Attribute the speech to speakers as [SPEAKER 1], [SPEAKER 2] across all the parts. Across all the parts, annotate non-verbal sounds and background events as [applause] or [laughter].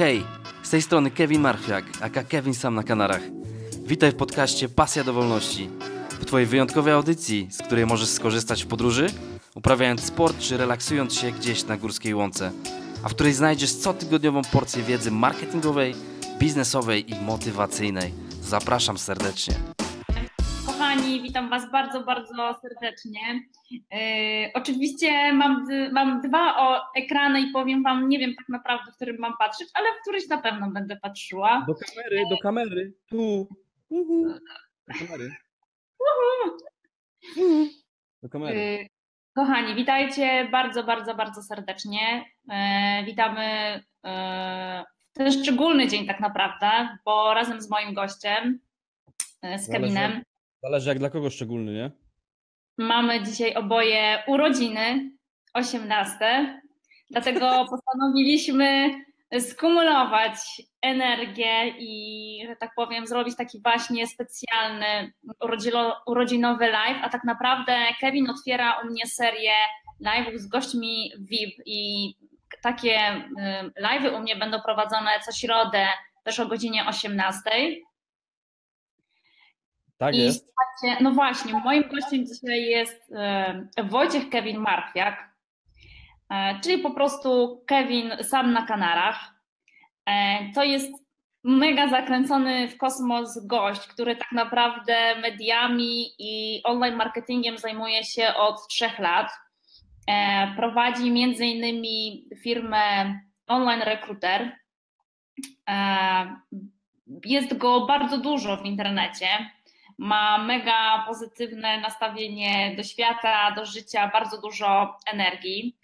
[SPEAKER 1] Hej, z tej strony Kevin Marchwiak, aka Kevin Sam na Kanarach. Witaj w podcaście Pasja do Wolności. W Twojej wyjątkowej audycji, z której możesz skorzystać w podróży, uprawiając sport czy relaksując się gdzieś na górskiej łące, a w której znajdziesz cotygodniową porcję wiedzy marketingowej, biznesowej i motywacyjnej. Zapraszam serdecznie.
[SPEAKER 2] Kochani, witam Was bardzo, bardzo serdecznie. Yy, oczywiście mam, mam dwa o ekrany i powiem Wam, nie wiem tak naprawdę, w którym mam patrzeć, ale w któryś na pewno będę patrzyła.
[SPEAKER 3] Do kamery, do kamery, tu. Uhu. Do kamery. Do kamery.
[SPEAKER 2] Yy, kochani, witajcie bardzo, bardzo, bardzo serdecznie. Yy, witamy w ten szczególny dzień tak naprawdę, bo razem z moim gościem, z Kevinem,
[SPEAKER 3] Zależy, jak dla kogo szczególny, nie?
[SPEAKER 2] Mamy dzisiaj oboje urodziny, 18, dlatego [laughs] postanowiliśmy skumulować energię i, że tak powiem, zrobić taki właśnie specjalny urodzinowy live, a tak naprawdę Kevin otwiera u mnie serię live'ów z gośćmi VIP i takie y, live'y u mnie będą prowadzone co środę też o godzinie 18.
[SPEAKER 3] Tak
[SPEAKER 2] I
[SPEAKER 3] jest.
[SPEAKER 2] słuchajcie, no właśnie, moim gościem dzisiaj jest e, Wojciech Kevin Marchwiak, e, czyli po prostu Kevin sam na Kanarach. E, To jest mega zakręcony w kosmos gość, który tak naprawdę mediami i online marketingiem zajmuje się od trzech lat. Prowadzi między innymi firmę Online Recruiter. Jest go bardzo dużo w internecie ma mega pozytywne nastawienie do świata, do życia, bardzo dużo energii.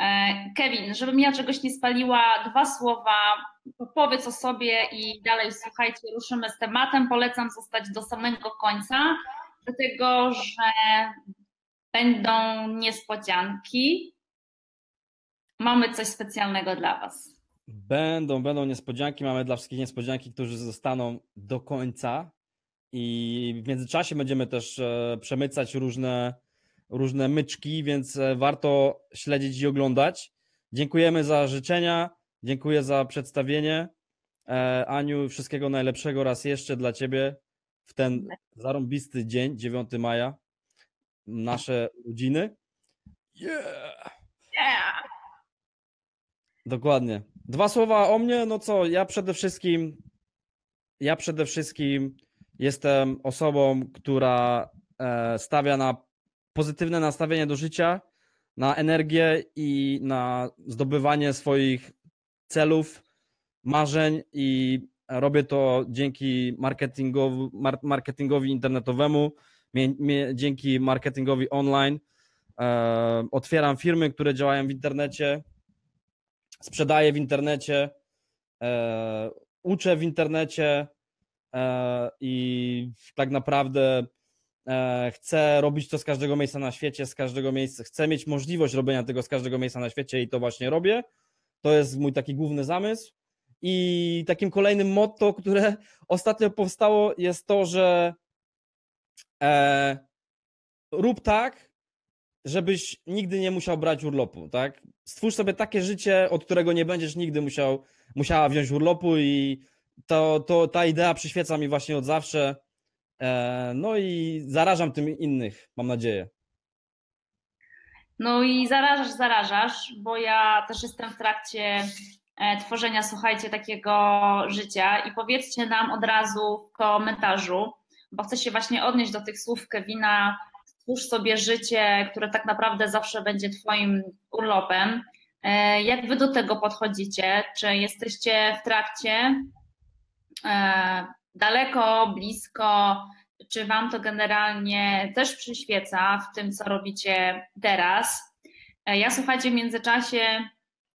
[SPEAKER 2] E, Kevin, żebym ja czegoś nie spaliła, dwa słowa, powiedz o sobie i dalej słuchajcie, ruszymy z tematem. Polecam zostać do samego końca, dlatego że będą niespodzianki. Mamy coś specjalnego dla Was.
[SPEAKER 3] Będą, będą niespodzianki. Mamy dla wszystkich niespodzianki, którzy zostaną do końca. I w międzyczasie będziemy też e, przemycać różne, różne myczki, więc e, warto śledzić i oglądać. Dziękujemy za życzenia, dziękuję za przedstawienie. E, Aniu, wszystkiego najlepszego raz jeszcze dla Ciebie w ten zarąbisty dzień, 9 maja, nasze urodziny. Yeah!
[SPEAKER 2] Yeah.
[SPEAKER 3] Dokładnie. Dwa słowa o mnie, no co, ja przede wszystkim ja przede wszystkim jestem osobą, która e, stawia na pozytywne nastawienie do życia, na energię i na zdobywanie swoich celów, marzeń i robię to dzięki marketingowi, mar- marketingowi internetowemu, dzięki marketingowi online. E, otwieram firmy, które działają w internecie, sprzedaję w internecie, e, uczę w internecie i tak naprawdę e, chcę robić to z każdego miejsca na świecie, z każdego miejsca, chcę mieć możliwość robienia tego z każdego miejsca na świecie i to właśnie robię. To jest mój taki główny zamysł. I takim kolejnym motto, które ostatnio powstało, jest to, że e, rób tak, żebyś nigdy nie musiał brać urlopu, tak? Stwórz sobie takie życie, od którego nie będziesz nigdy musiał, musiała wziąć urlopu i to, to ta idea przyświeca mi właśnie od zawsze. E, no i zarażam tym innych, mam nadzieję.
[SPEAKER 2] No i zarażasz, zarażasz, bo ja też jestem w trakcie e, tworzenia, słuchajcie, takiego życia i powiedzcie nam od razu w komentarzu, bo chcę się właśnie odnieść do tych słów Kevina, stwórz sobie życie, które tak naprawdę zawsze będzie twoim urlopem. E, Jak wy do tego podchodzicie? Czy jesteście w trakcie daleko, blisko, czy Wam to generalnie też przyświeca w tym, co robicie teraz? E, Ja słuchajcie, w międzyczasie,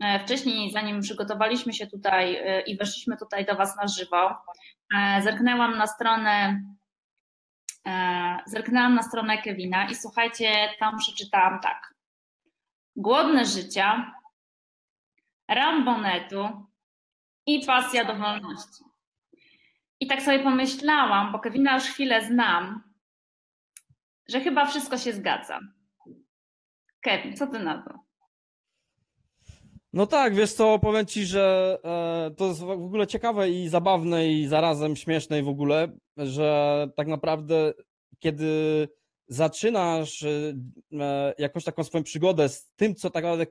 [SPEAKER 2] e, wcześniej, zanim przygotowaliśmy się tutaj e, i weszliśmy tutaj do Was na żywo, e, zerknęłam na stronę. e, Zerknęłam na stronę Kevina i słuchajcie, tam przeczytałam tak. Głodne życia, rambonetu i pasja do wolności. I tak sobie pomyślałam, bo Kevina już chwilę znam, że chyba wszystko się zgadza. Kevin, co ty na to?
[SPEAKER 3] No tak, wiesz co, powiem ci, że e, to jest w ogóle ciekawe i zabawne i zarazem śmieszne i w ogóle, że tak naprawdę kiedy zaczynasz e, jakąś taką swoją przygodę z tym, co tak naprawdę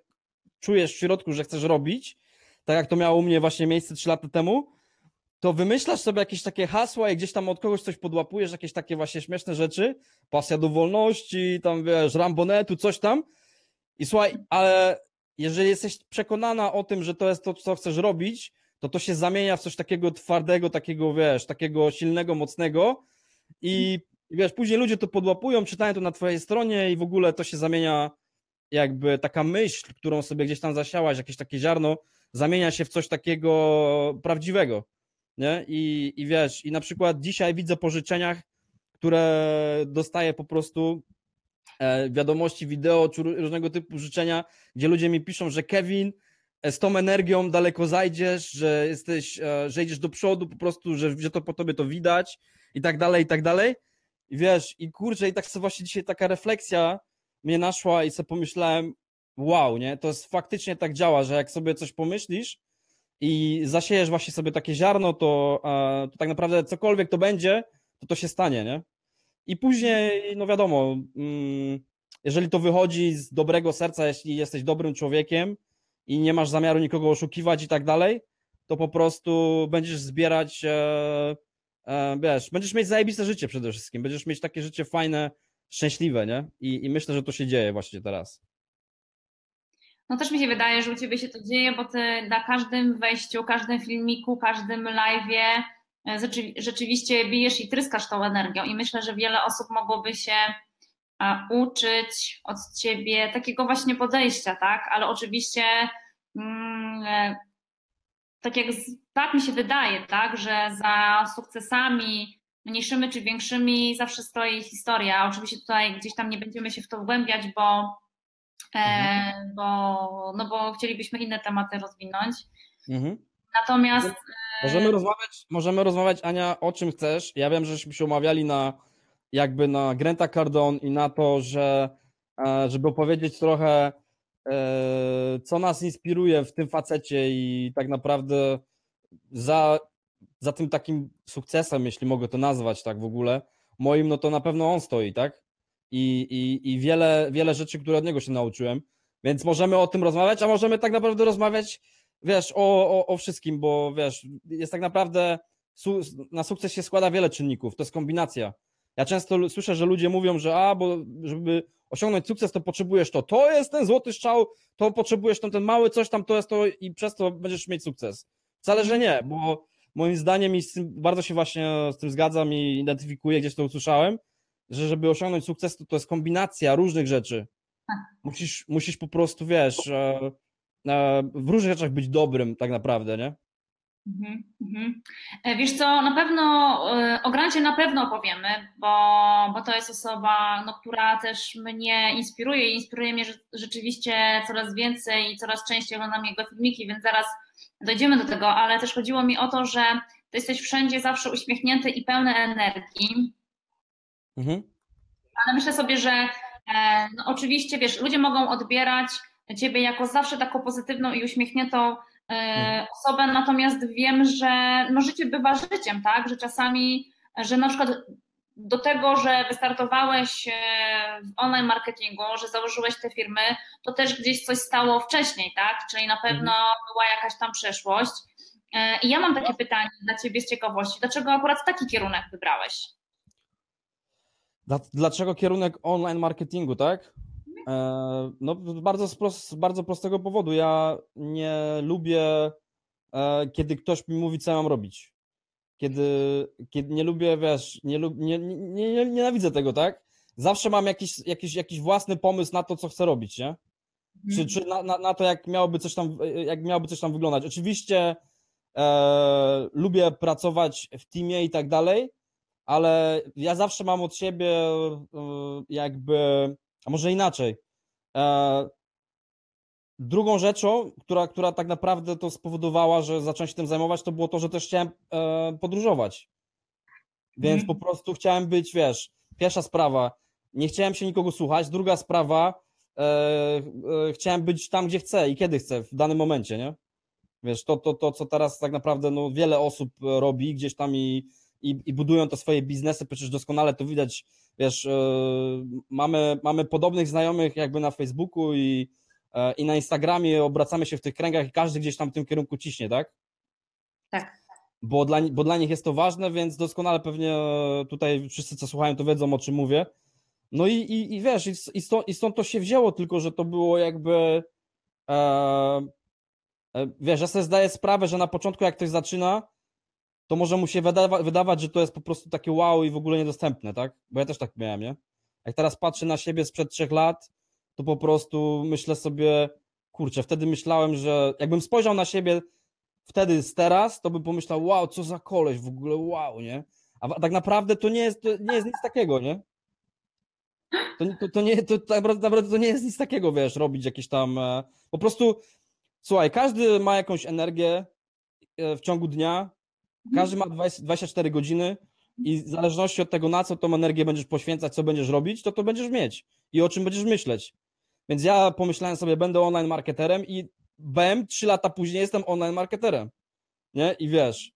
[SPEAKER 3] czujesz w środku, że chcesz robić, tak jak to miało u mnie właśnie miejsce trzy lata temu, to wymyślasz sobie jakieś takie hasła i gdzieś tam od kogoś coś podłapujesz, jakieś takie właśnie śmieszne rzeczy, pasja do wolności, tam wiesz, rambonetu, coś tam? I słuchaj, ale jeżeli jesteś przekonana o tym, że to jest to, co chcesz robić, to to się zamienia w coś takiego twardego, takiego, wiesz, takiego silnego, mocnego i wiesz, później ludzie to podłapują, czytają to na twojej stronie i w ogóle to się zamienia jakby taka myśl, którą sobie gdzieś tam zasiałaś, jakieś takie ziarno, zamienia się w coś takiego prawdziwego, nie? I, i wiesz, i na przykład dzisiaj widzę po życzeniach, które dostaję po prostu e, wiadomości wideo czy różnego typu życzenia, gdzie ludzie mi piszą, że Kevin, e, z tą energią daleko zajdziesz, że jesteś, e, że idziesz do przodu po prostu, że, że to po tobie to widać i tak dalej, i tak dalej. I wiesz, i kurczę, i tak sobie właśnie dzisiaj taka refleksja mnie naszła i sobie pomyślałem, wow, nie, to jest faktycznie tak działa, że jak sobie coś pomyślisz i zasiejesz właśnie sobie takie ziarno, to, to tak naprawdę cokolwiek to będzie, to to się stanie, nie? I później, no wiadomo, mm, jeżeli to wychodzi z dobrego serca, jeśli jesteś dobrym człowiekiem i nie masz zamiaru nikogo oszukiwać i tak dalej, to po prostu będziesz zbierać, e, e, wiesz, będziesz mieć zajebiste życie przede wszystkim, będziesz mieć takie życie fajne, szczęśliwe, nie? I, I myślę, że to się dzieje właśnie teraz.
[SPEAKER 2] No też mi się wydaje, że u Ciebie się to dzieje, bo Ty na każdym wejściu, każdym filmiku, każdym live'ie e, rzeczywiście bijesz i tryskasz tą energią i myślę, że wiele osób mogłoby się uczyć od Ciebie takiego właśnie podejścia, tak? Ale oczywiście mm, e, tak jak tak mi się wydaje, tak, że za sukcesami mniejszymi czy większymi zawsze stoi historia. Oczywiście tutaj gdzieś tam nie będziemy się w to wgłębiać, bo, mhm. bo, no bo chcielibyśmy inne tematy rozwinąć. Mhm. Natomiast.
[SPEAKER 3] E, możemy rozmawiać, możemy rozmawiać, Ania, o czym chcesz. Ja wiem, żeśmy się umawiali na jakby na Granta Cardone i na to, że e, żeby opowiedzieć trochę, co nas inspiruje w tym facecie i tak naprawdę za za tym takim sukcesem, jeśli mogę to nazwać tak w ogóle, moim, no to na pewno on stoi, tak? I, i, i wiele, wiele rzeczy, które od niego się nauczyłem. Więc możemy o tym rozmawiać, a możemy tak naprawdę rozmawiać, wiesz, o, o, o wszystkim, bo wiesz, jest tak naprawdę, su na sukces się składa wiele czynników, to jest kombinacja. Ja często słyszę, że ludzie mówią, że a, bo żeby osiągnąć sukces, to potrzebujesz to. To jest ten złoty strzał, to potrzebujesz ten, ten mały coś tam, to jest to i przez to będziesz mieć sukces. Wcale, że nie, bo moim zdaniem i bardzo się właśnie z tym zgadzam i identyfikuję, gdzieś to usłyszałem, że żeby osiągnąć sukces, to, to jest kombinacja różnych rzeczy. Tak. Musisz, musisz po prostu, wiesz, e, e, w różnych rzeczach być dobrym tak naprawdę, nie?
[SPEAKER 2] Mhm, mhm. E, wiesz co, na pewno o Grancie na pewno opowiemy, bo, bo to jest osoba, no, która też mnie inspiruje i inspiruje mnie rzeczywiście coraz więcej i coraz częściej oglądam jego filmiki, więc zaraz dojdziemy do tego, ale też chodziło mi o to, że ty jesteś wszędzie zawsze uśmiechnięty i pełny energii. Mhm. Ale myślę sobie, że e, no oczywiście, wiesz, ludzie mogą odbierać ciebie jako zawsze taką pozytywną i uśmiechniętą e, mhm. osobę, natomiast wiem, że no życie bywa życiem, tak, że czasami, że na przykład do tego, że wystartowałeś e, w online marketingu, że założyłeś te firmy, to też gdzieś coś stało wcześniej, tak? Czyli na pewno mhm. była jakaś tam przeszłość. I ja mam takie pytanie dla Ciebie z ciekawości. Dlaczego akurat taki kierunek wybrałeś?
[SPEAKER 3] Dlaczego kierunek online marketingu, tak? E, no, bardzo z bardzo prostego powodu. Ja nie lubię, kiedy ktoś mi mówi, co mam robić kiedy, kiedy nie lubię, wiesz, nie, lub, nie, nie, nie, nienawidzę tego, tak? Zawsze mam jakiś, jakiś, jakiś własny pomysł na to, co chcę robić, nie? Czy, mhm. czy na, na, na to, jak miałoby coś tam, jak miałoby coś tam wyglądać. Oczywiście e, lubię pracować w teamie i tak dalej, ale ja zawsze mam od siebie e, jakby, a może inaczej, e, Drugą rzeczą, która, która tak naprawdę to spowodowała, że zacząłem się tym zajmować, to było to, że też chciałem e, podróżować. Więc mm. po prostu chciałem być, wiesz, pierwsza sprawa, nie chciałem się nikogo słuchać. Druga sprawa, e, chciałem być tam, gdzie chcę i kiedy chcę, w danym momencie, nie? Wiesz, to, to, to co teraz tak naprawdę no, wiele osób robi gdzieś tam i, i, i budują to swoje biznesy, przecież doskonale to widać, wiesz, e, mamy, mamy podobnych znajomych jakby na Facebooku i, e, i na Instagramie, obracamy się w tych kręgach i każdy gdzieś tam w tym kierunku ciśnie, tak?
[SPEAKER 2] Tak.
[SPEAKER 3] Bo dla, bo dla nich jest to ważne, więc doskonale pewnie tutaj wszyscy, co słuchają, to wiedzą, o czym mówię. No i, i, i wiesz, i, stąd, i stąd to się wzięło, tylko że to było jakby. E, wiesz, ja sobie zdaję sprawę, że na początku, jak ktoś zaczyna, to może mu się wydawa wydawać, że to jest po prostu takie wow i w ogóle niedostępne, tak? Bo ja też tak miałem, nie? Jak teraz patrzę na siebie sprzed trzech lat, to po prostu myślę sobie, kurczę, wtedy myślałem, że jakbym spojrzał na siebie wtedy z teraz, to bym pomyślał, wow, co za koleś w ogóle, wow, nie? A tak naprawdę to nie jest, to nie jest nic takiego, nie? To, to, to nie, to tak naprawdę to nie jest nic takiego, wiesz, robić jakieś tam, e, po prostu, słuchaj, każdy ma jakąś energię e, w ciągu dnia, każdy ma 20, 24 godziny i w zależności od tego, na co tą energię będziesz poświęcać, co będziesz robić, to to będziesz mieć i o czym będziesz myśleć. Więc ja pomyślałem sobie, będę online marketerem i bem, trzy lata później jestem online marketerem, nie? I wiesz,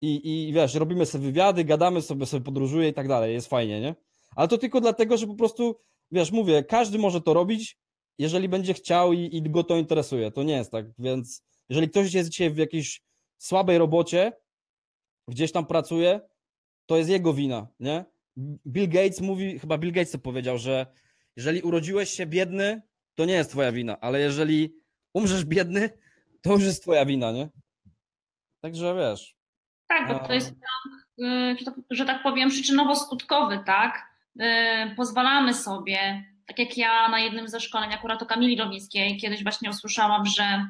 [SPEAKER 3] i, i wiesz, robimy sobie wywiady, gadamy sobie, sobie podróżuję i tak dalej, jest fajnie, nie? Ale to tylko dlatego, że po prostu, wiesz, mówię, każdy może to robić, jeżeli będzie chciał i, i go to interesuje. To nie jest tak, więc jeżeli ktoś jest dzisiaj w jakiejś słabej robocie, gdzieś tam pracuje, to jest jego wina, nie? Bill Gates mówi, chyba Bill Gates to powiedział, że jeżeli urodziłeś się biedny, to nie jest twoja wina, ale jeżeli umrzesz biedny, to już jest twoja wina, nie? Także wiesz.
[SPEAKER 2] Tak, bo to jest, y, że tak powiem, przyczynowo-skutkowy, tak? Y, pozwalamy sobie, tak jak ja na jednym ze szkoleń akurat o Kamili Rowińskiej kiedyś właśnie usłyszałam, że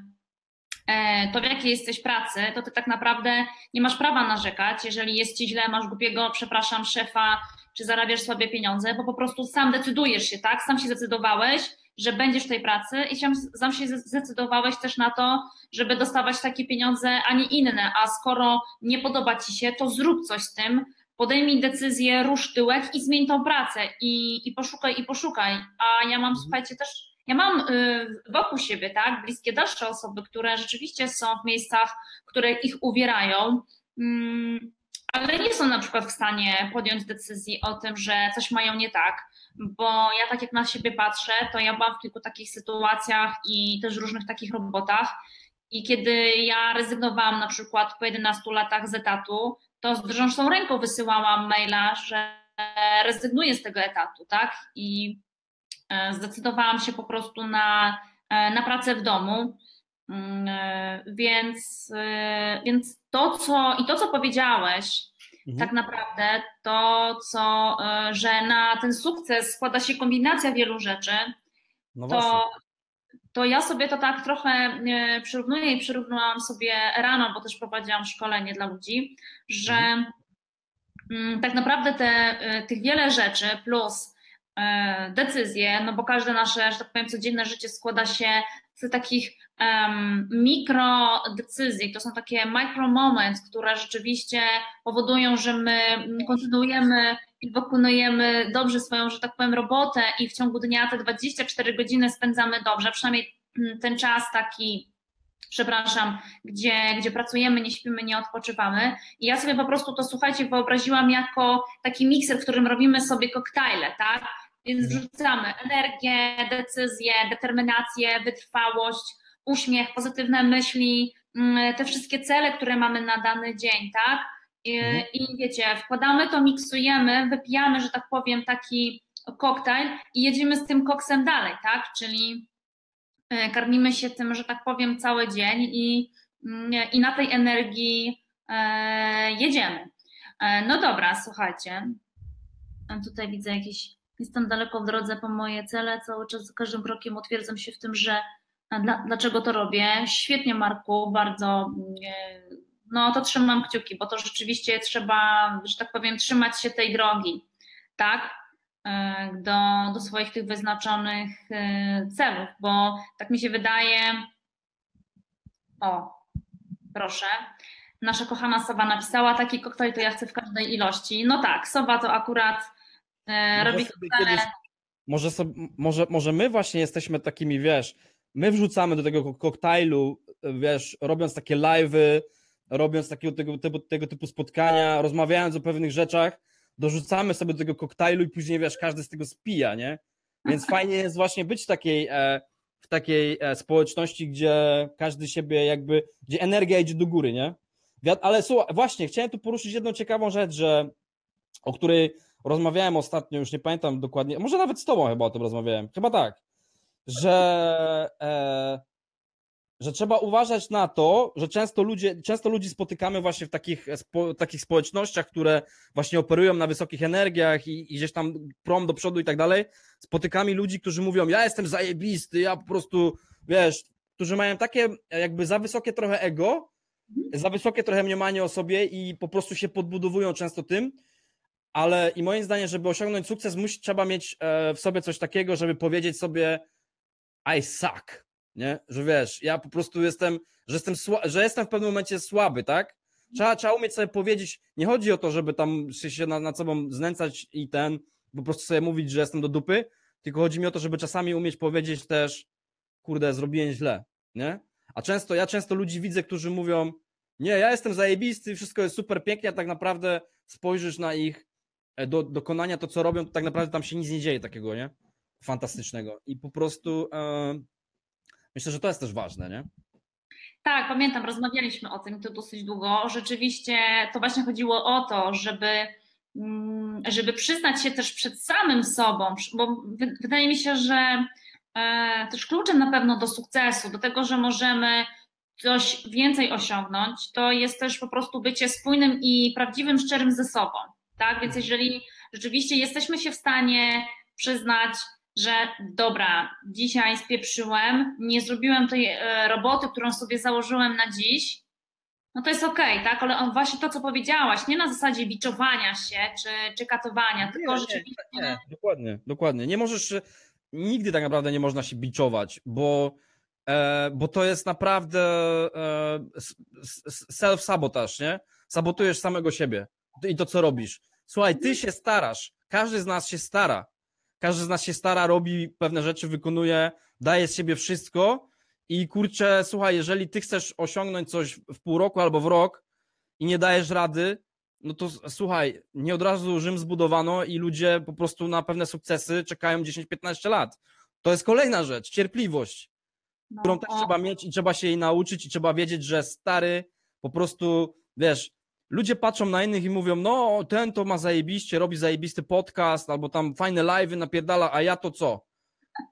[SPEAKER 2] to w jakiej jesteś pracy, to ty tak naprawdę nie masz prawa narzekać, jeżeli jest ci źle, masz głupiego, przepraszam, szefa, czy zarabiasz sobie pieniądze, bo po prostu sam decydujesz się, tak? Sam się zdecydowałeś, że będziesz w tej pracy i sam się zdecydowałeś też na to, żeby dostawać takie pieniądze, a nie inne, a skoro nie podoba ci się, to zrób coś z tym, podejmij decyzję, rusz tyłek i zmień tą pracę i, i poszukaj, i poszukaj. A ja mam, mhm. słuchajcie, też, ja mam y, wokół siebie, tak, bliskie dalsze osoby, które rzeczywiście są w miejscach, które ich uwierają, mm, ale nie są na przykład w stanie podjąć decyzji o tym, że coś mają nie tak, bo ja tak jak na siebie patrzę, to ja byłam w kilku takich sytuacjach i też różnych takich robotach i kiedy ja rezygnowałam na przykład po 11 latach z etatu, to z drżącą ręką wysyłałam maila, że rezygnuję z tego etatu, tak? I zdecydowałam się po prostu na, e, na pracę w domu. Mm, e, więc, więc to, co i to, co powiedziałeś, mhm. tak naprawdę, to, co, że na ten sukces składa się kombinacja wielu rzeczy, no to, to ja sobie to tak trochę e, przyrównuję i przyrównałam sobie rano, bo też prowadziłam szkolenie dla ludzi, że mhm. mm, tak naprawdę te, e, tych wiele rzeczy plus e, decyzje, no bo każde nasze, że tak powiem, codzienne życie składa się z takich um, mikro decyzji, to są takie micro moments, które rzeczywiście powodują, że my kontynuujemy i wykonujemy dobrze swoją, że tak powiem, robotę i w ciągu dnia te 24 godziny spędzamy dobrze, przynajmniej mm, ten czas taki, przepraszam, gdzie, gdzie pracujemy, nie śpimy, nie odpoczywamy. I ja sobie po prostu to, słuchajcie, wyobraziłam jako taki mikser, w którym robimy sobie koktajle, tak? Więc mhm. wrzucamy energię, decyzję, determinację, wytrwałość, uśmiech, pozytywne myśli, mm, te wszystkie cele, które mamy na dany dzień, tak? I, mhm. I wiecie, wkładamy to, miksujemy, wypijamy, że tak powiem, taki koktajl i jedziemy z tym koksem dalej, tak? Czyli e, karmimy się tym, że tak powiem, cały dzień i, mm, i na tej energii e, jedziemy. E, no dobra, słuchajcie. Tutaj widzę jakieś. Jestem daleko w drodze po moje cele. Cały czas, każdym krokiem utwierdzam się w tym, że dla, dlaczego to robię. Świetnie, Marku, bardzo no to trzymam kciuki, bo to rzeczywiście trzeba, że tak powiem, trzymać się tej drogi, tak? E, do, do swoich tych wyznaczonych e, celów, bo tak mi się wydaje. O, proszę. Nasza kochana Sowa napisała taki koktajl, to ja chcę w każdej ilości. No tak, Sowa to akurat e, robi koktajle.
[SPEAKER 3] może, sobie, może, może my właśnie jesteśmy takimi, wiesz, my wrzucamy do tego koktajlu, wiesz, robiąc takie live'y, robiąc takiego tego, tego, tego typu spotkania, rozmawiając o pewnych rzeczach, dorzucamy sobie do tego koktajlu i później, wiesz, każdy z tego spija, nie? Więc [laughs] fajnie jest właśnie być w takiej, e, w takiej e, społeczności, gdzie każdy siebie jakby, gdzie energia idzie do góry, nie? Ale słuchaj, właśnie, chciałem tu poruszyć jedną ciekawą rzecz, że, o której rozmawiałem ostatnio, już nie pamiętam dokładnie, może nawet z tobą chyba o tym rozmawiałem, chyba tak, że, e, że trzeba uważać na to, że często, ludzie, często ludzi spotykamy właśnie w takich, spo, takich społecznościach, które właśnie operują na wysokich energiach i, i gdzieś tam prom do przodu i tak dalej. Spotykamy ludzi, którzy mówią, ja jestem zajebisty, ja po prostu, wiesz, którzy mają takie jakby za wysokie trochę ego, za wysokie trochę mniemanie o sobie i po prostu się podbudowują często tym, ale i moim zdaniem, żeby osiągnąć sukces, musi, trzeba mieć e, w sobie coś takiego, żeby powiedzieć sobie I suck, nie? Że wiesz, ja po prostu jestem, że jestem, że jestem w pewnym momencie słaby, tak? Trzeba, trzeba umieć sobie powiedzieć, nie chodzi o to, żeby tam się nad, nad sobą znęcać i ten, po prostu sobie mówić, że jestem do dupy, tylko chodzi mi o to, żeby czasami umieć powiedzieć też, kurde, zrobiłem źle, nie? A często, ja często ludzi widzę, którzy mówią, nie, ja jestem zajebisty, wszystko jest super pięknie, a tak naprawdę spojrzysz na ich do, dokonania, to co robią, to tak naprawdę tam się nic nie dzieje takiego, nie? Fantastycznego. I po prostu e, myślę, że to jest też ważne, nie?
[SPEAKER 2] Tak, pamiętam, rozmawialiśmy o tym to dosyć długo. Rzeczywiście to właśnie chodziło o to, żeby, mm, żeby przyznać się też przed samym sobą, bo wydaje mi się, że e, też kluczem na pewno do sukcesu, do tego, że możemy coś więcej osiągnąć, to jest też po prostu bycie spójnym i prawdziwym, szczerym ze sobą. Tak? Więc jeżeli rzeczywiście jesteśmy się w stanie przyznać, że dobra, dzisiaj spieprzyłem, nie zrobiłem tej e, roboty, którą sobie założyłem na dziś, no to jest okej, okay, tak? Ale on właśnie to, co powiedziałaś, nie na zasadzie biczowania się czy, czy katowania, tylko nie, rzeczywiście.
[SPEAKER 3] Nie, nie, dokładnie, dokładnie. Nie możesz, nigdy tak naprawdę nie można się biczować, bo E, bo to jest naprawdę e, self-sabotaż, nie? Sabotujesz samego siebie i to, co robisz. Słuchaj, ty się starasz, każdy z nas się stara. Każdy z nas się stara, robi pewne rzeczy, wykonuje, daje z siebie wszystko i kurczę, słuchaj, jeżeli ty chcesz osiągnąć coś w pół roku albo w rok i nie dajesz rady, no to słuchaj, nie od razu Rzym zbudowano i ludzie po prostu na pewne sukcesy czekają 10-15 lat. To jest kolejna rzecz, cierpliwość no, którą też trzeba mieć i trzeba się jej nauczyć i trzeba wiedzieć, że stary po prostu, wiesz, ludzie patrzą na innych i mówią, no ten to ma zajebiście, robi zajebisty podcast albo tam fajne live'y napierdala, a ja to co?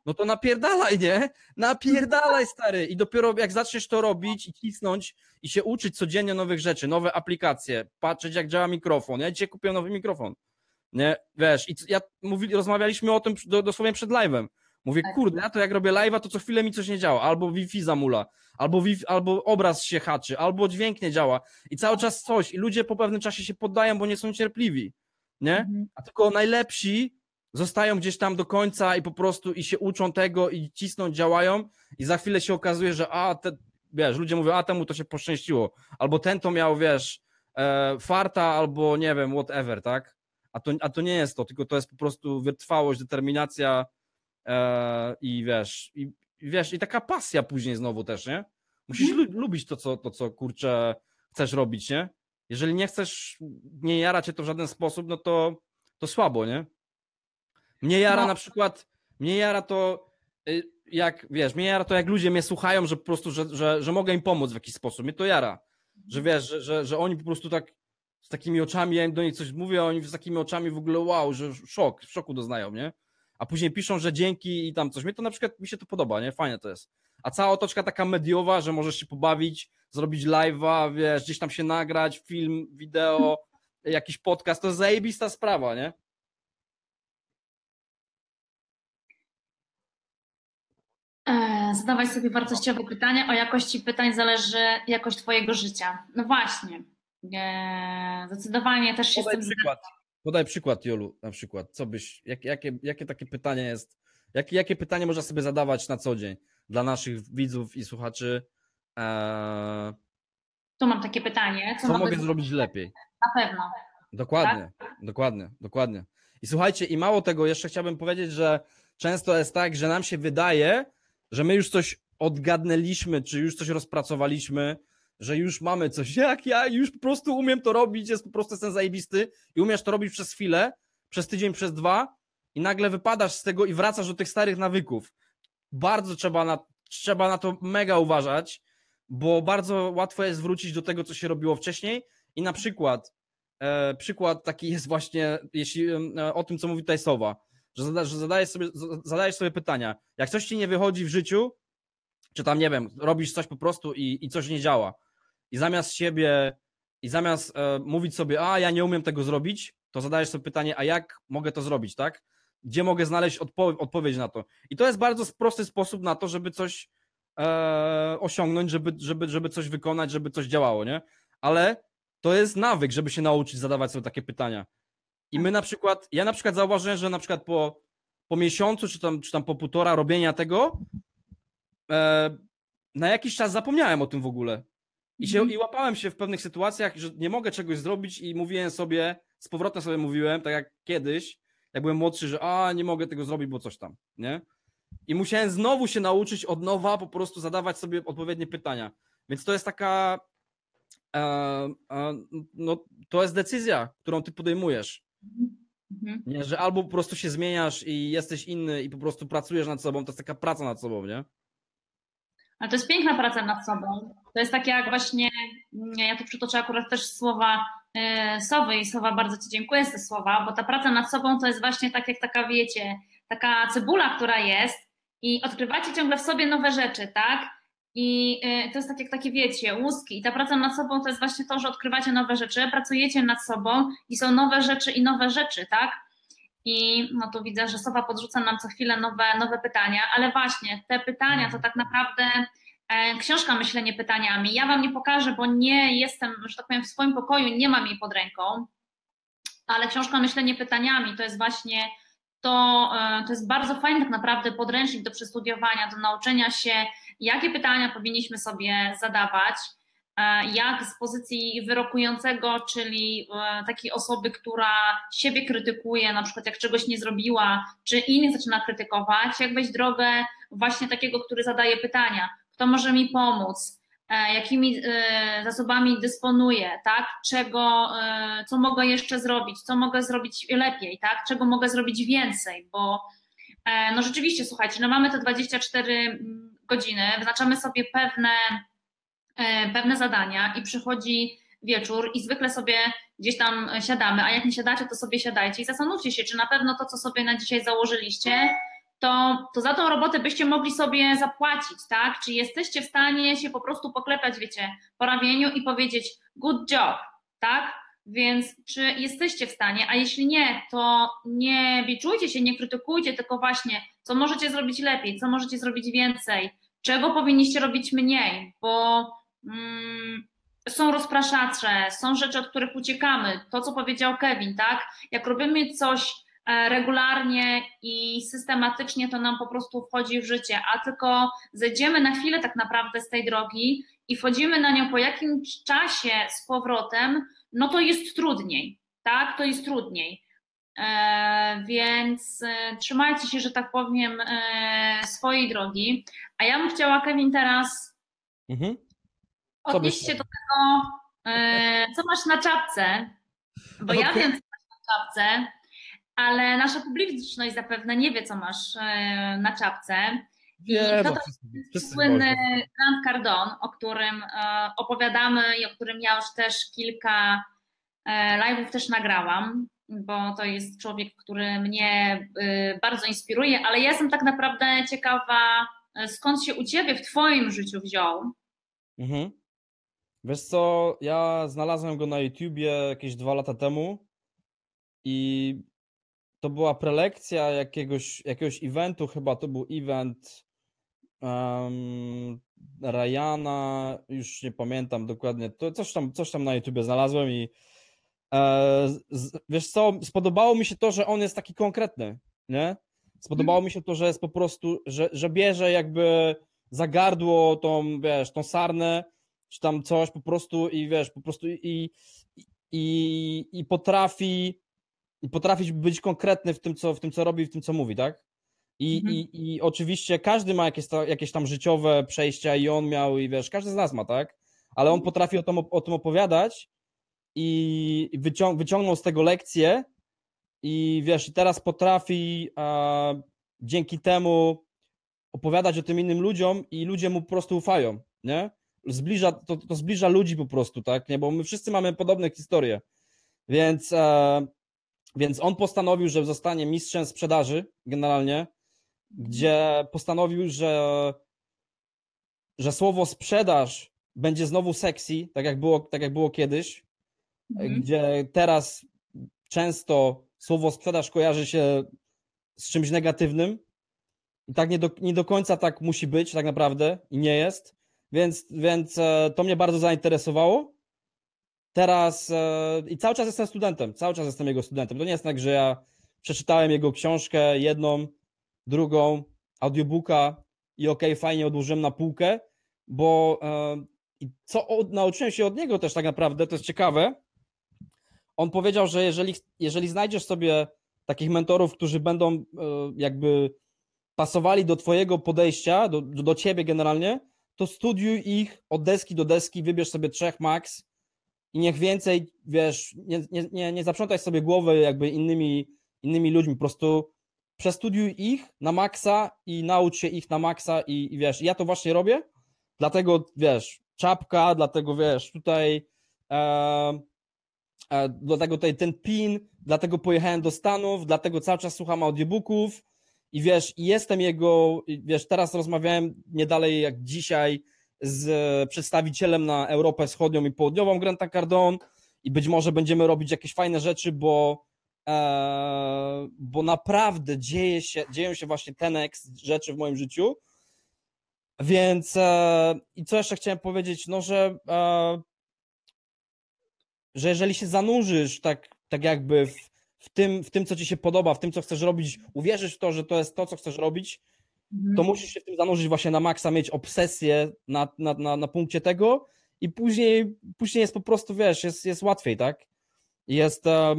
[SPEAKER 3] No to napierdalaj, nie? Napierdalaj, stary. I dopiero jak zaczniesz to robić i cisnąć i się uczyć codziennie nowych rzeczy, nowe aplikacje, patrzeć jak działa mikrofon. Ja dzisiaj kupiłem nowy mikrofon. Nie, wiesz, i ja mówili, rozmawialiśmy o tym dosłownie przed live'em. Mówię, tak. kurde, ja to jak robię live'a, to co chwilę mi coś nie działa. Albo Wi-Fi zamula, albo, wi albo obraz się haczy, albo dźwięk nie działa. I cały czas coś. I ludzie po pewnym czasie się poddają, bo nie są cierpliwi. Nie? Mhm. A tylko najlepsi zostają gdzieś tam do końca i po prostu i się uczą tego i cisną, działają i za chwilę się okazuje, że a, te, wiesz, ludzie mówią, a temu to się poszczęściło. Albo ten to miał, wiesz, e, farta, albo nie wiem, whatever, tak? A to, a to nie jest to, tylko to jest po prostu wytrwałość, determinacja, i wiesz, i, wiesz, i taka pasja później znowu też, nie? Musisz mhm. lubić to co, to, co kurczę chcesz robić, nie? Jeżeli nie chcesz, nie jara cię to w żaden sposób, no to, to słabo, nie? Mnie jara no. na przykład, mnie jara to, y, jak, wiesz, mnie jara to, jak ludzie mnie słuchają, że po prostu, że, że, że mogę im pomóc w jakiś sposób. Mnie to jara. Że wiesz, że, że, że oni po prostu tak z takimi oczami, ja im do nich coś mówię, a oni z takimi oczami w ogóle wow, że szok, w szoku doznają, nie? A później piszą, że dzięki i tam coś. Mnie to na przykład, mi się to podoba, nie? Fajne to jest. A cała otoczka taka mediowa, że możesz się pobawić, zrobić live'a, wiesz, gdzieś tam się nagrać, film, wideo, [laughs] jakiś podcast, to jest zajebista sprawa, nie?
[SPEAKER 2] E, Zadawaj sobie wartościowe pytania. O jakości pytań zależy jakość Twojego życia. No właśnie. E, zdecydowanie też się
[SPEAKER 3] Podaj z tym przykład. Podaj przykład, Jolu, na przykład. Co byś, jak, jakie, jakie takie pytanie jest, jakie, jakie pytanie można sobie zadawać na co dzień dla naszych widzów i słuchaczy? Eee...
[SPEAKER 2] Tu mam takie pytanie.
[SPEAKER 3] Co, co mogę zrobić lepiej?
[SPEAKER 2] Na pewno.
[SPEAKER 3] Dokładnie, tak? dokładnie, dokładnie. I słuchajcie, i mało tego, jeszcze chciałbym powiedzieć, że często jest tak, że nam się wydaje, że my już coś odgadnęliśmy, czy już coś rozpracowaliśmy, że już mamy coś, jak ja już po prostu umiem to robić, jest po prostu ten zajebisty i umiesz to robić przez chwilę, przez tydzień, przez dwa i nagle wypadasz z tego i wracasz do tych starych nawyków. Bardzo trzeba na, trzeba na to mega uważać, bo bardzo łatwo jest wrócić do tego, co się robiło wcześniej i na przykład e, przykład taki jest właśnie, jeśli e, o tym, co mówi tutaj Sowa, że, zada, że zadajesz, sobie, zadajesz sobie pytania, jak coś ci nie wychodzi w życiu, czy tam, nie wiem, robisz coś po prostu i, i coś nie działa i zamiast siebie, i zamiast e, mówić sobie, a ja nie umiem tego zrobić, to zadajesz sobie pytanie, a jak mogę to zrobić, tak? Gdzie mogę znaleźć odpo odpowiedź na to? I to jest bardzo prosty sposób na to, żeby coś e, osiągnąć, żeby, żeby, żeby coś wykonać, żeby coś działało, nie? Ale to jest nawyk, żeby się nauczyć zadawać sobie takie pytania. I my na przykład, ja na przykład zauważyłem, że na przykład po, po miesiącu, czy tam, czy tam po półtora robienia tego, e, na jakiś czas zapomniałem o tym w ogóle. I, się, I łapałem się w pewnych sytuacjach, że nie mogę czegoś zrobić i mówiłem sobie, z powrotem sobie mówiłem, tak jak kiedyś, jak byłem młodszy, że a, nie mogę tego zrobić, bo coś tam, nie? I musiałem znowu się nauczyć od nowa po prostu zadawać sobie odpowiednie pytania. Więc to jest taka, e, e, no to jest decyzja, którą ty podejmujesz. Mhm. Nie, że albo po prostu się zmieniasz i jesteś inny i po prostu pracujesz nad sobą, to jest taka praca nad sobą, nie?
[SPEAKER 2] Ale to jest piękna praca nad sobą. To jest tak jak właśnie, ja tu przytoczę akurat też słowa e, Sowy i Sowa bardzo Ci dziękuję za te słowa, bo ta praca nad sobą to jest właśnie tak jak taka, wiecie, taka cebula, która jest i odkrywacie ciągle w sobie nowe rzeczy, tak? I e, to jest tak jak takie, wiecie, łuski. I ta praca nad sobą to jest właśnie to, że odkrywacie nowe rzeczy, pracujecie nad sobą i są nowe rzeczy i nowe rzeczy, tak? I no tu widzę, że Sowa podrzuca nam co chwilę nowe, nowe pytania, ale właśnie te pytania to tak naprawdę e, książka Myślenie pytaniami. Ja Wam nie pokażę, bo nie jestem, że tak powiem, w swoim pokoju, nie mam jej pod ręką, ale książka Myślenie pytaniami to jest właśnie to, e, to jest bardzo fajny tak naprawdę podręcznik do przestudiowania, do nauczenia się, jakie pytania powinniśmy sobie zadawać jak z pozycji wyrokującego, czyli e, takiej osoby, która siebie krytykuje, na przykład jak czegoś nie zrobiła, czy innych zaczyna krytykować, jak wejść drogę właśnie takiego, który zadaje pytania, kto może mi pomóc, e, jakimi zasobami dysponuję, tak, czego, co mogę jeszcze zrobić, co mogę zrobić lepiej, tak, czego mogę zrobić więcej, bo no rzeczywiście, słuchajcie, no mamy te 24 mm, godziny, wyznaczamy sobie pewne E, pewne zadania i przychodzi wieczór i zwykle sobie gdzieś tam siadamy, a jak nie siadacie, to sobie siadajcie i zastanówcie się, czy na pewno to, co sobie na dzisiaj założyliście, to, to za tą robotę byście mogli sobie zapłacić, tak? Czy jesteście w stanie się po prostu poklepać, wiecie, po ramieniu i powiedzieć good job, tak? Więc czy jesteście w stanie, a jeśli nie, to nie biczujcie się, nie krytykujcie, tylko właśnie, co możecie zrobić lepiej, co możecie zrobić więcej, czego powinniście robić mniej, bo są rozpraszacze, są rzeczy, od których uciekamy. To, co powiedział Kevin, tak? Jak robimy coś e, regularnie i systematycznie, to nam po prostu wchodzi w życie, a tylko zejdziemy na chwilę tak naprawdę z tej drogi i wchodzimy na nią po jakimś czasie z powrotem, no to jest trudniej, tak? To jest trudniej. E, więc e, trzymajcie się, że tak powiem, e, swojej drogi. A ja bym chciała, Kevin, teraz mhm odnieść się do tego, e, co masz na czapce, bo okay. ja wiem, co masz na czapce, ale nasza publiczność zapewne nie wie, co masz e, na czapce. I to, to jest słynny Grant Cardone, o którym e, opowiadamy i o którym ja już też kilka live'ów też nagrałam, bo to jest człowiek, który mnie bardzo inspiruje, ale ja jestem tak naprawdę ciekawa, skąd się u Ciebie w Twoim życiu wziął. Mhm.
[SPEAKER 3] Wiesz co, ja znalazłem go na YouTubie jakieś dwa lata temu i to była prelekcja jakiegoś, jakiegoś eventu, chyba to był event um, Ryana, już nie pamiętam dokładnie, to coś tam, coś tam na YouTubie znalazłem i e, z, wiesz co, spodobało mi się to, że on jest taki konkretny, nie? Spodobało mi się to, że jest po prostu, że, że bierze jakby za gardło tą, wiesz, tą sarnę czy tam coś po prostu i wiesz, po prostu i, i, i potrafi i potrafić być konkretny w tym, co, w tym, co robi, w tym, co mówi, tak? I,
[SPEAKER 2] Mhm.
[SPEAKER 3] i, I oczywiście każdy ma jakieś, jakieś tam życiowe przejścia i on miał, i wiesz, każdy z nas ma, tak? Ale on potrafi o tym, o tym opowiadać i wycią, wyciągnął z tego lekcję i wiesz, i teraz potrafi a, dzięki temu opowiadać o tym innym ludziom i ludzie mu po prostu ufają, nie? Zbliża, to, to zbliża ludzi po prostu, tak? Nie? Bo my wszyscy mamy podobne historie. Więc, e, więc on postanowił, że zostanie mistrzem sprzedaży generalnie, gdzie postanowił, że, że słowo sprzedaż będzie znowu sexy, tak jak było, tak jak było kiedyś,
[SPEAKER 2] Mhm.
[SPEAKER 3] gdzie teraz często słowo sprzedaż kojarzy się z czymś negatywnym. I tak nie do, nie do końca tak musi być, tak naprawdę, i nie jest. Więc, więc e, to mnie bardzo zainteresowało. Teraz e, i cały czas jestem studentem, cały czas jestem jego studentem. To nie jest tak, że ja przeczytałem jego książkę, jedną, drugą, audiobooka i okej, fajnie odłożyłem na półkę, bo e, co od, nauczyłem się od niego też tak naprawdę, to jest ciekawe. On powiedział, że jeżeli, jeżeli znajdziesz sobie takich mentorów, którzy będą jakby pasowali do twojego podejścia, do, do ciebie generalnie, to studiuj ich od deski do deski, wybierz sobie trzech max i niech więcej, wiesz, nie, nie, nie, nie zaprzątaj sobie głowy jakby innymi, innymi ludźmi, po prostu przestudiuj ich na maksa i naucz się ich na maksa i, i wiesz, ja to właśnie robię, dlatego, wiesz, czapka, dlatego, wiesz, tutaj e, e, dlatego tutaj ten pin, dlatego pojechałem do Stanów, dlatego cały czas słucham audiobooków i wiesz, jestem jego, wiesz, teraz rozmawiałem nie dalej jak dzisiaj z przedstawicielem na Europę Wschodnią i Południową Granta Cardone i być może będziemy robić jakieś fajne rzeczy, bo e, bo naprawdę dzieje się, dzieją się właśnie ten next rzeczy w moim życiu. Więc e, i co jeszcze chciałem powiedzieć, no że e, że jeżeli się zanurzysz tak, tak jakby w, w, tym, w tym, co ci się podoba, w tym, co chcesz robić, uwierzysz w to, że to jest to, co chcesz robić,
[SPEAKER 2] Mhm.
[SPEAKER 3] to musisz się w tym zanurzyć właśnie na maksa, mieć obsesję na, na, na, na punkcie tego i później, później jest po prostu, wiesz, jest, jest łatwiej, tak? Jest um,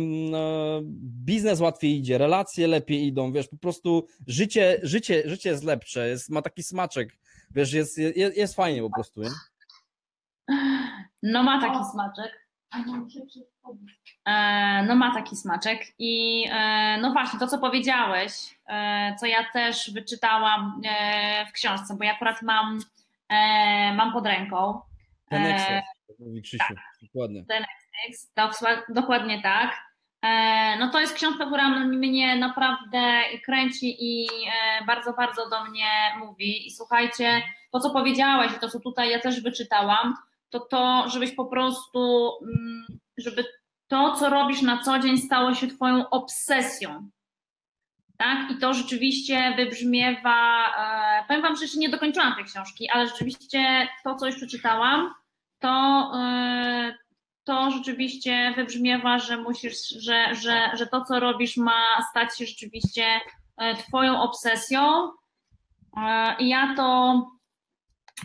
[SPEAKER 3] biznes łatwiej idzie, relacje lepiej idą, wiesz, po prostu życie, życie, życie jest lepsze, jest, ma taki smaczek, wiesz, jest, jest, jest fajnie po prostu, nie?
[SPEAKER 2] No ma taki smaczek. E, No ma taki smaczek i e, no właśnie to, co powiedziałeś, e, co ja też wyczytałam e, w książce, bo ja akurat mam, e, mam pod ręką.
[SPEAKER 3] Ten
[SPEAKER 2] E,
[SPEAKER 3] mówi Krzysiu, dokładnie.
[SPEAKER 2] X, doksła- dokładnie tak. E, No to jest książka, która mnie naprawdę kręci i e, bardzo, bardzo do mnie mówi. I słuchajcie, to co powiedziałeś, i to co tutaj ja też wyczytałam, to to, żebyś po prostu, mm, żeby to, co robisz na co dzień, stało się Twoją obsesją. Tak? I to rzeczywiście wybrzmiewa. E, powiem Wam, że jeszcze nie dokończyłam tej książki, ale rzeczywiście to, co już przeczytałam, to, e, to rzeczywiście wybrzmiewa, że musisz, że, że, że to, co robisz, ma stać się rzeczywiście e, Twoją obsesją. I ja to.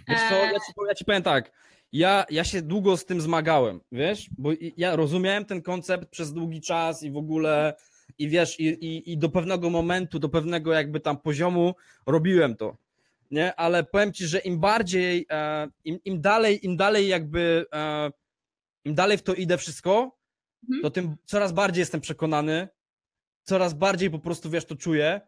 [SPEAKER 3] Wiesz co, ja ci, ja ci powiem tak, ja, ja się długo z tym zmagałem, wiesz, bo ja rozumiałem ten koncept przez długi czas i w ogóle, i wiesz, i, i, i do pewnego momentu, do pewnego jakby tam poziomu robiłem to, nie, ale powiem ci, że im bardziej, e, im, im dalej, im dalej jakby, e, im dalej w to idę wszystko,
[SPEAKER 2] Mhm.
[SPEAKER 3] to tym coraz bardziej jestem przekonany, coraz bardziej po prostu, wiesz, to czuję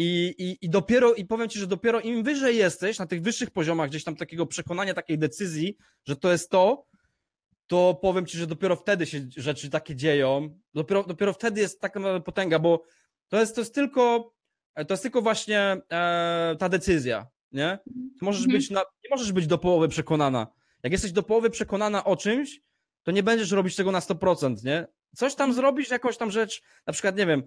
[SPEAKER 3] i, i, i dopiero, i powiem ci, że dopiero im wyżej jesteś, na tych wyższych poziomach gdzieś tam takiego przekonania, takiej decyzji, że to jest to, to powiem ci, że dopiero wtedy się rzeczy takie dzieją, dopiero, dopiero wtedy jest taka potęga, bo to jest, to jest tylko, to jest tylko właśnie e, ta decyzja, nie? Ty możesz
[SPEAKER 2] Mhm.
[SPEAKER 3] być na, nie możesz być do połowy przekonana. Jak jesteś do połowy przekonana o czymś, to nie będziesz robić tego na 100%, nie? Coś tam zrobisz, jakąś tam rzecz, na przykład, nie wiem,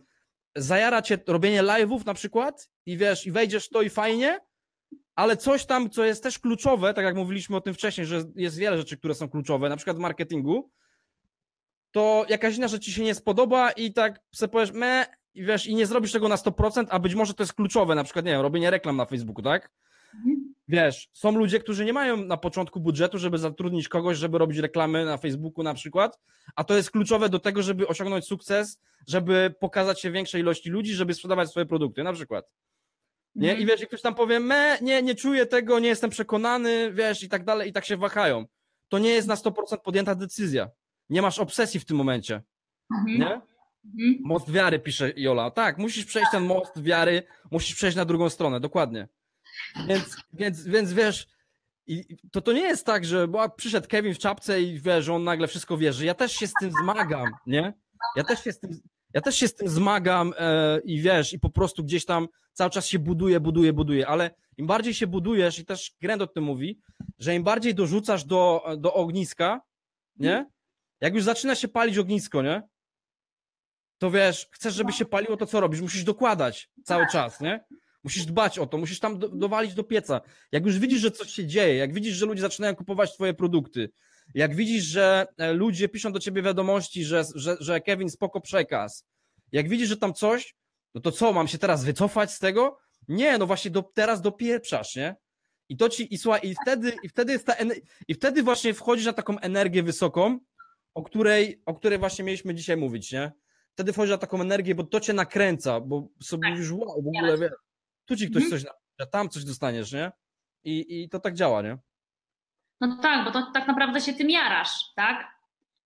[SPEAKER 3] zajara cię robienie live'ów na przykład i wiesz, i wejdziesz to i fajnie, ale coś tam, co jest też kluczowe, tak jak mówiliśmy o tym wcześniej, że jest wiele rzeczy, które są kluczowe, na przykład w marketingu, to jakaś inna rzecz ci się nie spodoba i tak sobie powiesz, me, i wiesz, i nie zrobisz tego na 100%, a być może to jest kluczowe, na przykład, nie wiem, robienie reklam na Facebooku, tak?
[SPEAKER 2] Mhm.
[SPEAKER 3] Wiesz, są ludzie, którzy nie mają na początku budżetu, żeby zatrudnić kogoś, żeby robić reklamy na Facebooku na przykład, a to jest kluczowe do tego, żeby osiągnąć sukces, żeby pokazać się większej ilości ludzi, żeby sprzedawać swoje produkty, na przykład. Nie? I
[SPEAKER 2] Mhm.
[SPEAKER 3] wiesz, i ktoś tam powie, me, nie, nie czuję tego, nie jestem przekonany, wiesz, i tak dalej, i tak się wahają. To nie jest na 100% podjęta decyzja. Nie masz obsesji w tym momencie,
[SPEAKER 2] Mhm.
[SPEAKER 3] nie?
[SPEAKER 2] Mhm.
[SPEAKER 3] Most wiary, pisze Jola. Tak, musisz przejść ten most wiary, musisz przejść na drugą stronę, dokładnie. Więc, więc, więc wiesz, to, to nie jest tak, że bo przyszedł Kevin w czapce i wiesz, on nagle wszystko wierzy. Ja też się z tym zmagam, nie? Ja też się z tym, ja też się z tym zmagam e, i wiesz, i po prostu gdzieś tam cały czas się buduje, buduje, buduje, ale im bardziej się budujesz, i też Grend o tym mówi, że im bardziej dorzucasz do, do ogniska, nie? Jak już zaczyna się palić ognisko, nie? To wiesz, chcesz, żeby się paliło, to co robisz? Musisz dokładać cały czas, nie? Musisz dbać o to, musisz tam do, dowalić do pieca. Jak już widzisz, że coś się dzieje, jak widzisz, że ludzie zaczynają kupować twoje produkty, jak widzisz, że e, ludzie piszą do ciebie wiadomości, że, że, że Kevin spoko przekaz, jak widzisz, że tam coś, no to co, mam się teraz wycofać z tego? Nie, no właśnie do, teraz dopieprzasz, nie? I to ci, i słuchaj, i wtedy, i wtedy jest ta, i wtedy właśnie wchodzisz na taką energię wysoką, o której, o której właśnie mieliśmy dzisiaj mówić, nie? Wtedy wchodzisz na taką energię, bo to cię nakręca, bo sobie
[SPEAKER 2] Tak.
[SPEAKER 3] mówisz, wow, w ogóle, wiesz, tu ci ktoś
[SPEAKER 2] Mhm.
[SPEAKER 3] coś napisze, tam coś dostaniesz, nie? I, I to tak działa, nie?
[SPEAKER 2] No tak, bo to tak naprawdę się tym jarasz, tak?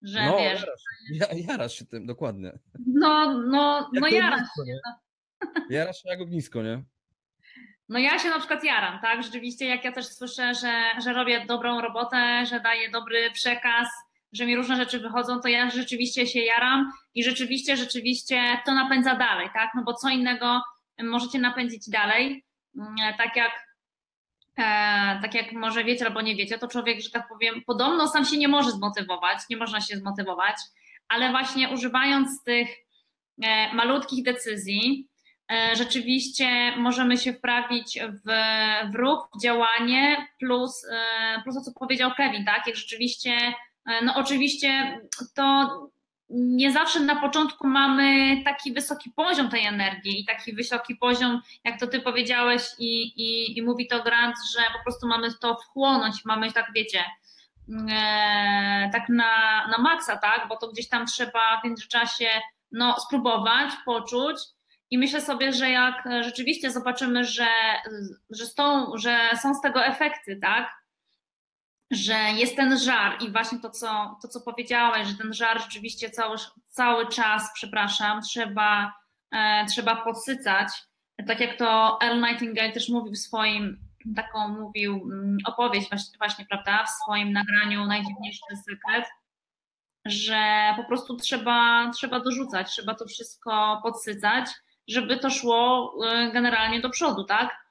[SPEAKER 2] Że
[SPEAKER 3] no,
[SPEAKER 2] wiesz,
[SPEAKER 3] jarasz, ja, jarasz się tym, dokładnie.
[SPEAKER 2] no, no, no
[SPEAKER 3] Jak
[SPEAKER 2] jarasz.
[SPEAKER 3] ognisko, nie? [laughs] Jarasz się jak ognisko, nie?
[SPEAKER 2] No ja się na przykład jaram, tak? Rzeczywiście, jak ja też słyszę, że, że robię dobrą robotę, że daję dobry przekaz, że mi różne rzeczy wychodzą, to ja rzeczywiście się jaram i rzeczywiście, rzeczywiście to napędza dalej, tak? No bo co innego możecie napędzić dalej, Mm, tak jak e, tak jak może wiecie albo nie wiecie, to człowiek, że tak powiem, podobno sam się nie może zmotywować, nie można się zmotywować, ale właśnie używając tych e, malutkich decyzji, e, rzeczywiście możemy się wprawić w, w ruch, w działanie, plus, plus to, co powiedział Kevin, tak? Jak rzeczywiście, no oczywiście to nie zawsze na początku mamy taki wysoki poziom tej energii i taki wysoki poziom, jak to ty powiedziałeś i, i, i mówi to Grant, że po prostu mamy to wchłonąć, mamy tak wiecie, e, tak na, na maksa, tak, bo to gdzieś tam trzeba w międzyczasie no, spróbować, poczuć. I myślę sobie, że jak rzeczywiście zobaczymy, że, że, są, że są z tego efekty, tak, że jest ten żar i właśnie to co, to, co powiedziałeś, że ten żar rzeczywiście cały, cały czas, przepraszam, trzeba, e, trzeba podsycać. Tak jak to Earl Nightingale też mówił w swoim, taką mówił mm, opowieść właśnie, właśnie, prawda, w swoim nagraniu Najdziwniejszy sekret, że po prostu trzeba, trzeba dorzucać, trzeba to wszystko podsycać, żeby to szło e, generalnie do przodu, tak?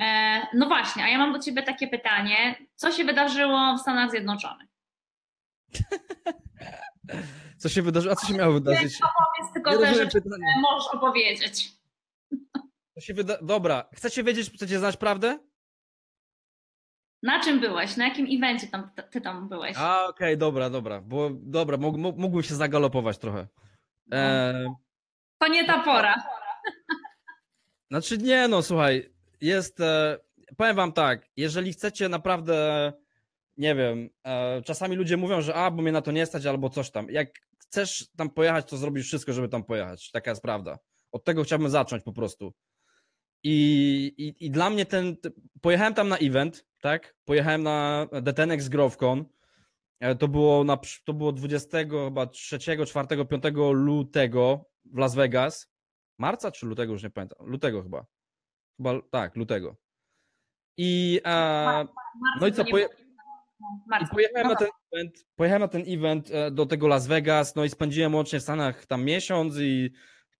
[SPEAKER 2] E, No właśnie, a ja mam do Ciebie takie pytanie. Co się wydarzyło w Stanach Zjednoczonych?
[SPEAKER 3] Co się wydarzyło? A co się miało wydarzyć?
[SPEAKER 2] Powiedz tylko te rzeczy, które możesz opowiedzieć.
[SPEAKER 3] Co się wyda... Dobra, chcecie wiedzieć, chcecie znać prawdę?
[SPEAKER 2] Na czym byłeś? Na jakim evencie tam, ty tam byłeś?
[SPEAKER 3] A, okej, dobra, dobra, bo dobra, mógł, mógł- mógłbym się zagalopować trochę. E,
[SPEAKER 2] To nie ta pora.
[SPEAKER 3] Znaczy nie, no słuchaj, jest, e, powiem wam tak, jeżeli chcecie naprawdę, nie wiem, e, czasami ludzie mówią, że a, bo mnie na to nie stać albo coś tam. Jak chcesz tam pojechać, to zrobisz wszystko, żeby tam pojechać. Taka jest prawda. Od tego chciałbym zacząć po prostu. I, i, i dla mnie ten, pojechałem tam na event, tak? Pojechałem na Detenex Grovcon. E, To było, na, to było 20 chyba 3, 4, 5 lutego w Las Vegas. Marca czy lutego, już nie pamiętam. Lutego chyba. Chyba tak, lutego. I, e, no i co, poje, i pojechałem, na ten event, pojechałem na ten event e, do tego Las Vegas, no i spędziłem łącznie w Stanach tam miesiąc i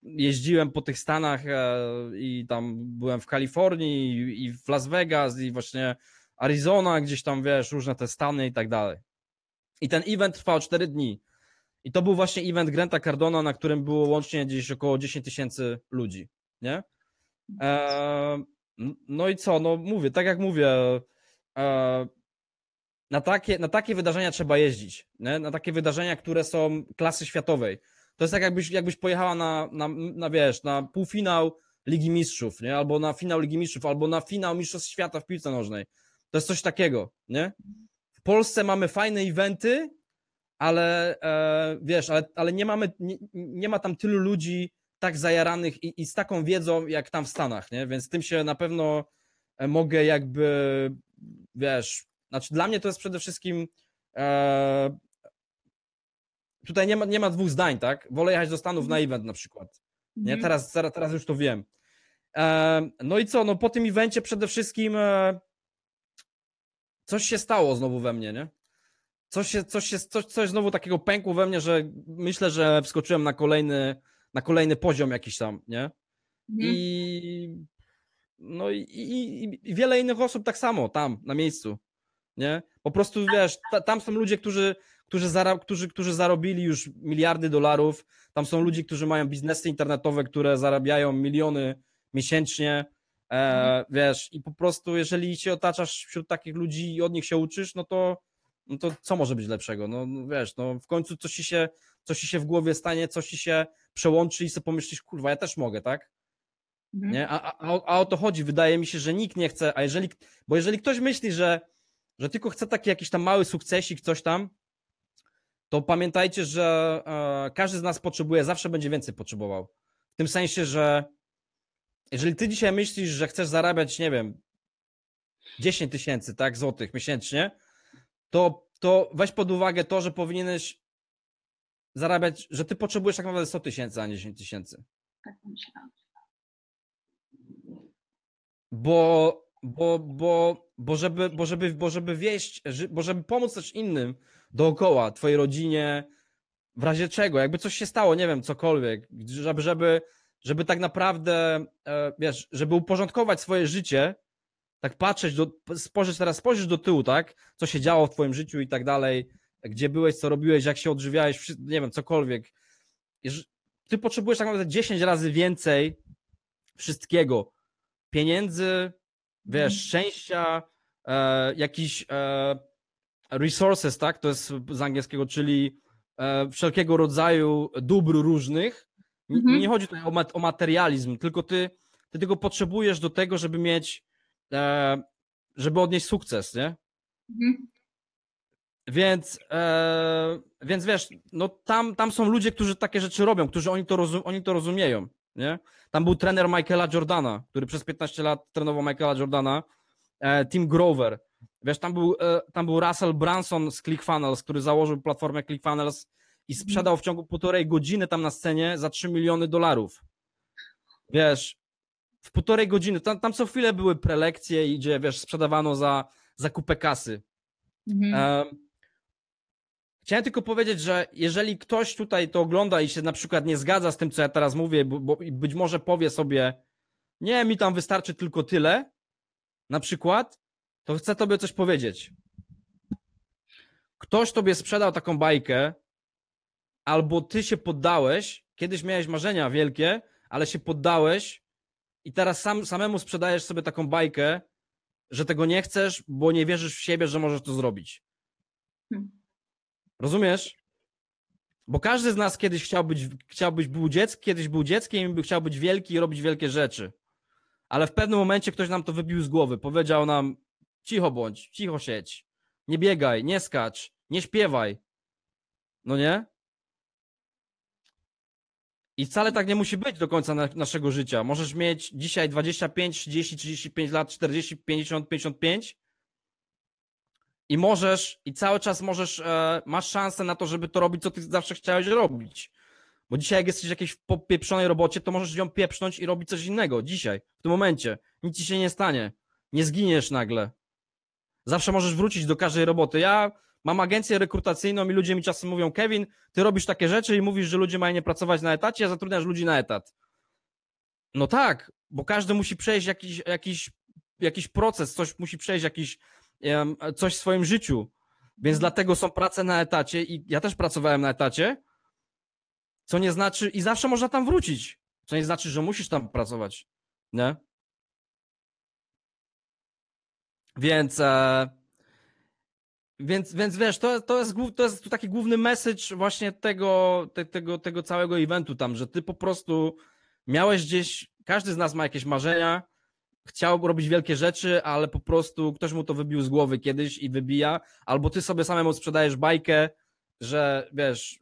[SPEAKER 3] jeździłem po tych Stanach e, i tam byłem w Kalifornii i, i w Las Vegas i właśnie Arizona, gdzieś tam wiesz, różne te stany i tak dalej. I ten event trwał 4 dni. I to był właśnie event Granta Cardona, na którym było łącznie gdzieś około 10 tysięcy ludzi, nie? No i co, no mówię, tak jak mówię, e, na takie, na takie wydarzenia trzeba jeździć, nie? na takie wydarzenia, które są klasy światowej. To jest tak, jakbyś, jakbyś pojechała na, na, na, wiesz, na półfinał Ligi Mistrzów, nie? albo na finał Ligi Mistrzów, albo na finał Mistrzostw Świata w piłce nożnej. To jest coś takiego, nie? W Polsce mamy fajne eventy, ale e, wiesz, ale, ale nie mamy, nie, nie ma tam tylu ludzi tak zajaranych i, i z taką wiedzą jak tam w Stanach, nie? Więc tym się na pewno e, mogę jakby, wiesz, znaczy dla mnie to jest przede wszystkim e, tutaj nie ma, nie ma dwóch zdań, tak? Wolę jechać do Stanów na event na przykład. Nie?
[SPEAKER 2] Mhm.
[SPEAKER 3] Teraz, teraz, teraz już to wiem. E, no i co, no po tym evencie przede wszystkim e, coś się stało znowu we mnie, nie? Coś, się, coś, się, coś, coś znowu takiego pękło we mnie, że myślę, że wskoczyłem na kolejny, na kolejny poziom jakiś tam, nie?
[SPEAKER 2] Mhm.
[SPEAKER 3] I no i, i, i- wiele innych osób tak samo tam, na miejscu, nie? Po prostu, wiesz, ta, tam są ludzie, którzy, którzy, zara, którzy, którzy zarobili już miliardy dolarów, tam są ludzie, którzy mają biznesy internetowe, które zarabiają miliony miesięcznie, e, wiesz, i po prostu jeżeli się otaczasz wśród takich ludzi i od nich się uczysz, no to, no to co może być lepszego? No, no wiesz, no w końcu coś ci się, coś ci się w głowie stanie, coś ci się przełączy i sobie pomyślisz, kurwa, ja też mogę, tak?
[SPEAKER 2] Mhm.
[SPEAKER 3] Nie? A, a, a o- a o to chodzi. Wydaje mi się, że nikt nie chce, a jeżeli, bo jeżeli ktoś myśli, że, że tylko chce taki jakiś tam mały sukcesik, coś tam, to pamiętajcie, że e, każdy z nas potrzebuje, zawsze będzie więcej potrzebował. W tym sensie, że jeżeli ty dzisiaj myślisz, że chcesz zarabiać, nie wiem, 10 tysięcy, tak, złotych miesięcznie, to, to weź pod uwagę to, że powinieneś zarabiać, że ty potrzebujesz tak naprawdę 100 tysięcy, a nie 10 tysięcy.
[SPEAKER 2] Tak myślałam.
[SPEAKER 3] bo, bo, bo, bo, żeby, bo, żeby, bo żeby wieść, bo żeby pomóc też innym dookoła, twojej rodzinie, w razie czego, jakby coś się stało, nie wiem, cokolwiek, żeby, żeby, żeby tak naprawdę, e, wiesz, żeby uporządkować swoje życie, tak patrzeć, do, spojrzeć teraz, spojrzysz do tyłu, tak, co się działo w twoim życiu i tak dalej, gdzie byłeś, co robiłeś, jak się odżywiałeś, nie wiem, cokolwiek. Ty potrzebujesz tak naprawdę 10 razy więcej wszystkiego, pieniędzy, wiesz,
[SPEAKER 2] Mhm.
[SPEAKER 3] szczęścia, e, jakiś e, resources, tak? To jest z angielskiego, czyli e, wszelkiego rodzaju dóbr różnych.
[SPEAKER 2] Mhm.
[SPEAKER 3] Nie chodzi tutaj o, mat- o materializm, tylko ty, ty tego potrzebujesz do tego, żeby mieć, e, żeby odnieść sukces, nie?
[SPEAKER 2] Mhm.
[SPEAKER 3] Więc, e, więc wiesz, no tam, tam są ludzie, którzy takie rzeczy robią, którzy oni to, rozum, oni to rozumieją, nie? Tam był trener Michaela Jordana, który przez 15 lat trenował Michaela Jordana, e, Tim Grover. Wiesz, tam był, e, tam był Russell Branson z ClickFunnels, który założył platformę ClickFunnels i sprzedał w ciągu półtorej godziny tam na scenie za 3 miliony dolarów. Wiesz, w półtorej godziny, tam, tam co chwilę były prelekcje, gdzie, wiesz, sprzedawano za, za kupę kasy.
[SPEAKER 2] Mhm.
[SPEAKER 3] Em, Chciałem tylko powiedzieć, że jeżeli ktoś tutaj to ogląda i się na przykład nie zgadza z tym, co ja teraz mówię, bo, bo być może powie sobie, nie, mi tam wystarczy tylko tyle, na przykład, to chcę tobie coś powiedzieć. Ktoś tobie sprzedał taką bajkę, albo ty się poddałeś, kiedyś miałeś marzenia wielkie, ale się poddałeś i teraz sam, samemu sprzedajesz sobie taką bajkę, że tego nie chcesz, bo nie wierzysz w siebie, że możesz to zrobić. Rozumiesz? Bo każdy z nas kiedyś chciał być, chciał być był dzieckiem, kiedyś był dzieckiem i chciał być wielki i robić wielkie rzeczy. Ale w pewnym momencie ktoś nam to wybił z głowy. Powiedział nam: cicho bądź, cicho siedź. Nie biegaj, nie skacz, nie śpiewaj. No nie? I wcale tak nie musi być do końca na, naszego życia. Możesz mieć dzisiaj 25, 30, 35 lat, 40, 50, 55 i możesz, i cały czas możesz, e, masz szansę na to, żeby to robić, co ty zawsze chciałeś robić. Bo dzisiaj, jak jesteś w jakiejś popieprzonej robocie, to możesz ją pieprznąć i robić coś innego. Dzisiaj, w tym momencie. Nic ci się nie stanie. Nie zginiesz nagle. Zawsze możesz wrócić do każdej roboty. Ja mam agencję rekrutacyjną i ludzie mi czasem mówią, Kevin, ty robisz takie rzeczy i mówisz, że ludzie mają nie pracować na etacie, a zatrudniasz ludzi na etat. No tak, bo każdy musi przejść jakiś, jakiś, jakiś proces, coś musi przejść, jakiś, coś w swoim życiu. Więc dlatego są prace na etacie i ja też pracowałem na etacie, co nie znaczy, i zawsze można tam wrócić, co nie znaczy, że musisz tam pracować, nie? Więc, e, więc, więc wiesz, to, to, jest, to jest taki główny message właśnie tego, te, tego, tego całego eventu tam, że ty po prostu miałeś gdzieś, każdy z nas ma jakieś marzenia, chciał robić wielkie rzeczy, ale po prostu ktoś mu to wybił z głowy kiedyś i wybija, albo ty sobie samemu sprzedajesz bajkę, że wiesz,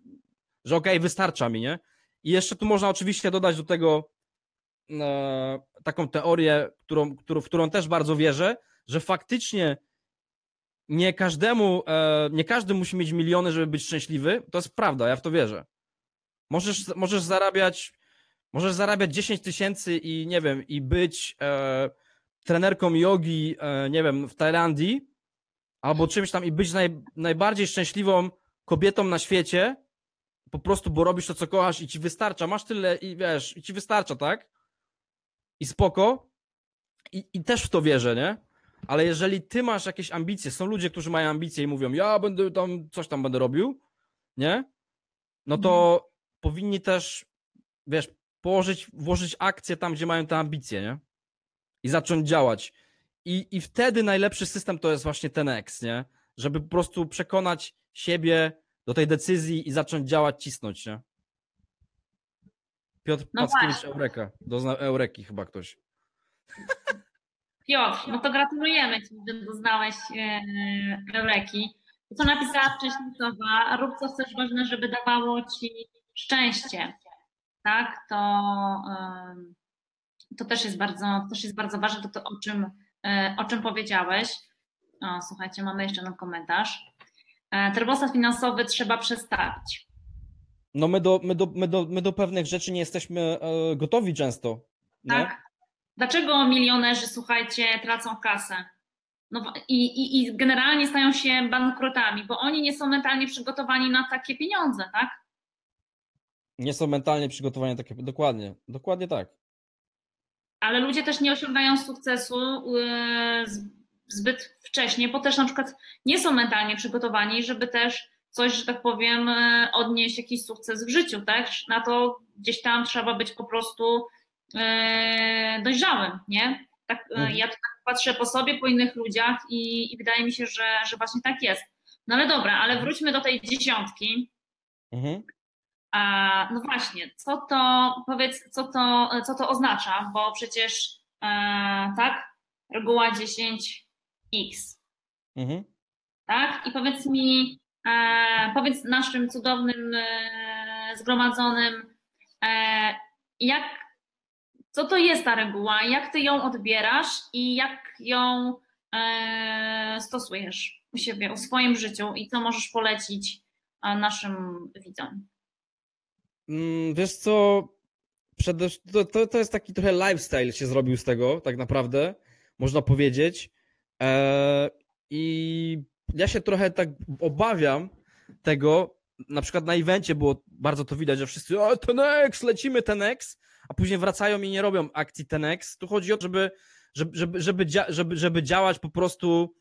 [SPEAKER 3] że okej, wystarcza mi, nie? I jeszcze tu można oczywiście dodać do tego e, taką teorię, którą, którą, w którą też bardzo wierzę, że faktycznie nie każdemu, e, nie każdy musi mieć miliony, żeby być szczęśliwy. To jest prawda, ja w to wierzę. Możesz, możesz zarabiać, możesz zarabiać 10 tysięcy i nie wiem, i być e, trenerką jogi, e, nie wiem, w Tajlandii, albo czymś tam i być naj, najbardziej szczęśliwą kobietą na świecie, po prostu, bo robisz to, co kochasz i ci wystarcza, masz tyle i wiesz, i ci wystarcza, tak? I spoko. I, I też w to wierzę, nie? Ale jeżeli ty masz jakieś ambicje, są ludzie, którzy mają ambicje i mówią, ja będę tam, coś tam będę robił, nie? No to powinni też, wiesz, położyć, włożyć akcje tam, gdzie mają te ambicje, nie? I zacząć działać. I, I wtedy najlepszy system to jest właśnie ten X, nie? Żeby po prostu przekonać siebie do tej decyzji i zacząć działać, cisnąć, nie? Piotr
[SPEAKER 2] No
[SPEAKER 3] Packiewicz,
[SPEAKER 2] właśnie.
[SPEAKER 3] Eureka. Dozna Eureki chyba ktoś.
[SPEAKER 2] Piotr, no to gratulujemy Ci, że doznałeś e, Eureki. To, co napisała wcześniej Sowa, rób co chcesz, ważne, żeby dawało Ci szczęście. Tak, to, to też jest bardzo, też jest bardzo ważne, to, to o, czym, e, o czym powiedziałeś. O, słuchajcie, mamy jeszcze jeden komentarz. E, Termostatr finansowy trzeba przestawić.
[SPEAKER 3] No my do, my do, my do, my do pewnych rzeczy nie jesteśmy e, gotowi często. Nie?
[SPEAKER 2] Tak? Dlaczego milionerzy, słuchajcie, tracą kasę? No i, i, i generalnie stają się bankrutami, bo oni nie są mentalnie przygotowani na takie pieniądze, tak?
[SPEAKER 3] Nie są mentalnie przygotowani takie. Dokładnie, dokładnie tak.
[SPEAKER 2] Ale ludzie też nie osiągają sukcesu z- zbyt wcześnie, bo też na przykład nie są mentalnie przygotowani, żeby też coś, że tak powiem, yy, odnieść jakiś sukces w życiu, tak? Na to gdzieś tam trzeba być po prostu yy, dojrzałym, nie? Tak,
[SPEAKER 3] Mhm.
[SPEAKER 2] Ja tak patrzę po sobie, po innych ludziach i, i wydaje mi się, że, że właśnie tak jest. No ale dobra, ale wróćmy do tej dziesiątki.
[SPEAKER 3] Mhm.
[SPEAKER 2] No właśnie, co to, powiedz, co to, co to oznacza, bo przecież e, tak, reguła 10x,
[SPEAKER 3] Mhm.
[SPEAKER 2] tak? I powiedz mi, e, powiedz naszym cudownym e, zgromadzonym, jak, co to jest ta reguła, jak ty ją odbierasz i jak ją stosujesz u siebie, u swoim życiu i co możesz polecić naszym widzom?
[SPEAKER 3] Mm, Wiesz co, przede, to, to, to jest taki trochę lifestyle się zrobił z tego, tak naprawdę, można powiedzieć. E, I ja się trochę tak obawiam tego, na przykład na evencie było bardzo to widać, że wszyscy, o Tenex, lecimy Tenex, a później wracają i nie robią akcji Tenex. Tu chodzi o to, żeby, żeby, żeby, żeby, żeby działać po prostu,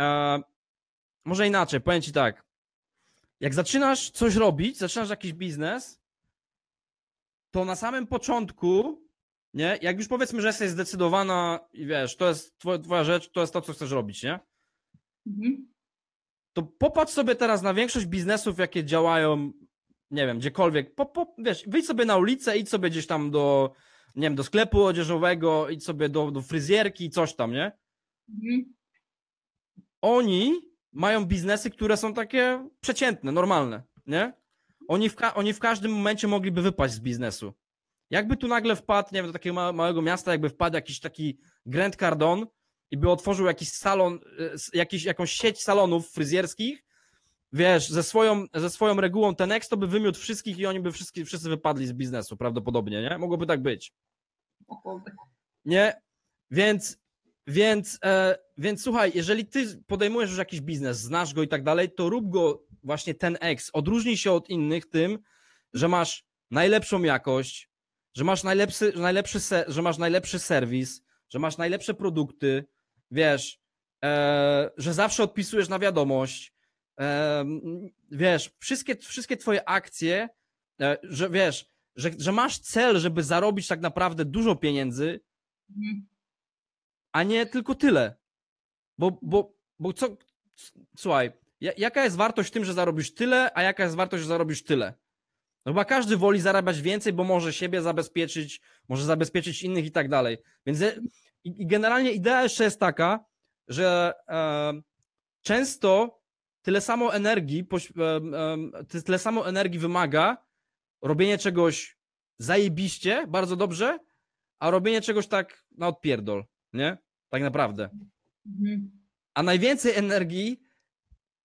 [SPEAKER 3] e, może inaczej, powiem Ci tak, jak zaczynasz coś robić, zaczynasz jakiś biznes, to na samym początku, nie, jak już powiedzmy, że jesteś zdecydowana i wiesz, to jest twoja, twoja rzecz, to jest to, co chcesz robić, nie?
[SPEAKER 2] Mhm.
[SPEAKER 3] To popatrz sobie teraz na większość biznesów, jakie działają, nie wiem, gdziekolwiek. Po, po, wiesz, wyjdź sobie na ulicę, idź sobie gdzieś tam do, nie wiem, do sklepu odzieżowego, idź sobie do, do fryzjerki coś tam, nie?
[SPEAKER 2] Mhm.
[SPEAKER 3] Oni mają biznesy, które są takie przeciętne, normalne, nie? Oni w, oni w każdym momencie mogliby wypaść z biznesu. Jakby tu nagle wpadł, nie wiem, do takiego ma- małego miasta, jakby wpadł jakiś taki Grant Cardone i by otworzył jakiś salon, e, jakiś, jakąś sieć salonów fryzjerskich, wiesz, ze swoją, ze swoją regułą ten X, to by wymiótł wszystkich i oni by wszyscy, wszyscy wypadli z biznesu, prawdopodobnie, nie? Mogłoby tak być. Nie? Więc, więc, e, więc słuchaj, jeżeli ty podejmujesz już jakiś biznes, znasz go i tak dalej, to rób go właśnie ten X. Odróżnij się od innych tym, że masz najlepszą jakość, że masz najlepszy, najlepszy, se, że masz najlepszy serwis, że masz najlepsze produkty, wiesz, e, że zawsze odpisujesz na wiadomość, e, wiesz, wszystkie, wszystkie twoje akcje, e, że wiesz, że, że masz cel, żeby zarobić tak naprawdę dużo pieniędzy,
[SPEAKER 2] Mhm.
[SPEAKER 3] a nie tylko tyle. Bo, bo, bo co, słuchaj, jaka jest wartość w tym, że zarobisz tyle, a jaka jest wartość, że zarobisz tyle? No chyba każdy woli zarabiać więcej, bo może siebie zabezpieczyć, może zabezpieczyć innych i tak dalej. Więc ja- i, generalnie idea jeszcze jest taka, że e, często tyle samo energii, poś- em, ty- tyle samo energii wymaga robienie czegoś zajebiście, bardzo dobrze, a robienie czegoś tak na odpierdol, nie? Tak naprawdę.
[SPEAKER 2] Mhm.
[SPEAKER 3] A najwięcej energii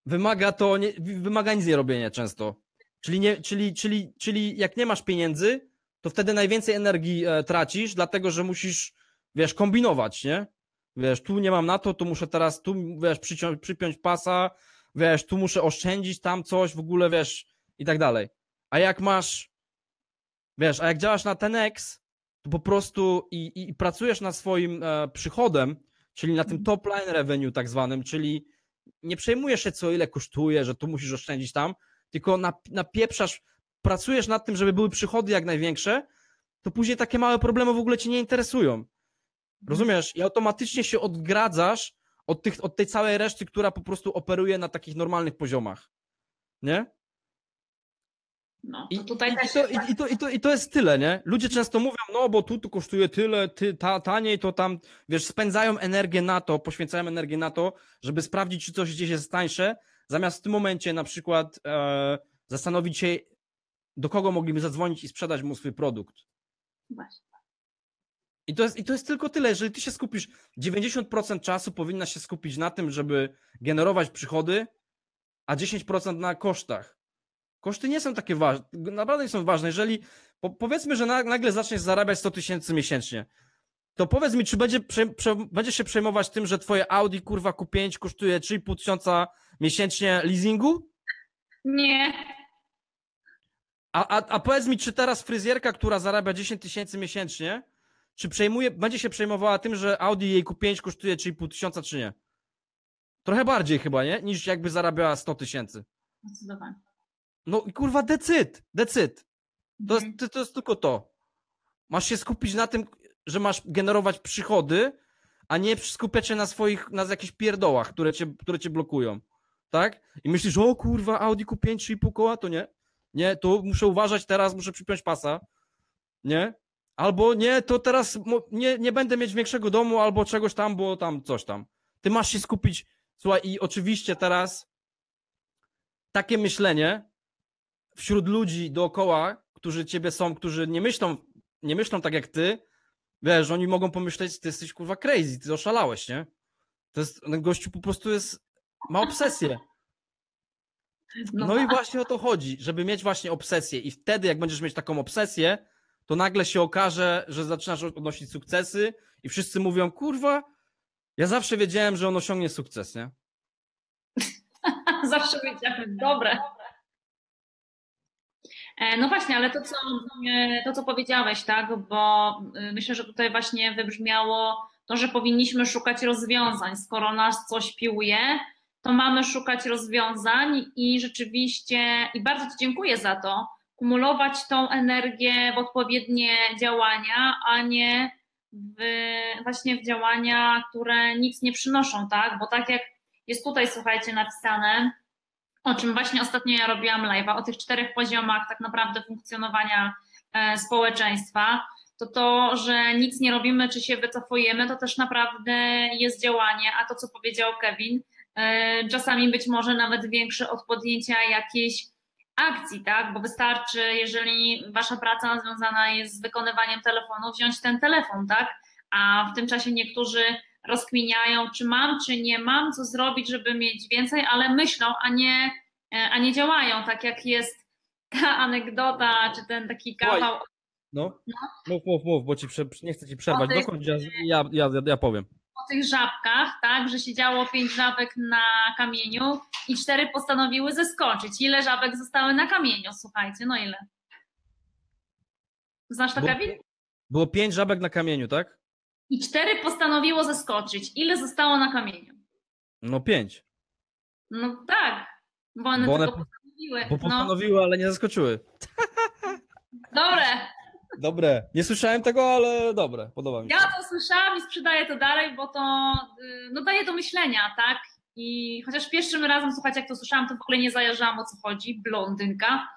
[SPEAKER 3] wymaga to, nie, wymaga nic nie robienia często. Czyli, nie, czyli, czyli, czyli jak nie masz pieniędzy, to wtedy najwięcej energii e, tracisz, dlatego że musisz, wiesz, kombinować, nie? Wiesz, tu nie mam na to, tu muszę teraz, tu, wiesz, przyciąć, przypiąć pasa, wiesz, tu muszę oszczędzić tam coś, w ogóle, wiesz, i tak dalej. A jak masz, wiesz, a jak działasz na 10x, to po prostu i, i, i pracujesz nad swoim e, przychodem, czyli na tym top line revenue tak zwanym, czyli nie przejmujesz się co ile kosztuje, że tu musisz oszczędzić tam, tylko nap, napieprzasz, pracujesz nad tym, żeby były przychody jak największe, to później takie małe problemy w ogóle cię nie interesują. Rozumiesz? I automatycznie się odgradzasz od, tych, od tej całej reszty, która po prostu operuje na takich normalnych poziomach. Nie?
[SPEAKER 2] No,
[SPEAKER 3] I,
[SPEAKER 2] to tutaj
[SPEAKER 3] i,
[SPEAKER 2] też
[SPEAKER 3] i, to,
[SPEAKER 2] jest
[SPEAKER 3] i, to, i, to, I to jest tyle, nie? Ludzie często mówią, no bo tu to kosztuje tyle, ty, ta, taniej, to tam, wiesz, spędzają energię na to, poświęcają energię na to, żeby sprawdzić, czy coś gdzieś jest tańsze, zamiast w tym momencie na przykład e, zastanowić się, do kogo mogliby zadzwonić i sprzedać mu swój produkt.
[SPEAKER 2] Właśnie.
[SPEAKER 3] I to, jest, I to jest tylko tyle, jeżeli ty się skupisz, 90% czasu powinna się skupić na tym, żeby generować przychody, a 10% na kosztach. Koszty nie są takie ważne, naprawdę nie są ważne. Jeżeli po, powiedzmy, że na, nagle zaczniesz zarabiać 100 tysięcy miesięcznie, to powiedz mi, czy będzie, prze, prze, będziesz się przejmować tym, że twoje Audi kurwa Q5 kosztuje 3,5 tysiąca miesięcznie leasingu?
[SPEAKER 2] Nie.
[SPEAKER 3] A, a, a powiedz mi, czy teraz fryzjerka, która zarabia 10 tysięcy miesięcznie, czy przejmuje, będzie się przejmowała tym, że Audi jej Q5 kosztuje 3,5 tysiąca, czy nie? Trochę bardziej chyba, nie? Niż jakby zarabiała 100 tysięcy.
[SPEAKER 2] Zdecydowanie.
[SPEAKER 3] No i kurwa, decyd, decyd. To jest,
[SPEAKER 2] Mhm.
[SPEAKER 3] to, to jest tylko to. Masz się skupić na tym, że masz generować przychody, a nie skupiać się na swoich, na jakichś pierdołach, które cię, które cię blokują. Tak? I myślisz, o kurwa, Audi Q5 3,5 koła, to nie. Nie, to muszę uważać teraz, muszę przypiąć pasa. Nie? Albo nie, to teraz nie, nie będę mieć większego domu albo czegoś tam, bo tam coś tam. Ty masz się skupić. Słuchaj, i oczywiście teraz takie myślenie wśród ludzi dookoła, którzy ciebie są, którzy nie myślą, nie myślą tak jak ty, wiesz, oni mogą pomyśleć, ty jesteś kurwa crazy, ty oszalałeś, nie? To jest, ten gościu po prostu jest, ma obsesję. No i właśnie o to chodzi, żeby mieć właśnie obsesję i wtedy jak będziesz mieć taką obsesję, to nagle się okaże, że zaczynasz odnosić sukcesy i wszyscy mówią, kurwa, ja zawsze wiedziałem, że on osiągnie sukces, nie? [laughs]
[SPEAKER 2] Zawsze wiedziałem. Dobre. E, No właśnie, ale to co, e, to, co powiedziałeś, tak, bo e, myślę, że tutaj właśnie wybrzmiało to, że powinniśmy szukać rozwiązań. Skoro nas coś piłuje, to mamy szukać rozwiązań i rzeczywiście, i bardzo Ci dziękuję za to, kumulować tą energię w odpowiednie działania, a nie w, właśnie w działania, które nic nie przynoszą, tak? Bo tak jak jest tutaj, słuchajcie, napisane, o czym właśnie ostatnio ja robiłam live'a, o tych czterech poziomach tak naprawdę funkcjonowania e, społeczeństwa, to to, że nic nie robimy, czy się wycofujemy, to też naprawdę jest działanie, a to, co powiedział Kevin, e, czasami być może nawet większe od podjęcia jakiejś akcji, tak? Bo wystarczy, jeżeli wasza praca związana jest z wykonywaniem telefonu, wziąć ten telefon, tak? A w tym czasie niektórzy rozkminiają, czy mam, czy nie mam, co zrobić, żeby mieć więcej, ale myślą, a nie, a nie działają, tak jak jest [laughs] ta anegdota, czy ten taki kawał.
[SPEAKER 3] No, mów, mów, mów, bo ci prze, nie chcę ci przerwać,
[SPEAKER 2] tych-
[SPEAKER 3] dokończ, ja, ja, ja, ja powiem.
[SPEAKER 2] o tych żabkach, tak, że siedziało pięć żabek na kamieniu i cztery postanowiły zeskoczyć. Ile żabek zostały na kamieniu, słuchajcie, no ile? Znasz to, Kevin?
[SPEAKER 3] Było pięć żabek na kamieniu, tak?
[SPEAKER 2] I cztery postanowiło zeskoczyć. Ile zostało na kamieniu?
[SPEAKER 3] No pięć.
[SPEAKER 2] No tak, bo one
[SPEAKER 3] Bo one
[SPEAKER 2] tylko
[SPEAKER 3] po-
[SPEAKER 2] postanowiły.
[SPEAKER 3] Bo
[SPEAKER 2] No,
[SPEAKER 3] postanowiły, ale nie zaskoczyły. [laughs]
[SPEAKER 2] dobre,
[SPEAKER 3] Dobre. Nie słyszałem tego, ale dobre. Podoba mi się.
[SPEAKER 2] ja to słyszałam i sprzedaję to dalej, bo to y, no, daje do myślenia, tak? I chociaż pierwszym razem, słuchajcie, jak to słyszałam, to w ogóle nie zajarzyłam o co chodzi, blondynka,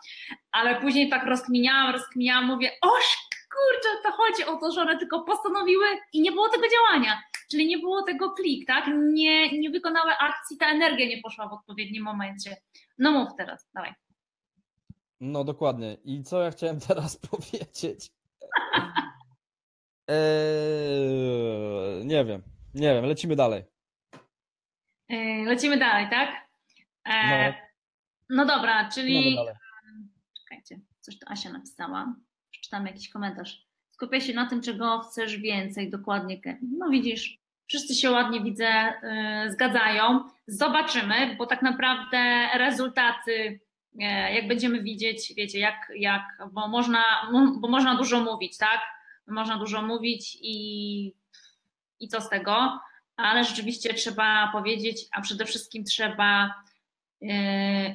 [SPEAKER 2] ale później tak rozkminiałam, rozkminiałam, mówię, oż kurczę, to chodzi o to, że one tylko postanowiły i nie było tego działania, czyli nie było tego klik, tak? Nie, nie wykonały akcji, ta energia nie poszła w odpowiednim momencie. No mów teraz, dawaj.
[SPEAKER 3] No dokładnie. I co ja chciałem [laughs] teraz powiedzieć? Eee, [laughs] nie wiem, nie wiem, lecimy dalej.
[SPEAKER 2] Yy, Lecimy dalej, tak? E,
[SPEAKER 3] No.
[SPEAKER 2] no dobra, czyli. Czekajcie, coś tu Asia napisała. Przeczytamy jakiś komentarz. Skupiaj się na tym, czego chcesz więcej, dokładnie. No widzisz, wszyscy się ładnie widzę, yy, zgadzają. Zobaczymy, bo tak naprawdę rezultaty, e, jak będziemy widzieć, wiecie, jak, jak bo, można, mo- bo można dużo mówić, tak? Można dużo mówić i, i co z tego, ale rzeczywiście trzeba powiedzieć, a przede wszystkim trzeba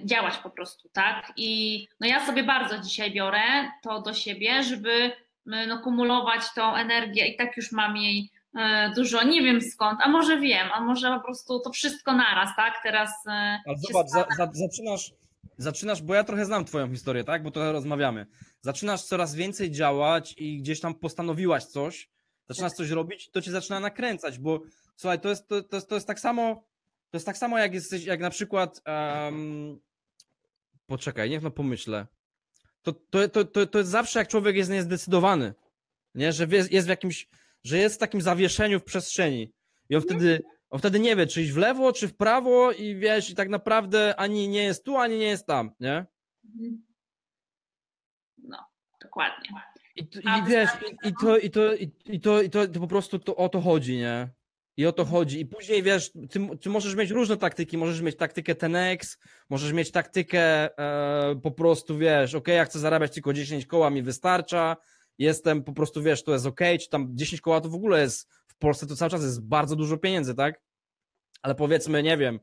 [SPEAKER 2] działać po prostu, tak? I no ja sobie bardzo dzisiaj biorę to do siebie, żeby e, no, kumulować tą energię i tak już mam jej e, dużo, nie wiem skąd, a może wiem, a może po prostu to wszystko naraz, tak? Teraz e,
[SPEAKER 3] Ale zobacz, za, za, zaczynasz, zaczynasz, bo ja trochę znam twoją historię, tak? Bo trochę rozmawiamy. Zaczynasz coraz więcej działać i gdzieś tam postanowiłaś coś, zaczynasz coś robić, to cię zaczyna nakręcać, bo słuchaj, to jest, to, to, jest, to jest tak samo, to jest tak samo jak jesteś, jak na przykład em, poczekaj, niech no pomyślę. To, to, to, to, to jest zawsze jak człowiek jest niezdecydowany, nie? Że wie- jest w jakimś, że jest w takim zawieszeniu w przestrzeni i on wtedy, on wtedy nie wie, czy iść w lewo, czy w prawo i wiesz, i tak naprawdę ani nie jest tu, ani nie jest tam, nie?
[SPEAKER 2] Mhm. No, dokładnie.
[SPEAKER 3] I, t-
[SPEAKER 2] A
[SPEAKER 3] i wiesz, i, i, to, i, to, i, i, to, i to, to po prostu to, o to chodzi, nie? I o to chodzi. I później wiesz, ty, ty możesz mieć różne taktyki. Możesz mieć taktykę 10x, możesz mieć taktykę e, po prostu, wiesz, ok, ja chcę zarabiać tylko 10 koła, mi wystarcza. Jestem po prostu, wiesz, to jest ok, czy tam 10 koła to w ogóle jest w Polsce to cały czas jest bardzo dużo pieniędzy, tak? Ale powiedzmy, nie wiem,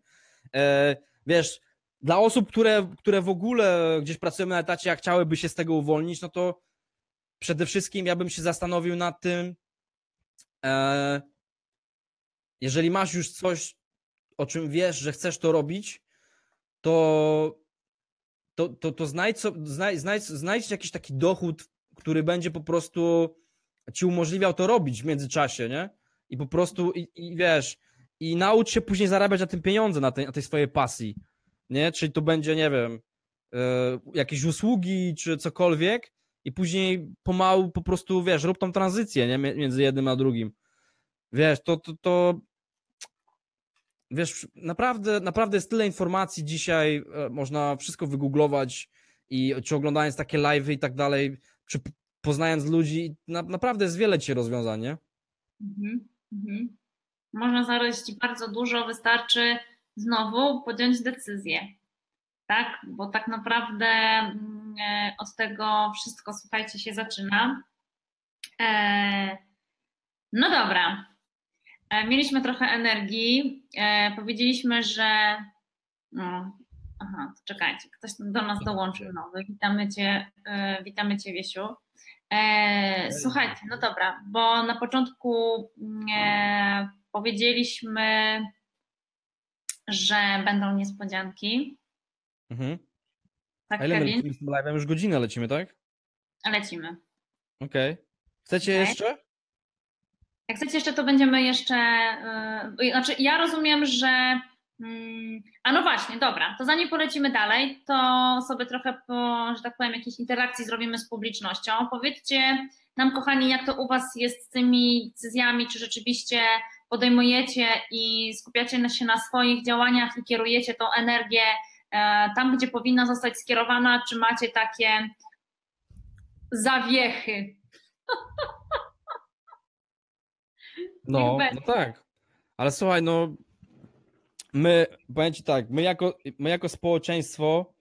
[SPEAKER 3] e, wiesz, dla osób, które, które w ogóle gdzieś pracują na etacie, a chciałyby się z tego uwolnić, no to przede wszystkim ja bym się zastanowił nad tym, e, jeżeli masz już coś, o czym wiesz, że chcesz to robić, to, to, to, to znajdź, znajdź, znajdź, znajdź jakiś taki dochód, który będzie po prostu ci umożliwiał to robić w międzyczasie, nie? I po prostu, i, i wiesz, i naucz się później zarabiać na tym pieniądze, na tej, na tej swojej pasji, nie? Czyli to będzie, nie wiem, e, jakieś usługi, czy cokolwiek, i później pomału po prostu, wiesz, rób tą tranzycję, nie? Między jednym a drugim. Wiesz, to, to, to wiesz, naprawdę, naprawdę jest tyle informacji dzisiaj, e, można wszystko wygooglować i czy oglądając takie live'y i tak dalej, czy poznając ludzi, na, naprawdę jest wiele dzisiaj rozwiązań, nie?
[SPEAKER 2] Mhm, mhm. Można znaleźć bardzo dużo, wystarczy znowu podjąć decyzję. Tak, bo tak naprawdę mm, e, od tego wszystko, słuchajcie, się zaczyna. E, No dobra. E, Mieliśmy trochę energii. E, Powiedzieliśmy, że. No, aha, czekajcie, ktoś do nas dołączył nowy. Witamy Cię, e, witamy Cię, Wiesiu. Słuchajcie, no dobra, bo na początku mm, powiedzieliśmy, że będą niespodzianki.
[SPEAKER 3] Mhm.
[SPEAKER 2] Tak,
[SPEAKER 3] A ile my
[SPEAKER 2] Kevin?
[SPEAKER 3] lecimy z tym live'em? Już godzinę lecimy, tak?
[SPEAKER 2] Lecimy.
[SPEAKER 3] Okej. Chcecie
[SPEAKER 2] Okej.
[SPEAKER 3] jeszcze?
[SPEAKER 2] Jak chcecie jeszcze, to będziemy jeszcze. Yy, znaczy, ja rozumiem, że. mm, a no właśnie, dobra, to zanim polecimy dalej, to sobie trochę, po, że tak powiem, jakiejś interakcji zrobimy z publicznością. Powiedzcie nam, kochani, jak to u Was jest z tymi decyzjami, czy rzeczywiście podejmujecie i skupiacie się na swoich działaniach i kierujecie tą energię e, tam, gdzie powinna zostać skierowana, czy macie takie zawiechy? [laughs]
[SPEAKER 3] No, no tak. Ale słuchaj, no my, powiem ci tak, my jako, my jako społeczeństwo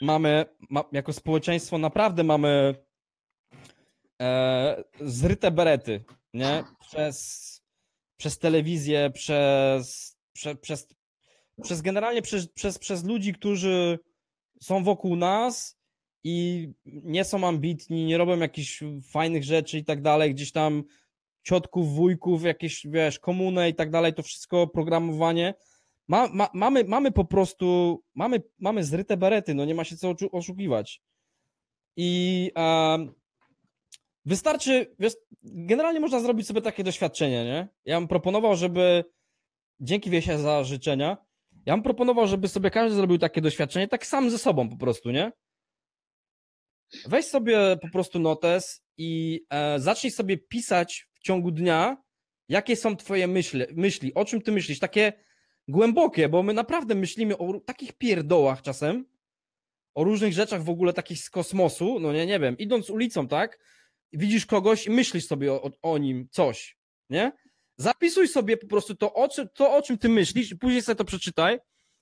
[SPEAKER 3] mamy, ma, jako społeczeństwo naprawdę mamy e, zryte berety, nie? Przez, przez telewizję, przez, prze, przez, przez generalnie przez, przez, przez ludzi, którzy są wokół nas i nie są ambitni, nie robią jakichś fajnych rzeczy i tak dalej, gdzieś tam ciotków, wujków, jakieś, wiesz, komunę i tak dalej, to wszystko, programowanie. Ma, ma, mamy, mamy po prostu, mamy, mamy zryte berety, no nie ma się co oszukiwać. I wystarczy, wiesz, generalnie można zrobić sobie takie doświadczenie, nie? Ja bym proponował, żeby, dzięki Wiesia za życzenia, ja bym proponował, żeby sobie każdy zrobił takie doświadczenie, tak sam ze sobą po prostu, nie? weź sobie po prostu notes i e, zacznij sobie pisać w ciągu dnia, jakie są twoje myśli, myśli, o czym ty myślisz, takie głębokie, bo my naprawdę myślimy o takich pierdołach czasem, o różnych rzeczach w ogóle takich z kosmosu, no nie, nie wiem, idąc ulicą, tak, widzisz kogoś i myślisz sobie o, o nim coś, nie? Zapisuj sobie po prostu to o, czym, to, o czym ty myślisz, i później sobie to przeczytaj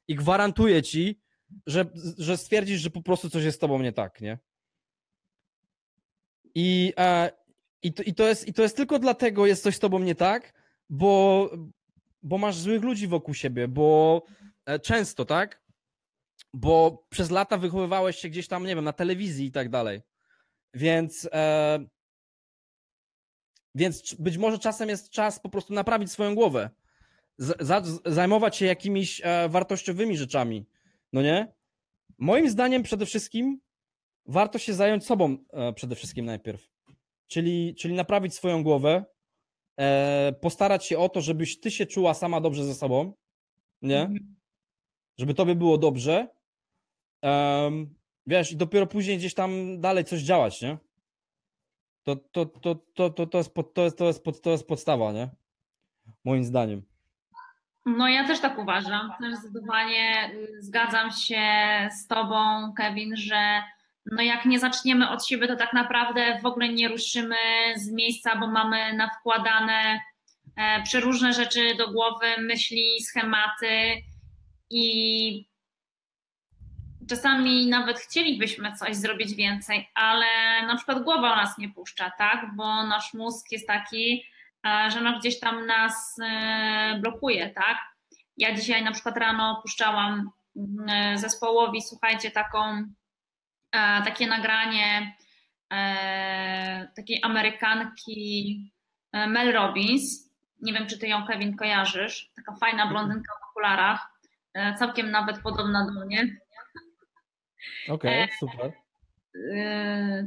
[SPEAKER 3] i gwarantuję ci, że, że stwierdzisz, że po prostu coś jest z tobą nie tak, nie? I, e, i, to, i, to jest, I to jest tylko dlatego jest coś z tobą nie tak, bo, bo masz złych ludzi wokół siebie, bo e, często, tak? Bo przez lata wychowywałeś się gdzieś tam, nie wiem, na telewizji i tak dalej. Więc, e, więc być może czasem jest czas po prostu naprawić swoją głowę. Zajmować się jakimiś e, wartościowymi rzeczami. No nie? Moim zdaniem przede wszystkim warto się zająć sobą e, przede wszystkim najpierw. Czyli, czyli naprawić swoją głowę, e, postarać się o to, żebyś ty się czuła sama dobrze ze sobą, nie? Mhm. Żeby tobie było dobrze. Um, wiesz, i dopiero później gdzieś tam dalej coś działać, nie? To, to, to, to, to, to, jest, pod, to, jest, to, jest, pod, to jest podstawa, nie? Moim zdaniem.
[SPEAKER 2] No ja też tak uważam. Też zdecydowanie y, zgadzam się z Tobą, Kevin, że no jak nie zaczniemy od siebie, to tak naprawdę w ogóle nie ruszymy z miejsca, bo mamy nawkładane e, przeróżne rzeczy do głowy, myśli, schematy i czasami nawet chcielibyśmy coś zrobić więcej, ale na przykład głowa nas nie puszcza, tak? Bo nasz mózg jest taki, e, że no gdzieś tam nas e, blokuje, tak? Ja dzisiaj na przykład rano puszczałam mm, zespołowi, słuchajcie, taką takie nagranie e, takiej Amerykanki e, Mel Robbins. Nie wiem, czy ty ją, Kevin, kojarzysz. Taka fajna blondynka w okularach, całkiem nawet podobna do mnie.
[SPEAKER 3] Okej, okay, super.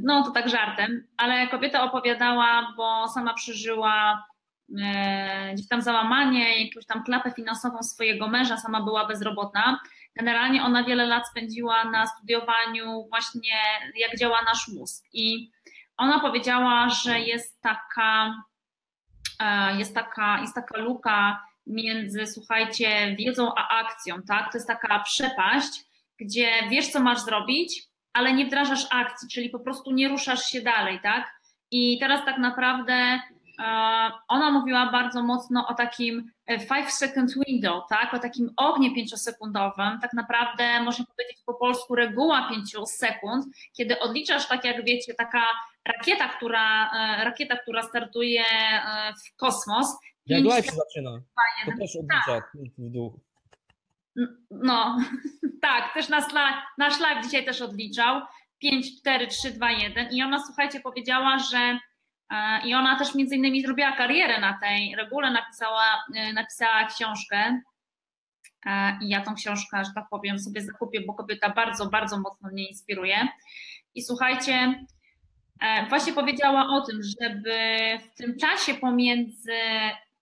[SPEAKER 2] No, to tak żartem, ale kobieta opowiadała, bo sama przeżyła gdzieś tam załamanie, jakąś tam klapę finansową swojego męża, sama była bezrobotna Generalnie ona wiele lat spędziła na studiowaniu właśnie jak działa nasz mózg i ona powiedziała, że jest taka, e, jest taka, jest taka luka między, słuchajcie, wiedzą a akcją, tak? To jest taka przepaść, gdzie wiesz, co masz zrobić, ale nie wdrażasz akcji, czyli po prostu nie ruszasz się dalej, tak? I teraz tak naprawdę ona mówiła bardzo mocno o takim 5 e, second window, tak? o takim ognie pięciosekundowym, tak naprawdę można powiedzieć po polsku reguła 5 sekund, kiedy odliczasz tak jak wiecie, taka rakieta, która, e, rakieta, która startuje w kosmos.
[SPEAKER 3] Jak live się zaczyna, to też odlicza tak. w dół.
[SPEAKER 2] No, [laughs] tak, też nasz live, nasz live dzisiaj też odliczał. 5, 4, 3, 2, 1 i ona, słuchajcie, powiedziała, że E, I ona też między innymi zrobiła karierę na tej regule, napisała, e, napisała książkę. E, I ja tą książkę, że tak powiem, sobie zakupię, bo kobieta bardzo, bardzo mocno mnie inspiruje. I słuchajcie, właśnie powiedziała o tym, żeby w tym czasie pomiędzy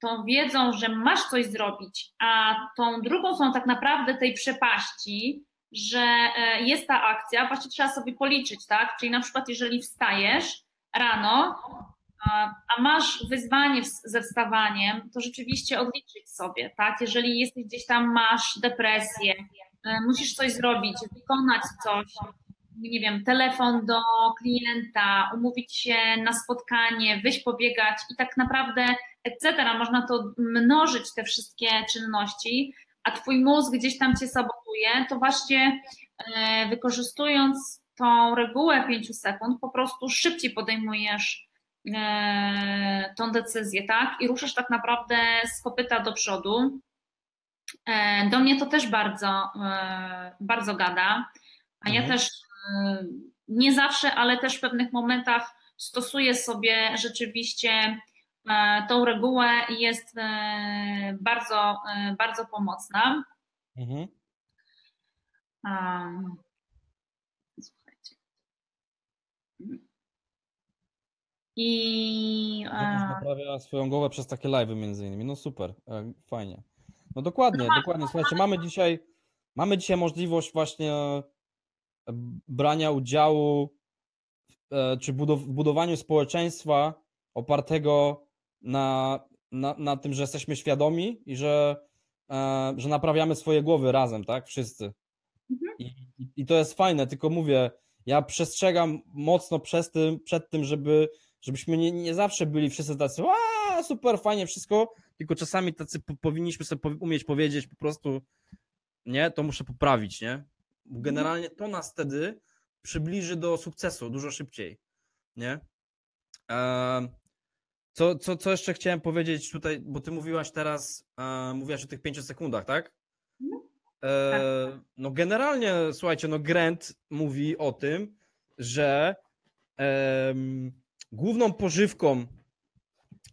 [SPEAKER 2] tą wiedzą, że masz coś zrobić, a tą drugą są tak naprawdę tej przepaści, że jest ta akcja, właśnie trzeba sobie policzyć, tak? Czyli na przykład, jeżeli wstajesz rano, a masz wyzwanie ze wstawaniem, to rzeczywiście odliczyć sobie, tak? Jeżeli jesteś gdzieś tam, masz depresję, e, musisz coś zrobić, wykonać coś, nie wiem, telefon do klienta, umówić się na spotkanie, wyjść pobiegać i tak naprawdę etc. Można to mnożyć te wszystkie czynności, a twój mózg gdzieś tam cię sabotuje, to właśnie e, wykorzystując tą regułę 5 sekund, po prostu szybciej podejmujesz tą decyzję, tak? I ruszasz tak naprawdę z kopyta do przodu. E, do mnie to też bardzo, e, bardzo gada, a ja mhm. też nie zawsze, ale też w pewnych momentach stosuję sobie rzeczywiście tą regułę i jest bardzo, bardzo pomocna. Mhm. I.
[SPEAKER 3] Naprawia swoją głowę przez takie live między innymi. No super, e, fajnie. No dokładnie, no, dokładnie. Słuchajcie, mamy dzisiaj, mamy dzisiaj możliwość właśnie e, brania udziału e, czy budow w budowaniu społeczeństwa opartego na, na, na tym, że jesteśmy świadomi i że, e, że naprawiamy swoje głowy razem, tak? Wszyscy.
[SPEAKER 2] Mhm.
[SPEAKER 3] I, i, I to jest fajne, tylko mówię, ja przestrzegam mocno przez tym, przed tym, żeby, żebyśmy nie, nie zawsze byli wszyscy tacy, a super, fajnie, wszystko, tylko czasami tacy po, powinniśmy sobie po, umieć powiedzieć po prostu, nie, to muszę poprawić, nie? Bo Generalnie to nas wtedy przybliży do sukcesu dużo szybciej, nie? Co, co, co jeszcze chciałem powiedzieć tutaj, bo ty mówiłaś teraz, e, mówiłaś o tych pięciu sekundach, tak?
[SPEAKER 2] Mhm.
[SPEAKER 3] E, no generalnie, słuchajcie, no Grant mówi o tym, że em, główną pożywką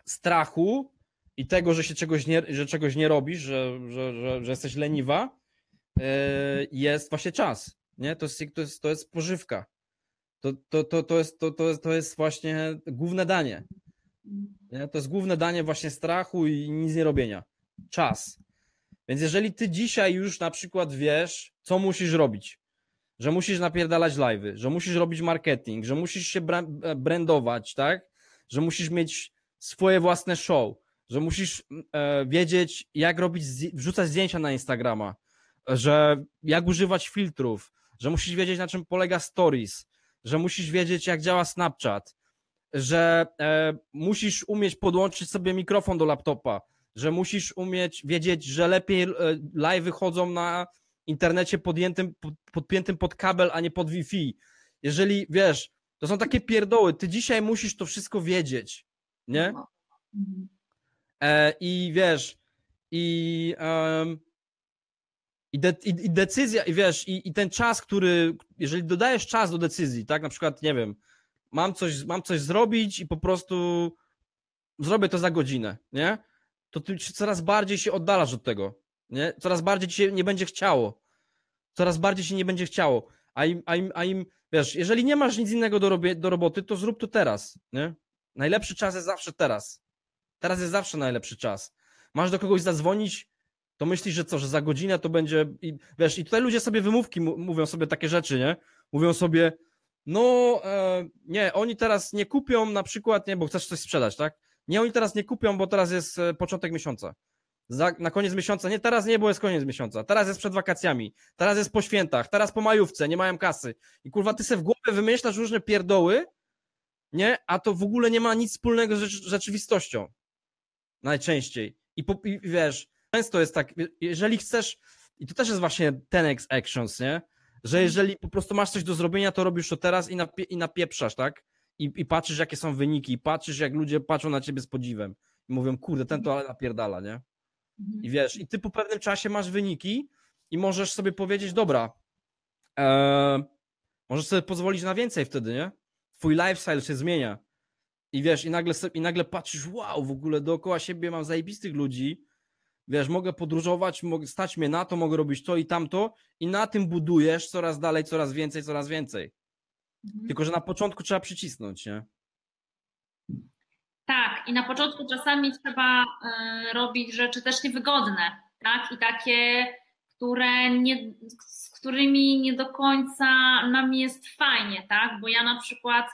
[SPEAKER 3] strachu i tego, że się czegoś nie, że czegoś nie robisz, że, że, że, że jesteś leniwa, e, jest właśnie czas. Nie? To, jest, to, jest, to jest pożywka. To, to, to, to, jest, to, to, jest, to jest właśnie główne danie. Nie? To jest główne danie właśnie strachu i nic nie robienia. Czas. Więc jeżeli ty dzisiaj już na przykład wiesz, co musisz robić, że musisz napierdalać live'y, że musisz robić marketing, że musisz się bra- brandować, tak? Że musisz mieć swoje własne show, że musisz e, wiedzieć, jak robić, wrzucać zdjęcia na Instagrama, że jak używać filtrów, że musisz wiedzieć, na czym polega stories, że musisz wiedzieć, jak działa Snapchat, że e, musisz umieć podłączyć sobie mikrofon do laptopa, że musisz umieć wiedzieć, że lepiej e, live wychodzą na internecie podjętym, pod, podpiętym pod kabel, a nie pod Wi-Fi. Jeżeli wiesz, to są takie pierdoły, ty dzisiaj musisz to wszystko wiedzieć, nie?
[SPEAKER 2] Mhm.
[SPEAKER 3] E, I wiesz, i, em, i, de, i, i decyzja, i wiesz, i, i ten czas, który, jeżeli dodajesz czas do decyzji, tak, na przykład, nie wiem, mam coś, mam coś zrobić i po prostu zrobię to za godzinę, nie? To ty coraz bardziej się oddalasz od tego, nie? Coraz bardziej ci się nie będzie chciało. Coraz bardziej się nie będzie chciało. A im, a im, a im wiesz, jeżeli nie masz nic innego do, robie, do roboty, to zrób to teraz, nie? Najlepszy czas jest zawsze teraz. Teraz jest zawsze najlepszy czas. Masz do kogoś zadzwonić, to myślisz, że co, że za godzinę to będzie. I, wiesz, i tutaj ludzie sobie wymówki mówią sobie takie rzeczy, nie? Mówią sobie, no e, nie, oni teraz nie kupią na przykład, nie, bo chcesz coś sprzedać, tak? Nie, oni teraz nie kupią, bo teraz jest e, początek miesiąca. Za, na koniec miesiąca, nie, teraz nie, bo jest koniec miesiąca. Teraz jest przed wakacjami, teraz jest po świętach, teraz po majówce, nie mają kasy. I kurwa, ty se w głowie wymyślasz różne pierdoły, nie? A to w ogóle nie ma nic wspólnego z rzecz- rzeczywistością. Najczęściej. I, po, I wiesz, często jest tak, jeżeli chcesz, i to też jest właśnie ten ex actions, nie? Że jeżeli po prostu masz coś do zrobienia, to robisz to teraz i, napie, i napieprzasz, tak? I, I patrzysz, jakie są wyniki, i patrzysz, jak ludzie patrzą na ciebie z podziwem. I mówią, kurde, ten to ale napierdala, nie?
[SPEAKER 2] Mhm.
[SPEAKER 3] I wiesz, i ty po pewnym czasie masz wyniki i możesz sobie powiedzieć, dobra, e, możesz sobie pozwolić na więcej wtedy, nie? Twój lifestyle się zmienia. I wiesz, i nagle, i nagle patrzysz, wow, w ogóle dookoła siebie mam zajebistych ludzi, wiesz, mogę podróżować, mogę stać mnie na to, mogę robić to i tamto i na tym budujesz coraz dalej, coraz więcej, coraz więcej.
[SPEAKER 2] Mhm.
[SPEAKER 3] Tylko, że na początku trzeba przycisnąć, nie?
[SPEAKER 2] Tak, i na początku czasami trzeba e, robić rzeczy też niewygodne, tak? I takie, które nie, z którymi nie do końca nam jest fajnie, tak? Bo ja na przykład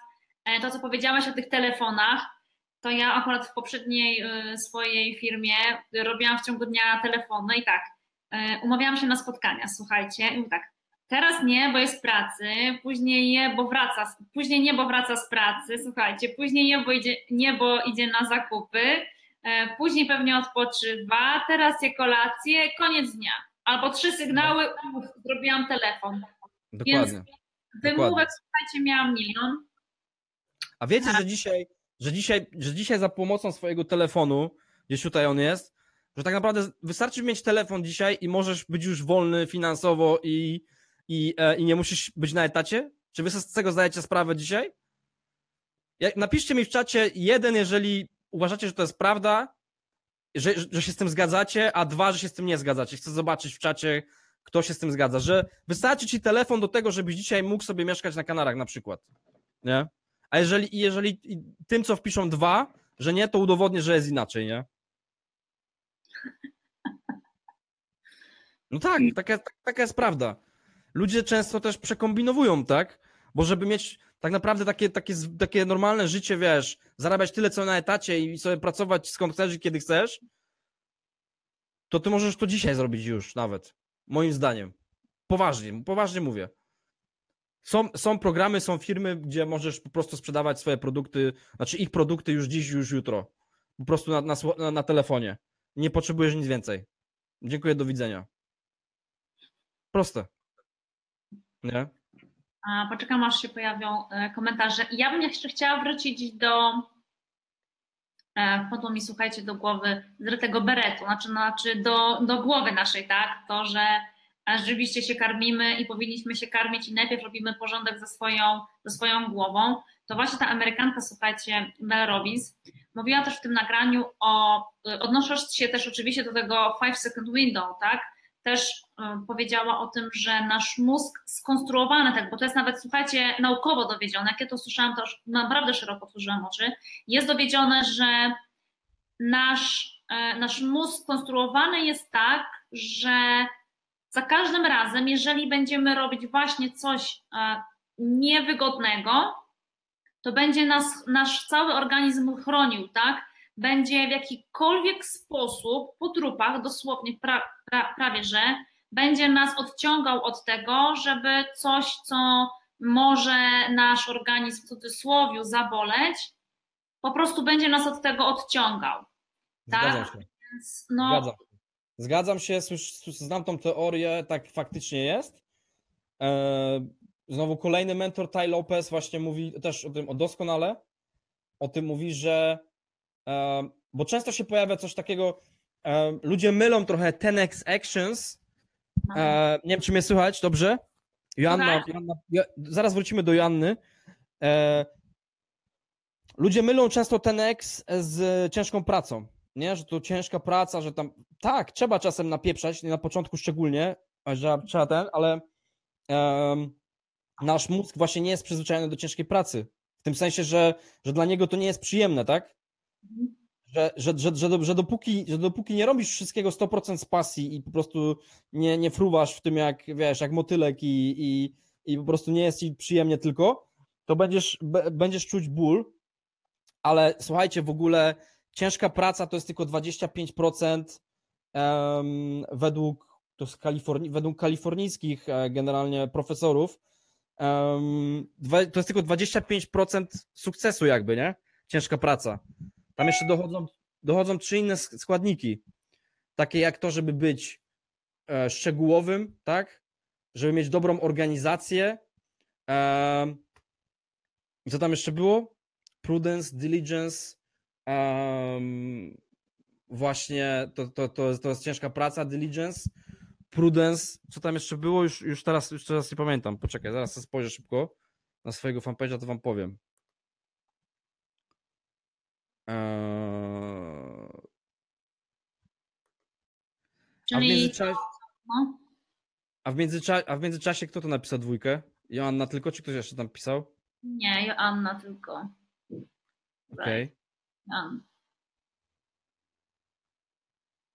[SPEAKER 2] e, to, co powiedziałaś o tych telefonach, to ja akurat w poprzedniej e, swojej firmie robiłam w ciągu dnia telefony i tak, umawiałam się na spotkania, słuchajcie, i tak, Teraz nie, bo jest w pracy, później nie, bo wraca, później nie, bo wraca z pracy, słuchajcie, później nie, bo idzie, nie, bo idzie na zakupy, e, później pewnie odpoczywa, teraz je kolację, koniec dnia. Albo trzy sygnały, uf, zrobiłam telefon.
[SPEAKER 3] Dokładnie.
[SPEAKER 2] Wymówek, słuchajcie, miałam milion.
[SPEAKER 3] A wiecie, że dzisiaj, że dzisiaj, że dzisiaj za pomocą swojego telefonu, gdzieś tutaj on jest, że tak naprawdę wystarczy mieć telefon dzisiaj i możesz być już wolny finansowo i, i, e, i nie musisz być na etacie? Czy wy z tego zdajecie sprawę dzisiaj? Jak, napiszcie mi w czacie jeden, jeżeli uważacie, że to jest prawda, że, że się z tym zgadzacie, a dwa, że się z tym nie zgadzacie. Chcę zobaczyć w czacie, kto się z tym zgadza, że wystarczy ci telefon do tego, żebyś dzisiaj mógł sobie mieszkać na Kanarach na przykład. Nie? A jeżeli, jeżeli tym, co wpiszą dwa, że nie, to udowodnię, że jest inaczej, nie? No tak, taka, tak- taka jest prawda. Ludzie często też przekombinowują, tak? Bo żeby mieć, tak naprawdę takie, takie, takie normalne życie, wiesz, zarabiać tyle co na etacie i sobie pracować skąd chcesz i kiedy chcesz, to ty możesz to dzisiaj zrobić już nawet. Moim zdaniem. Poważnie, poważnie mówię. Są, są programy, są firmy, gdzie możesz po prostu sprzedawać swoje produkty, znaczy ich produkty już dziś, już jutro. Po prostu na, na, na telefonie. Nie potrzebujesz nic więcej. Dziękuję, do widzenia. Proste. Nie?
[SPEAKER 2] Poczekam, aż się pojawią e, komentarze. Ja bym jeszcze chciała wrócić do. E, wpadło mi, słuchajcie, do głowy zrytego beretu, znaczy, znaczy do, do głowy naszej, tak? To, że rzeczywiście się karmimy i powinniśmy się karmić i najpierw robimy porządek ze swoją, ze swoją głową. To właśnie ta Amerykanka, słuchajcie, Mel Robbins, mówiła też w tym nagraniu o, odnosząc się też oczywiście do tego five second window, tak? Też e, powiedziała o tym, że nasz mózg skonstruowany, tak, bo to jest nawet, słuchajcie, naukowo dowiedzione, jak ja to słyszałam, to naprawdę szeroko otworzyłam oczy, jest dowiedzione, że nasz, e, nasz mózg skonstruowany jest tak, że za każdym razem, jeżeli będziemy robić właśnie coś e, niewygodnego, to będzie nas, nasz cały organizm chronił, tak? Będzie w jakikolwiek sposób po trupach, dosłownie pra, pra, prawie że, będzie nas odciągał od tego, żeby coś, co może nasz organizm w cudzysłowie zaboleć, po prostu będzie nas od tego odciągał.
[SPEAKER 3] Zgadzam tak? się. Więc, no... Zgadzam się. Zgadzam się, znam tą teorię, tak faktycznie jest. E, znowu kolejny mentor Ty Lopez właśnie mówi też o tym o doskonale. O tym mówi, że bo często się pojawia coś takiego, ludzie mylą trochę 10x actions. Nie wiem, czy mnie słychać, dobrze? Joanna, Joanna zaraz wrócimy do Joanny. E, ludzie mylą często 10x z ciężką pracą, nie? Że to ciężka praca, że tam, tak, trzeba czasem napieprzać, nie na początku szczególnie, że trzeba ten, ale nasz mózg właśnie nie jest przyzwyczajony do ciężkiej pracy. W tym sensie, że, że dla niego to nie jest przyjemne, tak? Że, że, że, że, że, dopóki, że dopóki nie robisz wszystkiego 100% z pasji i po prostu nie, nie fruwasz w tym jak, wiesz, jak motylek i, i, i po prostu nie jest ci przyjemnie tylko, to będziesz, będziesz czuć ból, ale słuchajcie, w ogóle ciężka praca to jest tylko 25% um, według, to Kaliforni- według kalifornijskich e, generalnie profesorów, um, to jest tylko 25% sukcesu jakby, nie? Ciężka praca. Tam jeszcze dochodzą, dochodzą trzy inne składniki, takie jak to, żeby być e, szczegółowym, tak? Żeby mieć dobrą organizację. E, co tam jeszcze było? Prudence, diligence. Właśnie to, to, to, jest, to jest ciężka praca, diligence. Prudence, co tam jeszcze było? Już, już, teraz, już teraz nie pamiętam. Poczekaj, zaraz spojrzę szybko na swojego fanpage'a, to wam powiem. Eee, Czyli... A w międzyczasie... A w, międzyczasie, a w międzyczasie kto to napisał dwójkę? Joanna tylko, czy ktoś jeszcze tam pisał?
[SPEAKER 2] Nie, Joanna tylko.
[SPEAKER 3] Okej. Okay.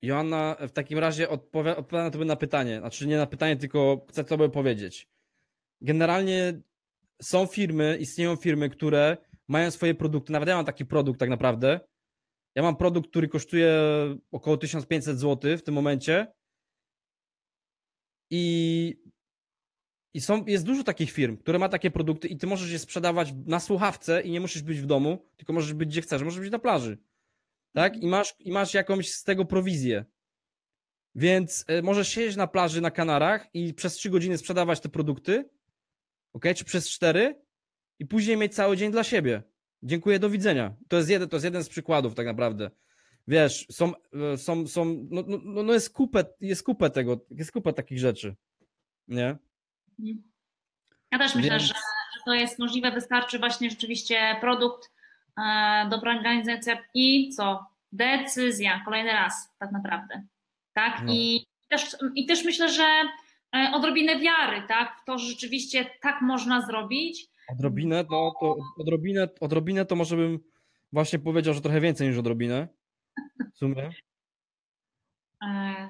[SPEAKER 3] Joanna w takim razie odpowiada, odpowiada tobie na pytanie. Znaczy nie na pytanie, tylko chcę tobie powiedzieć. Generalnie są firmy, istnieją firmy, które mają swoje produkty. Nawet ja mam taki produkt tak naprawdę. Ja mam produkt, który kosztuje około 1500 zł w tym momencie. I, i są, jest dużo takich firm, które ma takie produkty i ty możesz je sprzedawać na słuchawce i nie musisz być w domu, tylko możesz być gdzie chcesz, możesz być na plaży. Tak? I masz, i masz jakąś z tego prowizję. Więc y, możesz siedzieć na plaży na Kanarach i przez 3 godziny sprzedawać te produkty, ok? Czy przez 4 i później mieć cały dzień dla siebie. Dziękuję, do widzenia. To jest jeden, to jest jeden z przykładów tak naprawdę. Wiesz, są, e, są, są no, no, no jest kupę, jest kupę tego, jest kupę takich rzeczy, nie?
[SPEAKER 2] Ja też myślę, Więc... że, że to jest możliwe, wystarczy właśnie rzeczywiście produkt, e, dobra organizacja i co? Decyzja, kolejny raz tak naprawdę, tak? No. I, też, I też myślę, że e, odrobinę wiary, tak? W to, że rzeczywiście tak można zrobić,
[SPEAKER 3] Odrobinę to, to, odrobinę, odrobinę to może bym właśnie powiedział, że trochę więcej niż odrobinę. W sumie.
[SPEAKER 2] E,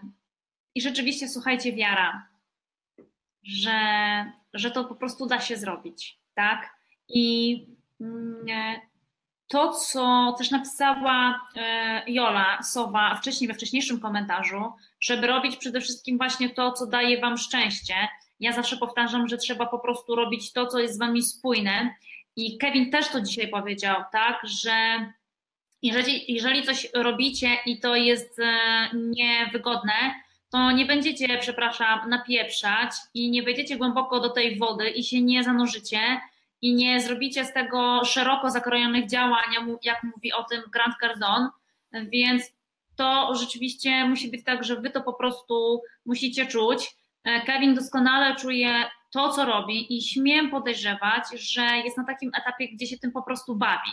[SPEAKER 2] I rzeczywiście, słuchajcie, wiara, że, że to po prostu da się zrobić, tak? I mm, e, to, co też napisała e, Jola Sowa wcześniej, we wcześniejszym komentarzu, żeby robić przede wszystkim właśnie to, co daje Wam szczęście. Ja zawsze powtarzam, że trzeba po prostu robić to, co jest z Wami spójne. I Kevin też to dzisiaj powiedział, tak, że jeżeli, jeżeli coś robicie i to jest e, niewygodne, to nie będziecie, przepraszam, napieprzać i nie wejdziecie głęboko do tej wody i się nie zanurzycie i nie zrobicie z tego szeroko zakrojonych działań, jak mówi o tym Grant Cardone, więc to rzeczywiście musi być tak, że wy to po prostu musicie czuć. E, Kevin doskonale czuje to, co robi i śmiem podejrzewać, że jest na takim etapie, gdzie się tym po prostu bawi.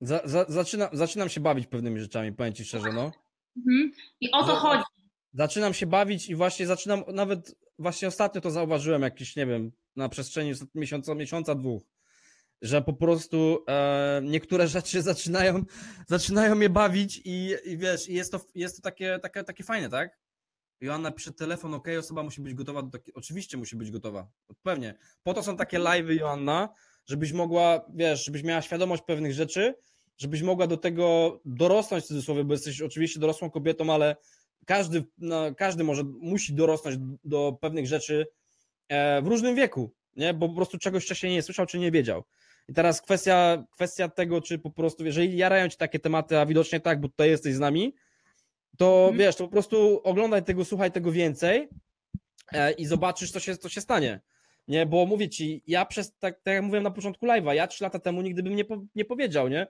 [SPEAKER 3] Za, za, zaczynam, zaczynam się bawić pewnymi rzeczami, powiem ci szczerze, no.
[SPEAKER 2] Mhm. I o to za, chodzi.
[SPEAKER 3] Zaczynam się bawić i właśnie zaczynam, nawet właśnie ostatnio to zauważyłem jakiś, nie wiem, na przestrzeni miesiąca, miesiąca dwóch, że po prostu e, niektóre rzeczy zaczynają, zaczynają mnie bawić i, i wiesz, i jest to, jest to takie, takie, takie fajne, tak? Joanna pisze telefon, ok, osoba musi być gotowa do. Oczywiście musi być gotowa. Pewnie. Po to są takie live'y, Joanna, żebyś mogła, wiesz, żebyś miała świadomość pewnych rzeczy, żebyś mogła do tego dorosnąć w cudzysłowie, bo jesteś oczywiście dorosłą kobietą, ale każdy, no, każdy może, musi dorosnąć do pewnych rzeczy e, w różnym wieku, nie? bo po prostu czegoś wcześniej nie słyszał, czy nie wiedział. I teraz kwestia, kwestia tego, czy po prostu, jeżeli jarają ci takie tematy, a widocznie tak, bo tutaj jesteś z nami, to mhm. wiesz, to po prostu oglądaj tego, słuchaj tego więcej e, i zobaczysz, co się, co się stanie. Nie, bo mówię ci, ja przez, tak, tak jak mówiłem na początku live'a, ja trzy lata temu nigdy bym nie, po, nie powiedział, nie?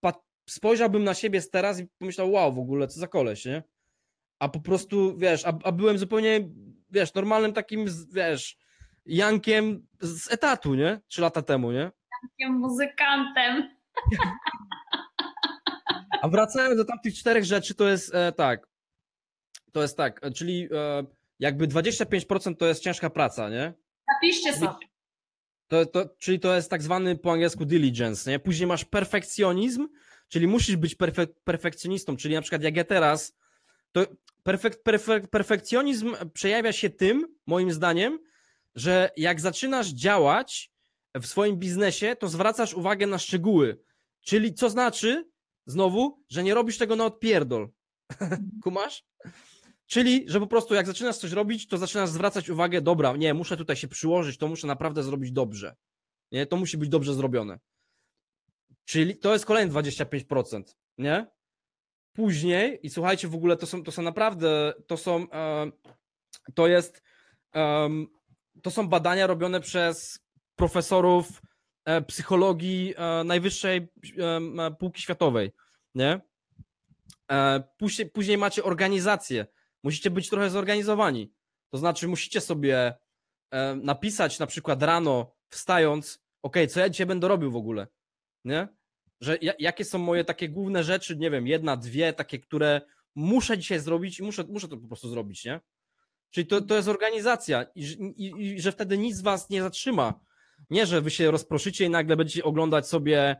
[SPEAKER 3] Pa, spojrzałbym na siebie z teraz i pomyślał, wow, w ogóle, co za koleś, nie? A po prostu, wiesz, a, a byłem zupełnie, wiesz, normalnym takim, wiesz, Jankiem z etatu, nie? Trzy lata temu, nie?
[SPEAKER 2] Jankiem muzykantem. [laughs]
[SPEAKER 3] A wracając do tamtych czterech rzeczy, to jest e, tak. To jest tak, czyli e, jakby 25% to jest ciężka praca, nie?
[SPEAKER 2] Napiszcie sobie.
[SPEAKER 3] To, to, czyli to jest tak zwany po angielsku diligence, nie? Później masz perfekcjonizm, czyli musisz być perfek perfekcjonistą, czyli na przykład jak ja teraz, to perfek perfek perfekcjonizm przejawia się tym, moim zdaniem, że jak zaczynasz działać w swoim biznesie, to zwracasz uwagę na szczegóły. Czyli co znaczy, znowu, że nie robisz tego na odpierdol. [laughs] Kumasz? Czyli, że po prostu jak zaczynasz coś robić, to zaczynasz zwracać uwagę, dobra, nie, muszę tutaj się przyłożyć, to muszę naprawdę zrobić dobrze. Nie, to musi być dobrze zrobione. Czyli to jest kolejne 25%, nie? Później, i słuchajcie, w ogóle to są, to są naprawdę, to są, e, to jest, e, to są badania robione przez profesorów psychologii e, najwyższej e, półki światowej, nie? E, później, macie organizację, musicie być trochę zorganizowani. To znaczy, musicie sobie e, napisać na przykład rano, wstając, ok, co ja dzisiaj będę robił w ogóle, nie? Że jakie są moje takie główne rzeczy, nie wiem, jedna, dwie, takie, które muszę dzisiaj zrobić i muszę, muszę to po prostu zrobić, nie? Czyli to, to jest organizacja i, i, i że wtedy nic was nie zatrzyma. Nie, że wy się rozproszycie i nagle będziecie oglądać sobie,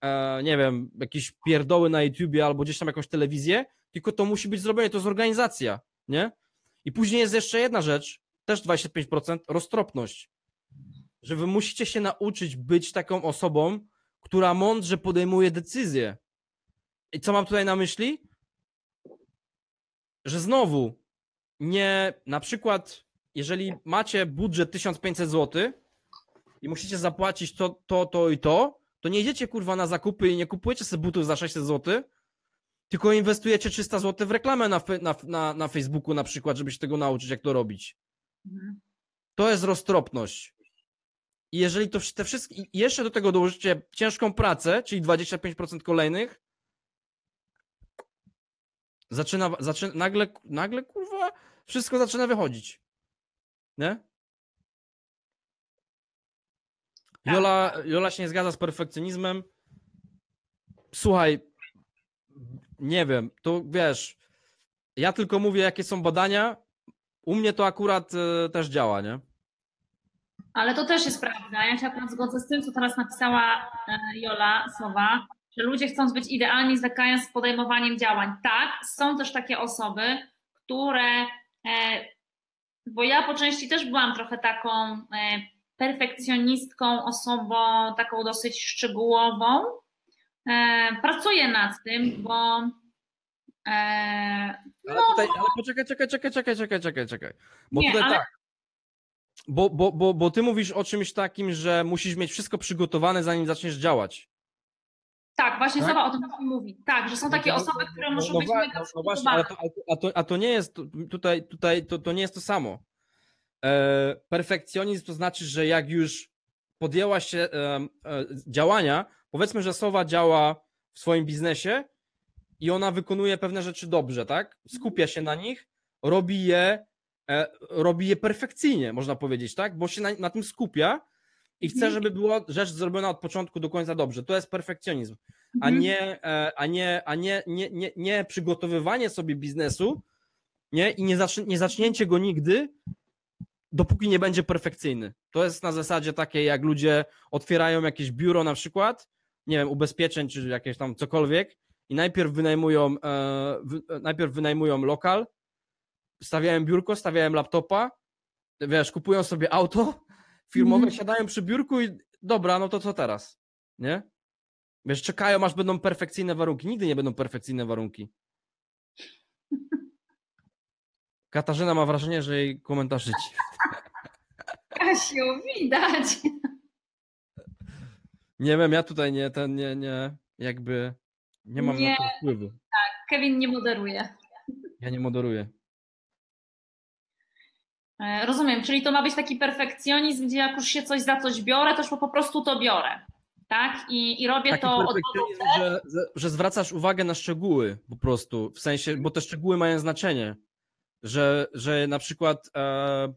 [SPEAKER 3] e, nie wiem, jakieś pierdoły na YouTubie albo gdzieś tam jakąś telewizję, tylko to musi być zrobione, to jest organizacja nie? I później jest jeszcze jedna rzecz, też 25%, roztropność. Że wy musicie się nauczyć być taką osobą, która mądrze podejmuje decyzje. I co mam tutaj na myśli? Że znowu nie, na przykład, jeżeli macie budżet 1500 zł i musicie zapłacić to, to, to i to, to nie idziecie kurwa na zakupy i nie kupujecie sobie butów za 600 zł, tylko inwestujecie 300 zł w reklamę na, na, na, na Facebooku na przykład, żeby się tego nauczyć, jak to robić. Mhm. To jest roztropność. I jeżeli to te wszystkie, jeszcze do tego dołożycie ciężką pracę, czyli 25% kolejnych, zaczyna, zaczyna nagle, nagle kurwa, wszystko zaczyna wychodzić. Nie? Tak. Jola, Jola się nie zgadza z perfekcjonizmem. Słuchaj, nie wiem, to wiesz, ja tylko mówię, jakie są badania. U mnie to akurat y, też działa, nie?
[SPEAKER 2] Ale to też jest prawda. Ja się akurat zgodzę z tym, co teraz napisała e, Jola Sowa, że ludzie chcą być idealni, zwlekają z podejmowaniem działań. Tak, są też takie osoby, które, e, bo ja po części też byłam trochę taką perfekcjonistką, osobą taką dosyć szczegółową. E, pracuję nad tym, bo. E,
[SPEAKER 3] Ale,
[SPEAKER 2] no,
[SPEAKER 3] tutaj, ale poczekaj, czekaj, czekaj, czekaj, czekaj, czekaj, czekaj. Bo
[SPEAKER 2] Nie,
[SPEAKER 3] tutaj
[SPEAKER 2] ale-
[SPEAKER 3] tak. Bo, bo, bo, bo ty mówisz o czymś takim, że musisz mieć wszystko przygotowane, zanim zaczniesz działać.
[SPEAKER 2] tak, właśnie
[SPEAKER 3] Tak?
[SPEAKER 2] Sowa o tym mówi. Tak, że są takie
[SPEAKER 3] No,
[SPEAKER 2] osoby, które muszą
[SPEAKER 3] no,
[SPEAKER 2] być mega
[SPEAKER 3] no, no właśnie, ale
[SPEAKER 2] przygotowane.
[SPEAKER 3] to, a, to, a, to, nie jest tu- tutaj, tutaj to, to nie jest to samo. E, perfekcjonizm to znaczy, że jak już podjęła się e, działania, powiedzmy, że Sowa działa w swoim biznesie i ona wykonuje pewne rzeczy dobrze, tak? Skupia się na nich, robi je, e, robi je perfekcyjnie, można powiedzieć, tak? Bo się na, na tym skupia i chce,
[SPEAKER 2] Mhm.
[SPEAKER 3] żeby była rzecz zrobiona od początku do końca dobrze. To jest perfekcjonizm a
[SPEAKER 2] Mhm.
[SPEAKER 3] nie, a nie, a nie, nie, nie, nie przygotowywanie sobie biznesu nie? i nie, zaczn- nie zacznięcie go nigdy, dopóki nie będzie perfekcyjny. To jest na zasadzie takiej, jak ludzie otwierają jakieś biuro na przykład, nie wiem, ubezpieczeń czy jakieś tam cokolwiek i najpierw wynajmują, e, wy, e, najpierw wynajmują lokal, stawiają biurko, stawiają laptopa, wiesz, kupują sobie auto firmowe,
[SPEAKER 2] Mhm.
[SPEAKER 3] siadają przy biurku i dobra, no to co teraz, nie? Wiesz, czekają, aż będą perfekcyjne warunki. Nigdy nie będą perfekcyjne warunki. [laughs] Katarzyna ma wrażenie, że jej komentarze ci.
[SPEAKER 2] Kasiu, widać.
[SPEAKER 3] Nie wiem, ja tutaj nie, ten, nie, nie, jakby nie mam
[SPEAKER 2] Nie.
[SPEAKER 3] na to wpływu.
[SPEAKER 2] Kevin nie moderuje.
[SPEAKER 3] Ja nie moderuję.
[SPEAKER 2] E, Rozumiem, czyli to ma być taki perfekcjonizm, gdzie jak już się coś za coś biorę, to już po prostu to biorę. Tak? I, i robię
[SPEAKER 3] Taki
[SPEAKER 2] to od
[SPEAKER 3] że, że zwracasz uwagę na szczegóły po prostu, w sensie, bo te szczegóły mają znaczenie, że, że na przykład e,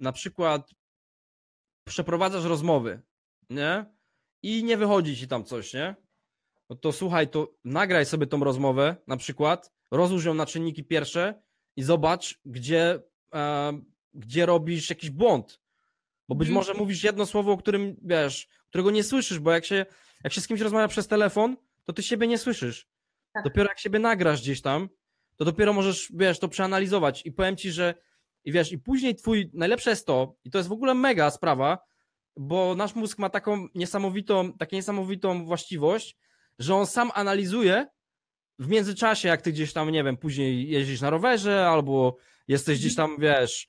[SPEAKER 3] na przykład przeprowadzasz rozmowy, nie? I nie wychodzi ci tam coś, nie? No to słuchaj, to nagraj sobie tą rozmowę, na przykład, rozłóż ją na czynniki pierwsze i zobacz, gdzie, e, gdzie robisz jakiś błąd. Bo być
[SPEAKER 2] Mhm.
[SPEAKER 3] może mówisz jedno słowo, o którym wiesz, którego nie słyszysz, bo jak się, jak się z kimś rozmawia przez telefon, to ty siebie nie słyszysz.
[SPEAKER 2] Tak.
[SPEAKER 3] Dopiero jak siebie nagrasz gdzieś tam, to dopiero możesz, wiesz, to przeanalizować. I powiem ci, że i wiesz, i później twój, najlepsze jest to, i to jest w ogóle mega sprawa, bo nasz mózg ma taką niesamowitą, taką niesamowitą właściwość, że on sam analizuje w międzyczasie, jak ty gdzieś tam, nie wiem, później jeździsz na rowerze, albo jesteś gdzieś tam, wiesz,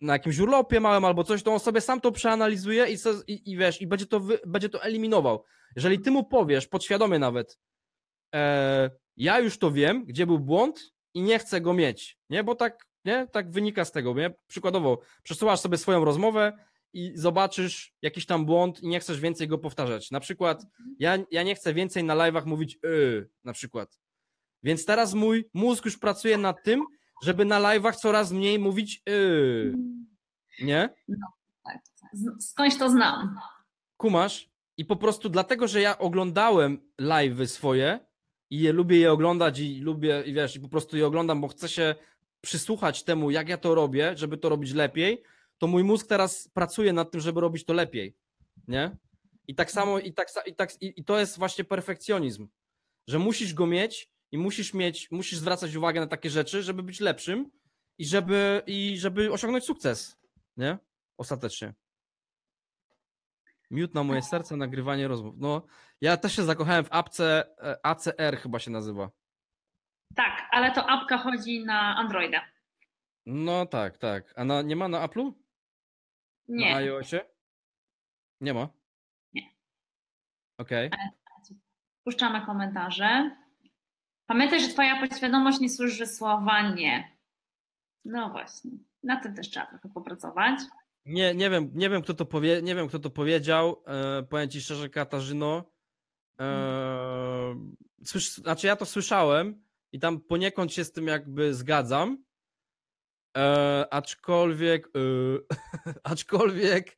[SPEAKER 3] na jakimś urlopie małym albo coś, to on sobie sam to przeanalizuje i, i, i wiesz, i będzie to, wy, będzie to eliminował. Jeżeli ty mu powiesz, podświadomie nawet, e, ja już to wiem, gdzie był błąd i nie chcę go mieć, nie, bo tak, nie, tak wynika z tego, nie, przykładowo, przesuwasz sobie swoją rozmowę i zobaczysz jakiś tam błąd i nie chcesz więcej go powtarzać. Na przykład, ja, ja nie chcę więcej na live'ach mówić yy, na przykład. Więc teraz mój mózg już pracuje nad tym, żeby na live'ach coraz mniej mówić yy, nie?
[SPEAKER 2] Z- Skądś to znam.
[SPEAKER 3] Kumasz? I po prostu dlatego, że ja oglądałem live'y swoje i je, lubię je oglądać i lubię, i wiesz, i po prostu je oglądam, bo chcę się przysłuchać temu, jak ja to robię, żeby to robić lepiej, to mój mózg teraz pracuje nad tym, żeby robić to lepiej, nie? I tak samo, i, tak, i, tak, i, i to jest właśnie perfekcjonizm, że musisz go mieć i musisz mieć, musisz zwracać uwagę na takie rzeczy, żeby być lepszym i żeby, i żeby osiągnąć sukces, nie? Ostatecznie. Miód na moje serce, nagrywanie rozmów. No, ja też się zakochałem w apce e, ACR chyba się nazywa.
[SPEAKER 2] Tak, ale to apka chodzi na Androida.
[SPEAKER 3] No tak, tak. A na, nie ma na Apple'u? Na
[SPEAKER 2] Nie.
[SPEAKER 3] iOSie? Nie ma?
[SPEAKER 2] Nie.
[SPEAKER 3] Okej.
[SPEAKER 2] Puszczamy komentarze. Pamiętaj, że twoja podświadomość nie słyszy słowa nie. No właśnie. Na tym też trzeba trochę popracować.
[SPEAKER 3] Nie, nie wiem, nie wiem kto to powie, nie wiem kto to powiedział. E, powiem ci szczerze, Katarzyno. E, słysz, znaczy ja to słyszałem i tam poniekąd się z tym jakby zgadzam. E, aczkolwiek, e, [laughs] aczkolwiek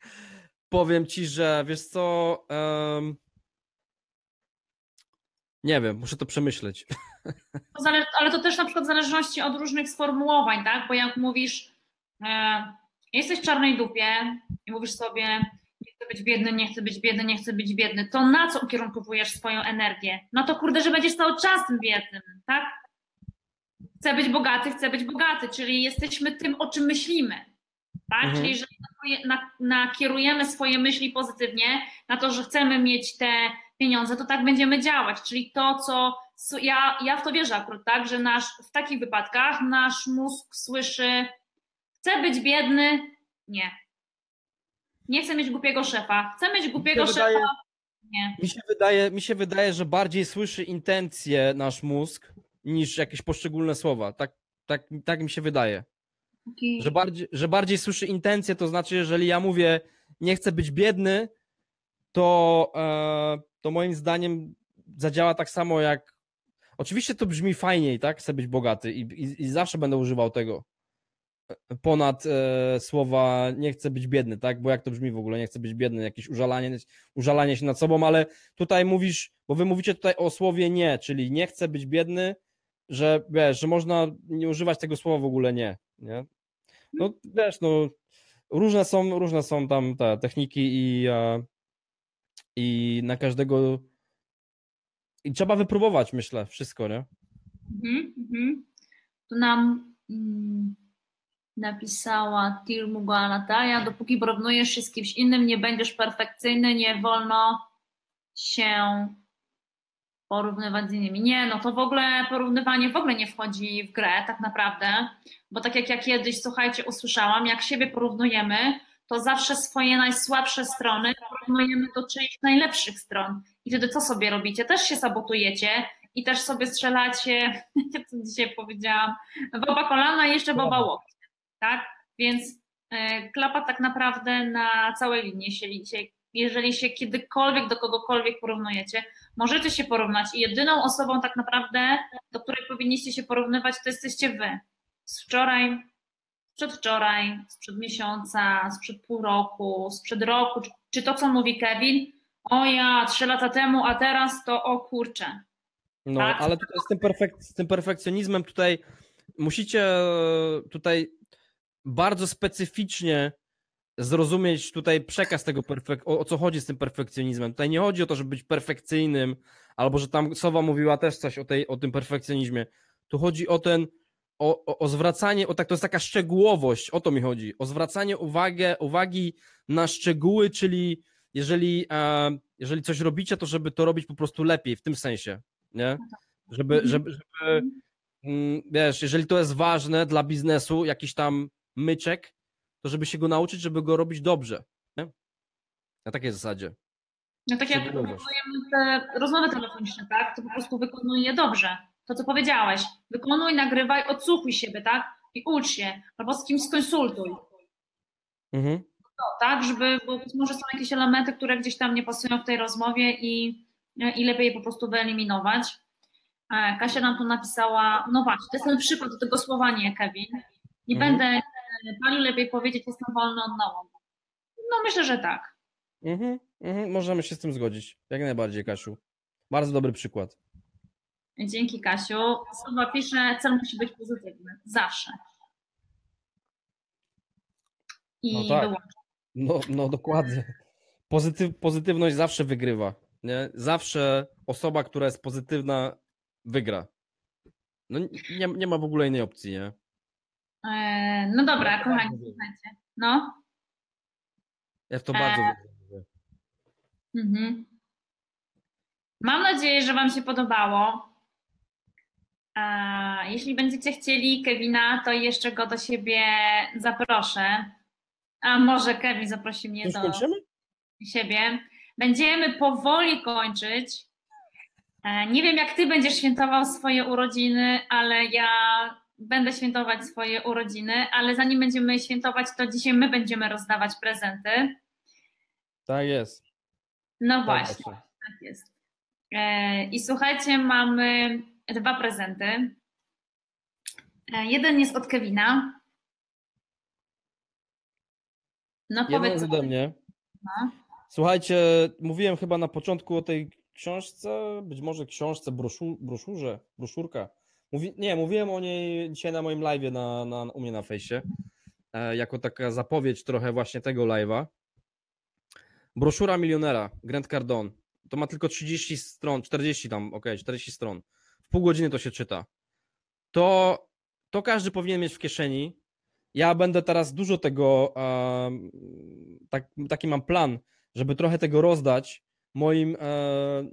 [SPEAKER 3] powiem ci, że wiesz co, em, nie wiem, muszę to przemyśleć. [laughs]
[SPEAKER 2] To zale- ale to też na przykład w zależności od różnych sformułowań, tak? Bo jak mówisz, e, jesteś w czarnej dupie i mówisz sobie, nie chcę być biedny, nie chcę być biedny, nie chcę być biedny, to na co ukierunkowujesz swoją energię? No to kurde, że będziesz cały czas tym biednym, tak? Chcę być bogaty, chcę być bogaty, czyli jesteśmy tym, o czym myślimy. Tak?
[SPEAKER 3] Mhm.
[SPEAKER 2] Czyli jeżeli nakierujemy swoje myśli pozytywnie na to, że chcemy mieć te pieniądze, to tak będziemy działać. Czyli to, co ja, ja w to wierzę akurat, tak, że nasz, w takich wypadkach nasz mózg słyszy, chcę być biedny, nie. Nie chcę mieć głupiego szefa. Chcę mieć głupiego
[SPEAKER 3] wydaje-
[SPEAKER 2] szefa, nie.
[SPEAKER 3] Mi się, wydaje, mi się wydaje, że bardziej słyszy intencje nasz mózg niż jakieś poszczególne słowa. Tak, tak, tak mi się wydaje.
[SPEAKER 2] Taki-
[SPEAKER 3] Że bardziej, że bardziej słyszy intencje, to znaczy, jeżeli ja mówię, nie chcę być biedny, to, e, to moim zdaniem zadziała tak samo jak. Oczywiście to brzmi fajniej, tak? Chcę być bogaty i, i, i zawsze będę używał tego. Ponad e, słowa nie chcę być biedny, tak? Bo jak to brzmi w ogóle, nie chcę być biedny, jakieś użalanie, użalanie się nad sobą, ale tutaj mówisz, bo wy mówicie tutaj o słowie nie, czyli nie chcę być biedny, że wiesz, że można nie używać tego słowa w ogóle nie, nie? No wiesz, no różne są, różne są tam te techniki i, e, i na każdego i trzeba wypróbować, myślę, wszystko, nie?
[SPEAKER 2] Mhm, mhm. Tu nam mm, napisała Tirmuga Natalia, dopóki porównujesz się z kimś innym, nie będziesz perfekcyjny, nie wolno się porównywać z innymi. Nie, no to w ogóle porównywanie w ogóle nie wchodzi w grę tak naprawdę, bo tak jak ja kiedyś, słuchajcie, usłyszałam, jak siebie porównujemy, to zawsze swoje najsłabsze strony porównujemy do czyichś najlepszych stron. I wtedy co sobie robicie? Też się sabotujecie i też sobie strzelacie, [laughs] jak to dzisiaj powiedziałam, w oba kolana i jeszcze w oba łokcie, tak? Więc e, klapa tak naprawdę na całej linii, jeśli się, jeżeli się kiedykolwiek do kogokolwiek porównujecie, możecie się porównać i jedyną osobą tak naprawdę, do której powinniście się porównywać, to jesteście wy. Z wczoraj, przedwczoraj, sprzed miesiąca, sprzed pół roku, sprzed roku, czy, czy to, co mówi Kevin, o ja, trzy lata temu, a teraz to o kurczę.
[SPEAKER 3] No,
[SPEAKER 2] Tak.
[SPEAKER 3] ale tutaj z tym, perfek- z tym perfekcjonizmem tutaj musicie tutaj bardzo specyficznie zrozumieć tutaj przekaz tego, perfek- o, o co chodzi z tym perfekcjonizmem. Tutaj nie chodzi o to, żeby być perfekcyjnym, albo że tam Sowa mówiła też coś o, tej, o tym perfekcjonizmie. Tu chodzi o ten, o, o, o zwracanie, o tak, to jest taka szczegółowość, o to mi chodzi, o zwracanie uwagę, uwagi na szczegóły, czyli jeżeli, e, jeżeli coś robicie, to żeby to robić po prostu lepiej, w tym sensie, nie? Żeby,
[SPEAKER 2] Mhm.
[SPEAKER 3] żeby, żeby mm, wiesz, jeżeli to jest ważne dla biznesu, jakiś tam myczek, to żeby się go nauczyć, żeby go robić dobrze, nie? Na takiej zasadzie.
[SPEAKER 2] No tak jak wykonujemy te rozmowy telefoniczne, tak? To po prostu wykonuj je dobrze. To, co powiedziałeś. Wykonuj, nagrywaj, odsłuchuj siebie, tak? I ucz się. Albo z kimś skonsultuj.
[SPEAKER 3] Mhm.
[SPEAKER 2] No, tak? Żeby, bo być może są jakieś elementy, które gdzieś tam nie pasują w tej rozmowie i, i lepiej je po prostu wyeliminować. E, Kasia nam tu napisała, no właśnie, to jest ten przykład do tego słowa nie, Kevin. Nie
[SPEAKER 3] Mhm.
[SPEAKER 2] będę pani lepiej powiedzieć, jestem wolny od nałomu. No myślę, że tak.
[SPEAKER 3] Mhm. Mhm. Możemy się z tym zgodzić. Jak najbardziej, Kasiu. Bardzo dobry przykład.
[SPEAKER 2] Dzięki Kasiu. Słowa pisze, cel musi być pozytywny. Zawsze. I
[SPEAKER 3] No tak. No, no dokładnie. Pozytyw, pozytywność zawsze wygrywa. Nie? Zawsze osoba, która jest pozytywna, wygra. No nie, nie ma w ogóle innej opcji, nie?
[SPEAKER 2] E, No dobra,
[SPEAKER 3] Ja
[SPEAKER 2] kochani, słuchajcie. No.
[SPEAKER 3] Ja to bardzo wierzę.
[SPEAKER 2] Mhm. Mam nadzieję, że Wam się podobało. E, Jeśli będziecie chcieli Kevina, to jeszcze go do siebie zaproszę. A może Kevin zaprosi mnie
[SPEAKER 3] Już
[SPEAKER 2] do
[SPEAKER 3] kończymy?
[SPEAKER 2] siebie. Będziemy powoli kończyć. Nie wiem, jak Ty będziesz świętował swoje urodziny, ale ja będę świętować swoje urodziny, ale zanim będziemy świętować, to dzisiaj my będziemy rozdawać prezenty.
[SPEAKER 3] Tak jest.
[SPEAKER 2] No
[SPEAKER 3] Zgadza
[SPEAKER 2] właśnie.
[SPEAKER 3] się.
[SPEAKER 2] Tak jest. E, I słuchajcie, mamy dwa prezenty. E, Jeden jest od Kevina. No
[SPEAKER 3] Jeden
[SPEAKER 2] powiedz.
[SPEAKER 3] ode mnie.
[SPEAKER 2] No.
[SPEAKER 3] Słuchajcie, mówiłem chyba na początku o tej książce, być może książce, broszu, broszurze, broszurka. Mówi, nie, mówiłem o niej dzisiaj na moim live'ie na, na, u mnie na fejsie, e, jako taka zapowiedź trochę właśnie tego live'a. Broszura milionera, Grant Cardone. To ma tylko 30 stron, 40 tam, ok, 40 stron. W pół godziny to się czyta. To, to każdy powinien mieć w kieszeni, ja będę teraz dużo tego, tak, taki mam plan, żeby trochę tego rozdać moim, e,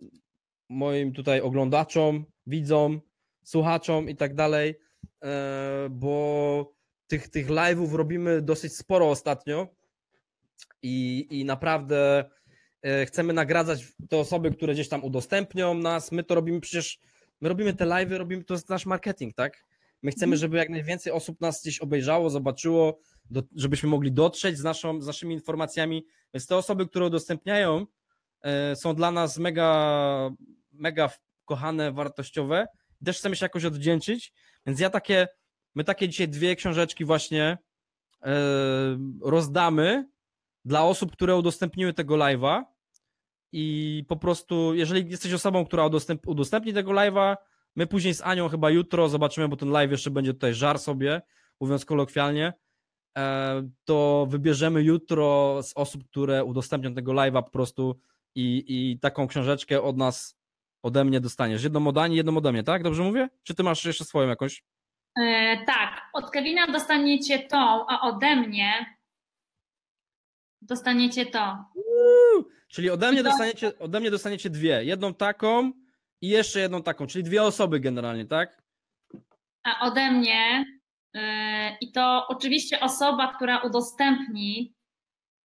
[SPEAKER 3] moim tutaj oglądaczom, widzom, słuchaczom i tak dalej, e, bo tych, tych live'ów robimy dosyć sporo ostatnio i, i naprawdę e, chcemy nagradzać te osoby, które gdzieś tam udostępnią nas. My to robimy przecież, my robimy te live'y, robimy to jest nasz marketing, tak? My chcemy, żeby jak najwięcej osób nas gdzieś obejrzało, zobaczyło, do, żebyśmy mogli dotrzeć z, naszą, z naszymi informacjami. Więc te osoby, które udostępniają, e, są dla nas mega, mega kochane, wartościowe. Też chcemy się jakoś odwdzięczyć. Więc ja takie, my takie dzisiaj dwie książeczki właśnie e, rozdamy dla osób, które udostępniły tego live'a. I po prostu, jeżeli jesteś osobą, która udostęp, udostępni tego live'a, my później z Anią chyba jutro zobaczymy, bo ten live jeszcze będzie tutaj żar sobie, mówiąc kolokwialnie, e, to wybierzemy jutro z osób, które udostępnią tego live'a po prostu i, i taką książeczkę od nas, ode mnie dostaniesz. Jedną od Ani, jedną ode mnie, tak? Dobrze mówię? Czy ty masz jeszcze swoją jakąś?
[SPEAKER 2] E, tak, od Kevina dostaniecie tą, a ode mnie dostaniecie to.
[SPEAKER 3] Uuu, czyli ode mnie, dostaniecie, ode mnie dostaniecie dwie. Jedną taką i jeszcze jedną taką, czyli dwie osoby generalnie, tak?
[SPEAKER 2] A ode mnie yy, i to oczywiście osoba, która udostępni,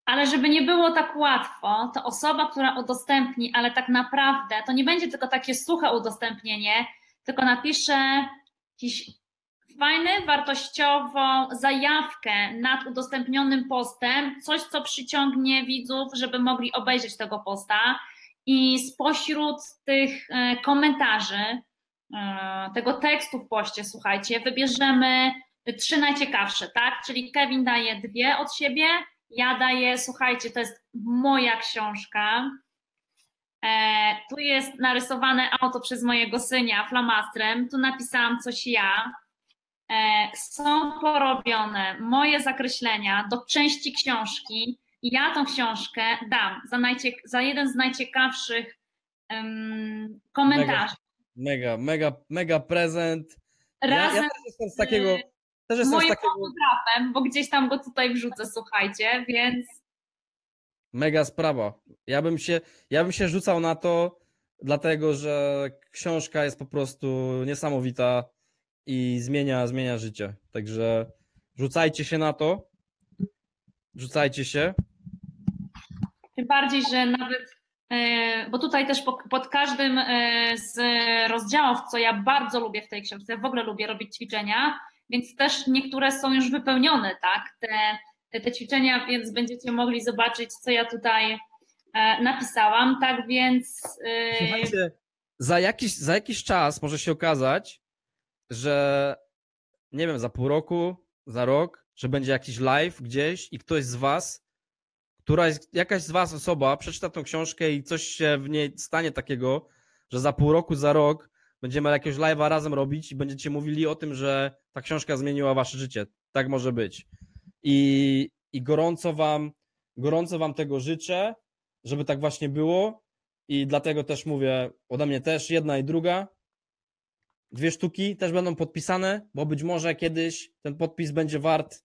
[SPEAKER 2] ale żeby nie było tak łatwo, to osoba, która udostępni, ale tak naprawdę to nie będzie tylko takie suche udostępnienie, tylko napisze jakiś fajny, wartościową zajawkę nad udostępnionym postem, coś, co przyciągnie widzów, żeby mogli obejrzeć tego posta. I spośród tych e, komentarzy, e, tego tekstu w poście, słuchajcie, wybierzemy trzy najciekawsze, tak? Czyli Kevin daje dwie od siebie, ja daję, słuchajcie, to jest moja książka. E, tu jest narysowane auto przez mojego synia flamastrem, tu napisałam coś ja. E, są porobione moje zakreślenia do części książki ja tą książkę dam za, najciek- za jeden z najciekawszych em, komentarzy.
[SPEAKER 3] Mega, mega, mega prezent. Ja, ja
[SPEAKER 2] Razem
[SPEAKER 3] też jestem z takiego. Też
[SPEAKER 2] z
[SPEAKER 3] jestem
[SPEAKER 2] moim
[SPEAKER 3] takiego
[SPEAKER 2] autografem, bo gdzieś tam go tutaj wrzucę, słuchajcie, więc
[SPEAKER 3] mega sprawa. Ja bym się, ja bym się rzucał na to, dlatego że książka jest po prostu niesamowita i zmienia, zmienia życie. Także rzucajcie się na to. Rzucajcie się.
[SPEAKER 2] Tym bardziej, że nawet, e, bo tutaj też po- pod każdym e, z rozdziałów, co ja bardzo lubię w tej książce, w ogóle lubię robić ćwiczenia, więc też niektóre są już wypełnione, tak, te, te, ćwiczenia, więc będziecie mogli zobaczyć, co ja tutaj e, napisałam, tak więc e,
[SPEAKER 3] Słuchajcie, za jakiś, za jakiś czas może się okazać, że nie wiem, za pół roku, za rok, że będzie jakiś live gdzieś i ktoś z was, któraś, jakaś z was osoba przeczyta tą książkę i coś się w niej stanie takiego, że za pół roku, za rok będziemy jakiegoś live'a razem robić i będziecie mówili o tym, że ta książka zmieniła wasze życie. Tak może być. I, i gorąco wam, gorąco wam tego życzę, żeby tak właśnie było. I dlatego też mówię, ode mnie też jedna i druga. Dwie sztuki też będą podpisane, bo być może kiedyś ten podpis będzie wart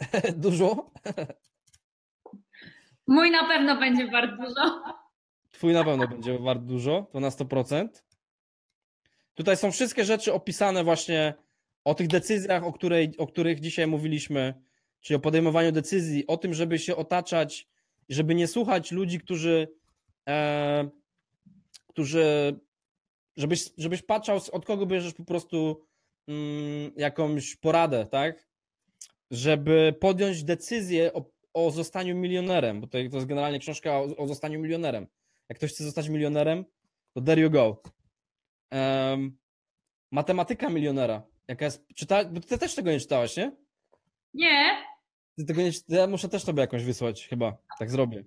[SPEAKER 3] [laughs] dużo.
[SPEAKER 2] mój na pewno będzie wart dużo.
[SPEAKER 3] Twój na pewno będzie wart dużo, to na 100%. Tutaj są wszystkie rzeczy opisane właśnie o tych decyzjach, o, której, o których dzisiaj mówiliśmy, czyli o podejmowaniu decyzji, o tym, żeby się otaczać żeby nie słuchać ludzi, którzy, e, którzy żebyś, żebyś patrzał, od kogo bierzesz po prostu mm, jakąś poradę, tak? Żeby podjąć decyzję o, o zostaniu milionerem, bo to, to jest generalnie książka o, o zostaniu milionerem. Jak ktoś chce zostać milionerem, to there you go. Em, matematyka milionera. Jaka jest, czyta, bo ty też tego nie czytałaś, nie?
[SPEAKER 2] Nie,
[SPEAKER 3] Ty tego nie, ja muszę też tobie jakąś wysłać, chyba. Tak zrobię.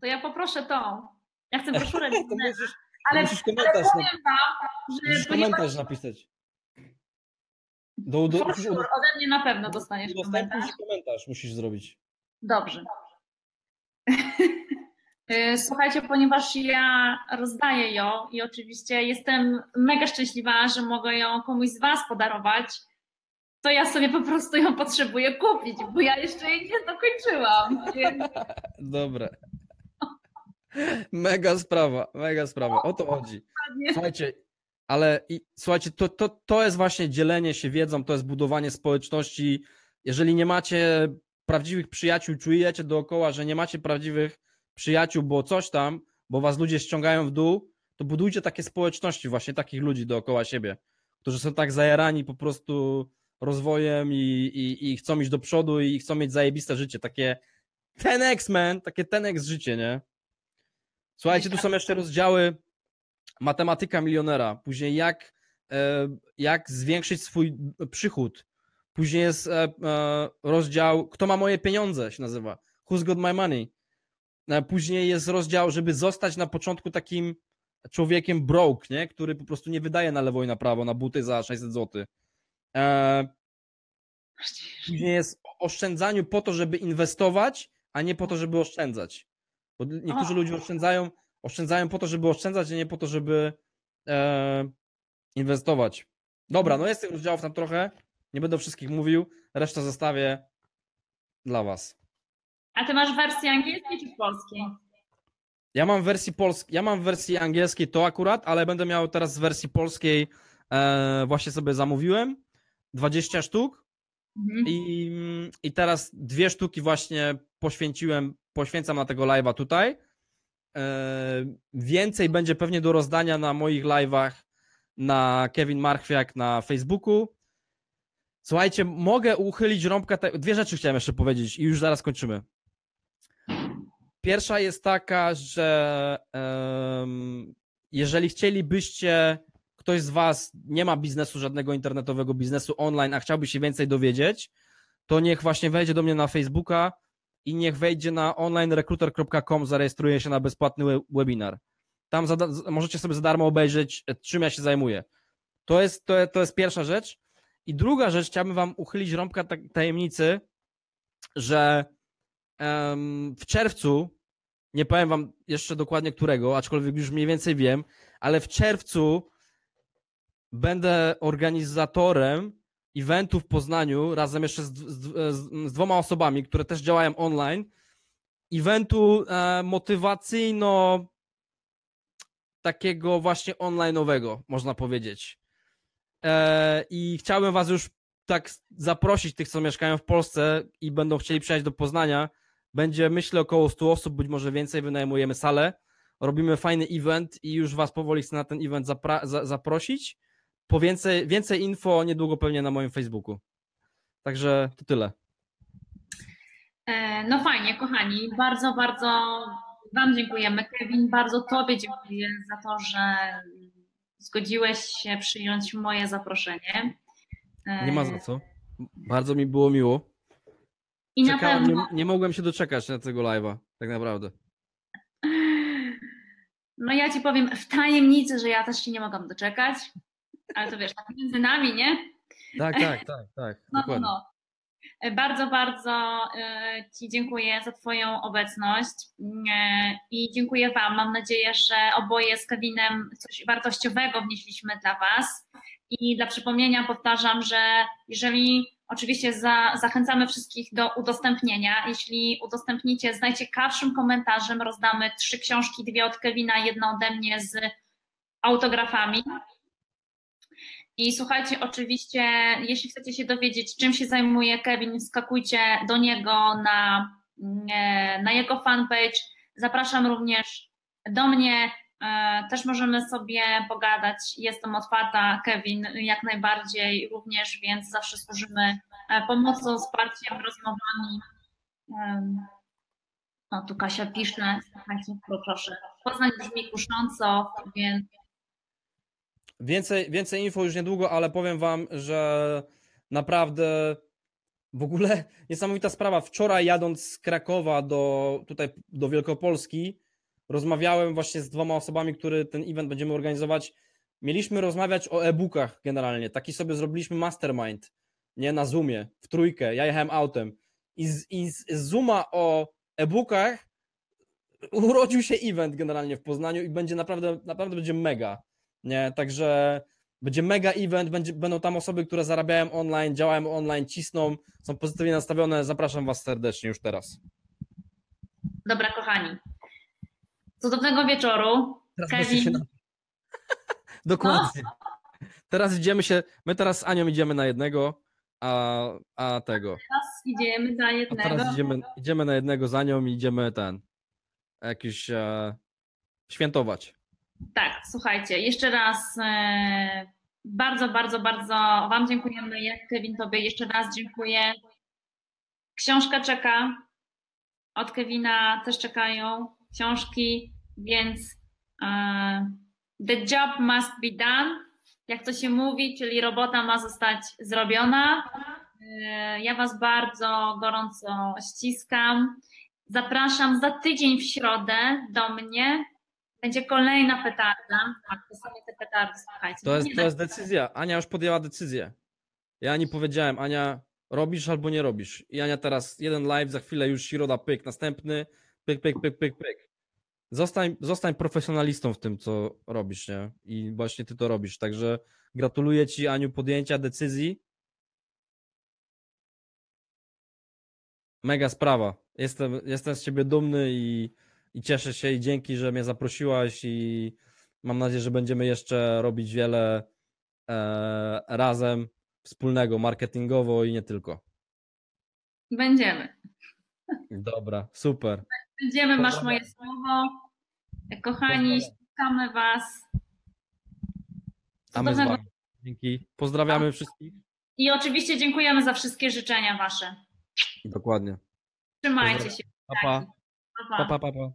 [SPEAKER 2] to ja poproszę tą. Ja chcę broszurę [laughs]
[SPEAKER 3] musisz,
[SPEAKER 2] ale,
[SPEAKER 3] musisz
[SPEAKER 2] ale
[SPEAKER 3] komentarz, na,
[SPEAKER 2] powiem wam,
[SPEAKER 3] musisz
[SPEAKER 2] że ponieważ
[SPEAKER 3] komentarz napisać. Do, do, musisz
[SPEAKER 2] sure, ode mnie na pewno dostaniesz komentarz.
[SPEAKER 3] komentarz musisz zrobić.
[SPEAKER 2] Dobrze. [laughs] Y, Słuchajcie, ponieważ ja rozdaję ją i oczywiście jestem mega szczęśliwa, że mogę ją komuś z Was podarować, to ja sobie po prostu ją potrzebuję kupić, bo ja jeszcze jej nie dokończyłam. Więc... [laughs]
[SPEAKER 3] Dobre. Mega sprawa, mega sprawa. O to chodzi. Słuchajcie, ale i, słuchajcie, to, to, to jest właśnie dzielenie się wiedzą, to jest budowanie społeczności. Jeżeli nie macie prawdziwych przyjaciół, czujecie dookoła, że nie macie prawdziwych przyjaciół, bo coś tam, bo was ludzie ściągają w dół, to budujcie takie społeczności, właśnie takich ludzi dookoła siebie, którzy są tak zajarani po prostu rozwojem i, i, i chcą iść do przodu i chcą mieć zajebiste życie, takie 10x, man, takie 10x życie, nie? Słuchajcie, tu są jeszcze rozdziały matematyka milionera, później jak, e, jak zwiększyć swój przychód, później jest e, e, rozdział kto ma moje pieniądze się nazywa, who's got my money, później jest rozdział, żeby zostać na początku takim człowiekiem broke, nie? który po prostu nie wydaje na lewo i na prawo na buty za 600 zł. Później jest oszczędzaniu po to, żeby inwestować, a nie po to, żeby oszczędzać. Bo niektórzy o. ludzie oszczędzają, oszczędzają po to, żeby oszczędzać, a nie po to, żeby e, inwestować. Dobra, no jest tych rozdziałów tam trochę. Nie będę o wszystkich mówił. Resztę zostawię dla Was.
[SPEAKER 2] A ty masz wersję angielskiej czy polskiej?
[SPEAKER 3] Ja mam wersji polskiej, ja mam wersji angielskiej to akurat, ale będę miał teraz z wersji polskiej e, właśnie sobie zamówiłem 20 sztuk mhm. i, i teraz dwie sztuki właśnie poświęciłem poświęcam na tego live'a tutaj. E, więcej będzie pewnie do rozdania na moich live'ach na Kevin Marchwiak na Facebooku. Słuchajcie, mogę uchylić rąbka. Te... Dwie rzeczy chciałem jeszcze powiedzieć i już zaraz kończymy. Pierwsza jest taka, że um, jeżeli chcielibyście, ktoś z Was nie ma biznesu, żadnego internetowego biznesu online, a chciałby się więcej dowiedzieć, to niech właśnie wejdzie do mnie na Facebooka i niech wejdzie na onlinerecruiter.com, zarejestruje się na bezpłatny webinar. Tam możecie sobie za darmo obejrzeć, e, czym ja się zajmuję. To jest, to, to jest pierwsza rzecz. I druga rzecz, chciałbym Wam uchylić rąbka tajemnicy, że w czerwcu, nie powiem Wam jeszcze dokładnie którego, aczkolwiek już mniej więcej wiem, ale w czerwcu będę organizatorem eventu w Poznaniu razem jeszcze z, z, z, dwoma osobami, które też działają online. Eventu e, motywacyjno takiego właśnie online'owego, można powiedzieć. E, I chciałbym was już tak zaprosić, tych, co mieszkają w Polsce i będą chcieli przyjechać do Poznania. Będzie, myślę, około 100 osób, być może więcej, wynajmujemy salę. Robimy fajny event i już was powoli chcę na ten event zapra- za- zaprosić. Po więcej, więcej info niedługo pewnie na moim Facebooku. Także to tyle.
[SPEAKER 2] E, no fajnie, kochani. Bardzo, bardzo Wam dziękujemy. Kevin, bardzo Tobie dziękuję za to, że zgodziłeś się przyjąć moje zaproszenie.
[SPEAKER 3] Nie ma za co. Bardzo mi było miło. I Czekałem, na pewno... nie, nie mogłem się doczekać na tego live'a, tak naprawdę.
[SPEAKER 2] No ja Ci powiem w tajemnicy, że ja też się nie mogłam doczekać ale to wiesz, tak między nami, nie?
[SPEAKER 3] Tak, tak, tak, tak.
[SPEAKER 2] No, no, no. Bardzo, bardzo e, Ci dziękuję za Twoją obecność e, i dziękuję Wam. Mam nadzieję, że oboje z Kevinem coś wartościowego wnieśliśmy dla Was. I dla przypomnienia powtarzam, że jeżeli oczywiście za, zachęcamy wszystkich do udostępnienia, jeśli udostępnicie z najciekawszym komentarzem, rozdamy trzy książki, dwie od Kevina, jedną ode mnie z autografami. I słuchajcie, oczywiście, jeśli chcecie się dowiedzieć, czym się zajmuje Kevin, skakujcie do niego na, e, na jego fanpage. Zapraszam również do mnie. E, też możemy sobie pogadać. Jestem otwarta, Kevin, jak najbardziej również, więc zawsze służymy e, pomocą, wsparciem, rozmowami. No tu Kasia pisze, proszę. Poznań brzmi kusząco, więc
[SPEAKER 3] Więcej, więcej info już niedługo, ale powiem wam, że naprawdę w ogóle [laughs] niesamowita sprawa. Wczoraj jadąc z Krakowa do tutaj do Wielkopolski, rozmawiałem właśnie z dwoma osobami, które ten event będziemy organizować. Mieliśmy rozmawiać o e-bookach generalnie. Taki sobie zrobiliśmy mastermind, nie na Zoomie, w trójkę. Ja jechałem autem. I z, i z Zooma o e-bookach urodził się event generalnie w Poznaniu i będzie naprawdę, naprawdę będzie mega. Nie, także Będzie mega event, będzie, będą tam osoby, które zarabiają online, działają online, cisną, są pozytywnie nastawione. Zapraszam Was serdecznie już teraz.
[SPEAKER 2] Dobra, kochani. Cudownego wieczoru.
[SPEAKER 3] Teraz
[SPEAKER 2] Kevin.
[SPEAKER 3] na... [laughs] Dokładnie. Teraz idziemy się, my teraz z Anią idziemy na jednego, a, a tego.
[SPEAKER 2] Teraz idziemy za
[SPEAKER 3] A
[SPEAKER 2] jednego.
[SPEAKER 3] teraz idziemy, idziemy na jednego za nią i idziemy ten, jakiś e, świętować.
[SPEAKER 2] Tak, słuchajcie, jeszcze raz e, bardzo, bardzo, bardzo Wam dziękujemy. Ja, Kevin, Tobie jeszcze raz dziękuję. Książka czeka. Od Kevina też czekają książki, więc e, the job must be done, jak to się mówi, czyli robota ma zostać zrobiona. E, Ja Was bardzo gorąco ściskam. Zapraszam za tydzień w środę do mnie. Będzie kolejna petarda. Tak, to są te petardy, słuchajcie.
[SPEAKER 3] To jest,
[SPEAKER 2] Nie
[SPEAKER 3] to jest decyzja. Ania już podjęła decyzję. Ja Ani powiedziałem, Ania, robisz albo nie robisz. I Ania teraz jeden live, za chwilę już środa, pyk, następny, pyk, pyk, pyk, pyk, pyk. Zostań, zostań profesjonalistą w tym, co robisz, nie? I właśnie ty to robisz. Także gratuluję ci, Aniu, podjęcia decyzji. Mega sprawa. Jestem, jestem z ciebie dumny i, i cieszę się i dzięki, że mnie zaprosiłaś i mam nadzieję, że będziemy jeszcze robić wiele e, razem wspólnego, marketingowo i nie tylko.
[SPEAKER 2] Będziemy.
[SPEAKER 3] Dobra, super.
[SPEAKER 2] Będziemy, masz moje słowo. Kochani,
[SPEAKER 3] Pozdrawiam.
[SPEAKER 2] ściskamy Was.
[SPEAKER 3] A my z
[SPEAKER 2] Cudownego-
[SPEAKER 3] wami. Dzięki. Pozdrawiamy wszystkich.
[SPEAKER 2] I oczywiście dziękujemy za wszystkie życzenia Wasze.
[SPEAKER 3] Dokładnie.
[SPEAKER 2] Trzymajcie
[SPEAKER 3] Pozdrawiam.
[SPEAKER 2] się.
[SPEAKER 3] Pa.
[SPEAKER 2] Pa, pa.
[SPEAKER 3] Pa, pa, pa, pa.